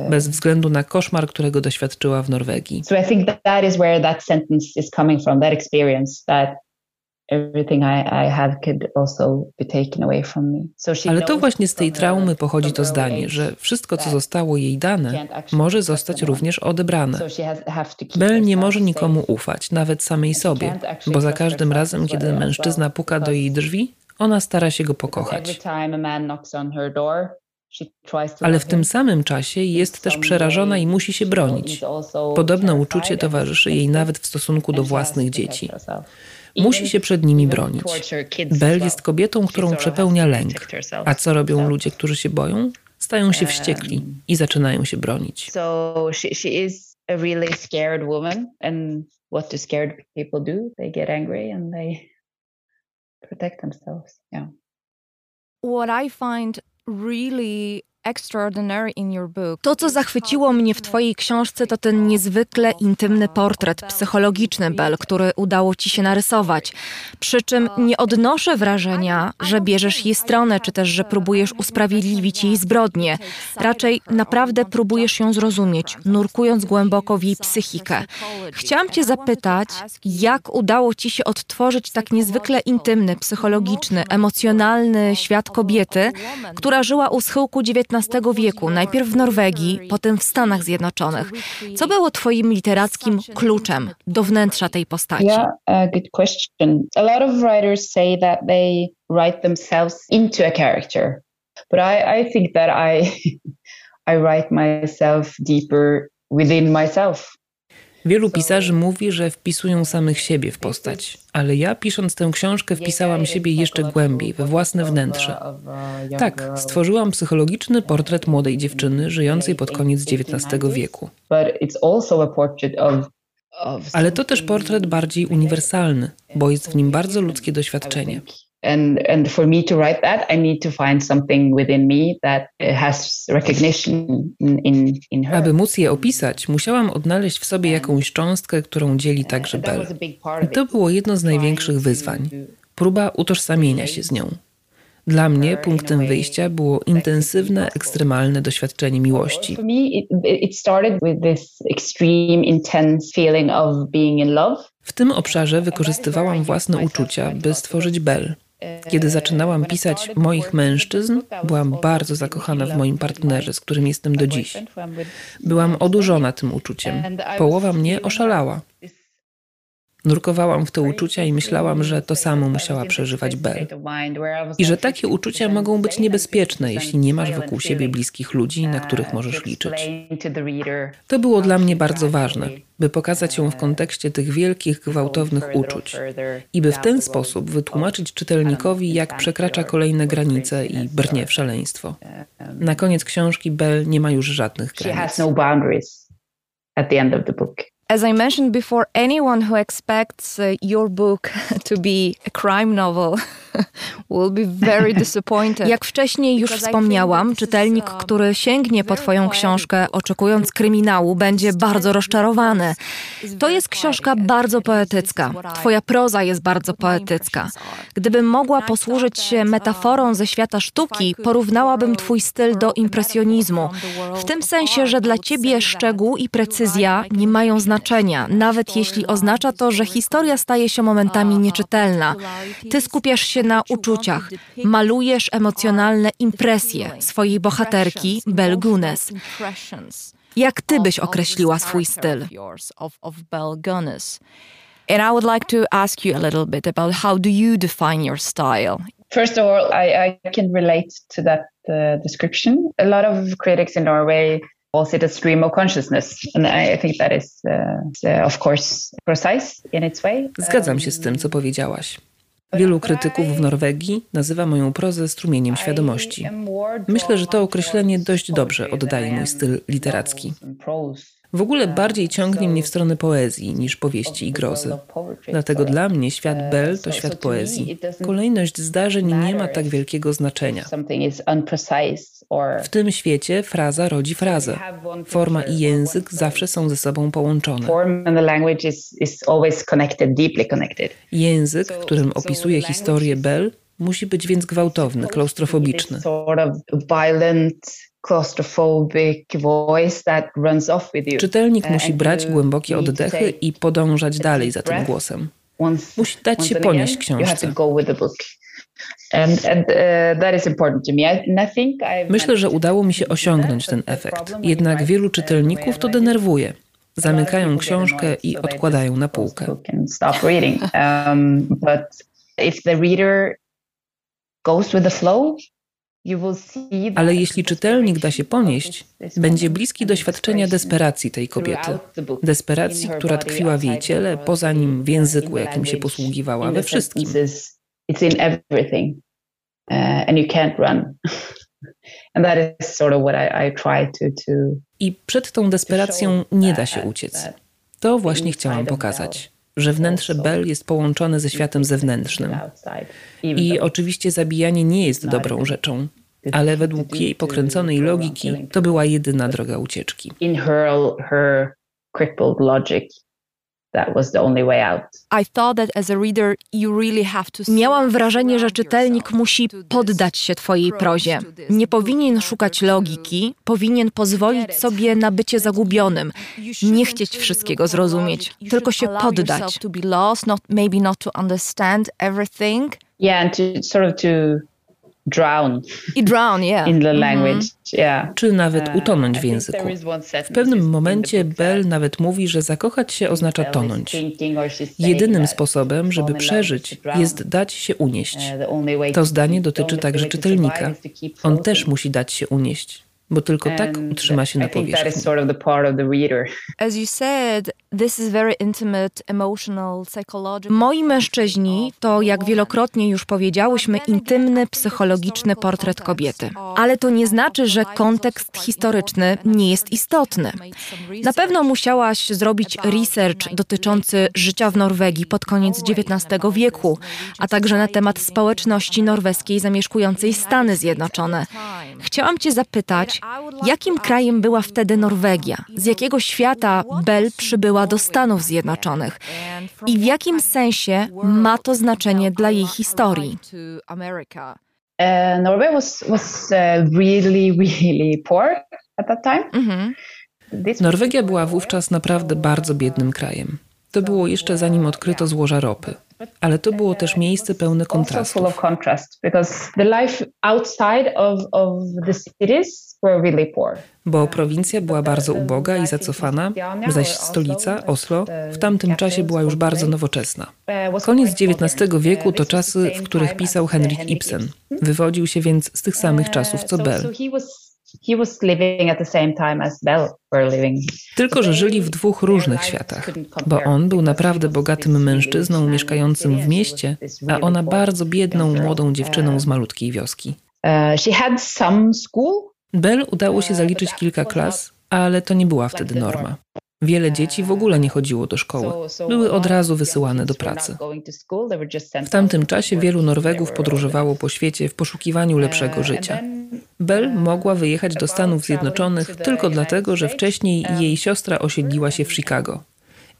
bez względu na koszmar, którego doświadczyła w Norwegii. So I think that is where that sentence is coming from, that experience, that ale to właśnie z tej traumy pochodzi to zdanie, że wszystko, co zostało jej dane, może zostać również odebrane. Bell nie może nikomu ufać, nawet samej sobie, bo za każdym razem, kiedy mężczyzna puka do jej drzwi, ona stara się go pokochać. Ale w tym samym czasie jest też przerażona i musi się bronić. Podobne uczucie towarzyszy jej nawet w stosunku do własnych dzieci. Musi się przed nimi bronić. Bell jest kobietą, którą przepełnia lęk. A co robią ludzie, którzy się boją? Stają się wściekli i zaczynają się bronić. So she, she is a really scared woman and what do scared people do? They get angry and they protect themselves. Yeah. What I find really To, co zachwyciło mnie w Twojej książce, to ten niezwykle intymny portret psychologiczny Bell, który udało Ci się narysować. Przy czym nie odnoszę wrażenia, że bierzesz jej stronę, czy też, że próbujesz usprawiedliwić jej zbrodnie. Raczej naprawdę próbujesz ją zrozumieć, nurkując głęboko w jej psychikę. Chciałam Cię zapytać, jak udało Ci się odtworzyć tak niezwykle intymny, psychologiczny, emocjonalny świat kobiety, która żyła u schyłku XIX wieku, najpierw w Norwegii, potem w Stanach Zjednoczonych. Co było Twoim literackim kluczem do wnętrza tej postaci? Yeah, uh, good question. A lot of writers say that they write themselves into a character, but I, I think that I, I write myself deeper within myself. Wielu pisarzy mówi, że wpisują samych siebie w postać, ale ja pisząc tę książkę wpisałam siebie jeszcze głębiej, we własne wnętrze. Tak, stworzyłam psychologiczny portret młodej dziewczyny żyjącej pod koniec XIX wieku. Ale to też portret bardziej uniwersalny, bo jest w nim bardzo ludzkie doświadczenie. And and for me to write that i need to find something within me that has recognition in, in her. Aby móc je opisać, musiałam odnaleźć w sobie jakąś cząstkę, którą dzieli także Bell. I to było jedno z największych wyzwań. Próba utożsamienia się z nią. Dla mnie punktem wyjścia było intensywne, ekstremalne doświadczenie miłości. W tym obszarze wykorzystywałam własne uczucia, by stworzyć Bell. Kiedy zaczynałam pisać moich mężczyzn, byłam bardzo zakochana w moim partnerze, z którym jestem do dziś. Byłam odurzona tym uczuciem. Połowa mnie oszalała. Nurkowałam w te uczucia i myślałam, że to samo musiała przeżywać Belle. I że takie uczucia mogą być niebezpieczne, jeśli nie masz wokół siebie bliskich ludzi, na których możesz liczyć. To było dla mnie bardzo ważne, by pokazać ją w kontekście tych wielkich, gwałtownych uczuć i by w ten sposób wytłumaczyć czytelnikowi, jak przekracza kolejne granice i brnie w szaleństwo. Na koniec książki Belle nie ma już żadnych granic. As I mentioned before, anyone who expects uh, your book to be a crime novel will be very disappointed. Jak wcześniej już wspomniałam, czytelnik, który sięgnie po Twoją książkę oczekując kryminału, będzie bardzo rozczarowany. To jest książka bardzo poetycka. Twoja proza jest bardzo poetycka. Gdybym mogła posłużyć się metaforą ze świata sztuki, porównałabym Twój styl do impresjonizmu. W tym sensie, że dla Ciebie szczegół i precyzja nie mają znaczenia, nawet jeśli oznacza to, że historia staje się momentami nieczytelna. Ty skupiasz się na uczuciach, malujesz emocjonalne impresje swojej bohaterki Bel Gunes. Jak ty byś określiła swój styl? And I would like to ask you a little bit about how do you define your style? First of all, I, I can relate to that uh, description. A lot of critics in Norway calls it a stream of consciousness. And I think that is, uh, of course, precise in its way. Zgadzam się z tym, co powiedziałaś. Wielu krytyków w Norwegii nazywa moją prozę strumieniem świadomości. Myślę, że to określenie dość dobrze oddaje mój styl literacki. W ogóle bardziej ciągnie mnie w stronę poezji niż powieści i grozy. Dlatego dla mnie świat Bell to świat poezji. Kolejność zdarzeń nie ma tak wielkiego znaczenia. W tym świecie fraza rodzi frazę. Forma i język zawsze są ze sobą połączone. Język, którym opisuje historię Bell, musi być więc gwałtowny, klaustrofobiczny. Czytelnik musi brać głębokie oddechy i podążać dalej za tym głosem. Musi dać się ponieść książce. Myślę, że udało mi się osiągnąć ten efekt. Jednak wielu czytelników to denerwuje. Zamykają książkę i odkładają na półkę. Um, if the reader goes with the flow, ale jeśli czytelnik da się ponieść, będzie bliski doświadczenia desperacji tej kobiety. Desperacji, która tkwiła w jej ciele, poza nim w języku, jakim się posługiwała, we wszystkim. I przed tą desperacją nie da się uciec. To właśnie chciałam pokazać że wnętrze Bell jest połączone ze światem zewnętrznym. I oczywiście zabijanie nie jest dobrą rzeczą. ale według jej pokręconej logiki to była jedyna droga ucieczki. Miałam wrażenie, że czytelnik musi poddać się twojej prozie. Nie powinien szukać logiki, powinien pozwolić sobie na bycie zagubionym, nie chcieć wszystkiego zrozumieć, tylko się poddać. Yeah, and to sort of to drown. I drown, yeah. In the language, mm -hmm. yeah. Czy nawet utonąć w języku. W pewnym momencie Bell nawet mówi, że zakochać się oznacza tonąć. Jedynym sposobem, żeby przeżyć, jest dać się unieść. Uh, to zdanie dotyczy także czytelnika. On też musi dać się unieść bo tylko tak utrzyma się na powierzchni. Moi mężczyźni to, jak wielokrotnie już powiedziałyśmy, intymny, psychologiczny portret kobiety. Ale to nie znaczy, że kontekst historyczny nie jest istotny. Na pewno musiałaś zrobić research dotyczący życia w Norwegii pod koniec XIX wieku, a także na temat społeczności norweskiej zamieszkującej Stany Zjednoczone. Chciałam Cię zapytać, Jakim krajem była wtedy Norwegia? Z jakiego świata Bell przybyła do Stanów Zjednoczonych? I w jakim sensie ma to znaczenie dla jej historii? Norway was, was really, really poor at that time. Mhm. Norwegia była wówczas naprawdę bardzo biednym krajem. To było jeszcze zanim odkryto złoża ropy. Ale to było też miejsce pełne kontrastów. Bo prowincja była bardzo uboga i zacofana, zaś stolica, Oslo, w tamtym czasie była już bardzo nowoczesna. Koniec XIX wieku to czasy, w których pisał Henrik Ibsen. Wywodził się więc z tych samych czasów co Bell. Tylko, że żyli w dwóch różnych światach, bo on był naprawdę bogatym mężczyzną mieszkającym w mieście, a ona bardzo biedną, młodą dziewczyną z malutkiej wioski. Uh, Bell udało się zaliczyć kilka klas, ale to nie była wtedy norma. Wiele dzieci w ogóle nie chodziło do szkoły. Były od razu wysyłane do pracy. W tamtym czasie wielu Norwegów podróżowało po świecie w poszukiwaniu lepszego życia. Bell mogła wyjechać do Stanów Zjednoczonych tylko dlatego, że wcześniej jej siostra osiedliła się w Chicago.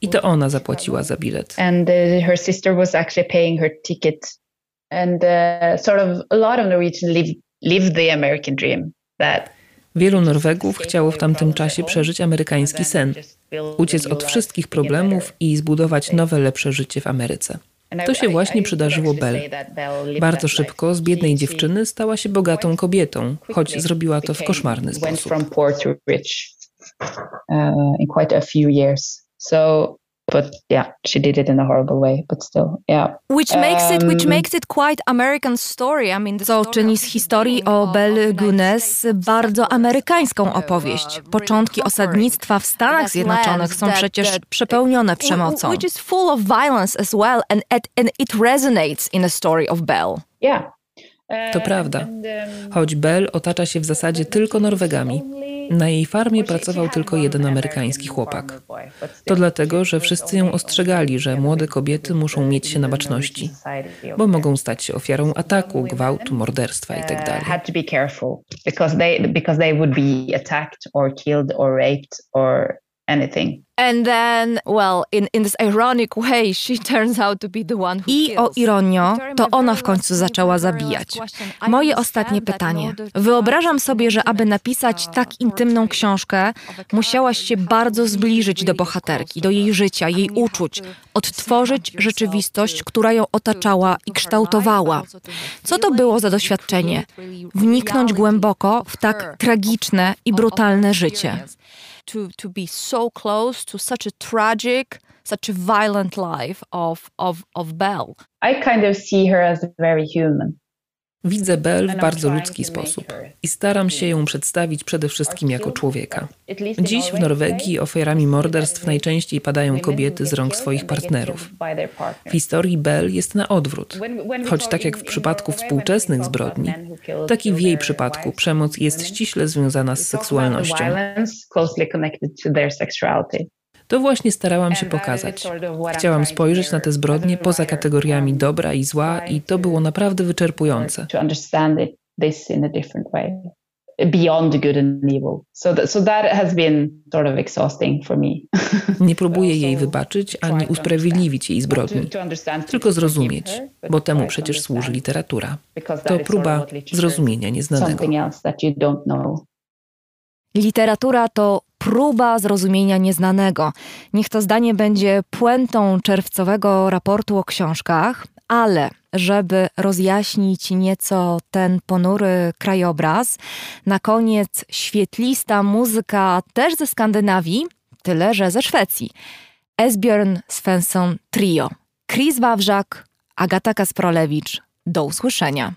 I to ona zapłaciła za bilet. And uh, uh, sort of a lot of Norwegians live, live the American dream that Wielu Norwegów chciało w tamtym czasie przeżyć amerykański sen, uciec od wszystkich problemów i zbudować nowe, lepsze życie w Ameryce. To się właśnie przydarzyło Bell. Bardzo szybko z biednej dziewczyny stała się bogatą kobietą, choć zrobiła to w koszmarny sposób. But yeah she did it in a horrible way but still yeah. Which makes it which um, makes it quite american story. I mean co czyni z historii o Belle Gunness bardzo amerykańską opowieść. początki osadnictwa w Stanach Zjednoczonych są przecież przepełnione przemocą. which is full of violence as well and, and it resonates in a story of Belle. Yeah. To prawda. Choć Bell otacza się w zasadzie tylko Norwegami, na jej farmie pracował tylko jeden amerykański chłopak. To dlatego, że wszyscy ją ostrzegali, że młode kobiety muszą mieć się na baczności, bo mogą stać się ofiarą ataku, gwałtu, morderstwa itd. Tak anything. And then, well, in, in this ironic way, she turns out to be the one who I o ironio, to ona w końcu zaczęła zabijać. Moje ostatnie pytanie. Wyobrażam sobie, że aby napisać tak intymną książkę, musiałaś się bardzo zbliżyć do bohaterki, do jej życia, jej uczuć, odtworzyć rzeczywistość, która ją otaczała i kształtowała. Co to było za doświadczenie? Wniknąć głęboko w tak tragiczne i brutalne życie to, to be so close to such a tragic, such a violent life of, of, of Belle. I kind of see her as very human. Widzę Belle w bardzo ludzki sposób i staram się ją przedstawić przede wszystkim jako człowieka. Dziś w Norwegii ofiarami morderstw najczęściej padają kobiety z rąk swoich partnerów. W historii Belle jest na odwrót. Choć tak jak w przypadku współczesnych zbrodni, tak i w jej przypadku przemoc jest ściśle związana z seksualnością. To właśnie starałam się pokazać. Chciałam spojrzeć na te zbrodnie poza kategoriami dobra i zła i to było naprawdę wyczerpujące. this in a different way beyond good and evil. So that, so that has been sort of exhausting for me. Nie próbuję jej wybaczyć ani usprawiedliwić jej zbrodni, tylko zrozumieć, bo temu przecież służy literatura. To próba zrozumienia nieznanego. Literatura to próba zrozumienia nieznanego. Niech to zdanie będzie puentą czerwcowego raportu o książkach, ale żeby rozjaśnić nieco ten ponury krajobraz, na koniec świetlista muzyka też ze Skandynawii, tyle że ze Szwecji. Esbjörn Svensson Trio. Chris Wawrzak, Agata Kasprolewicz. Do usłyszenia.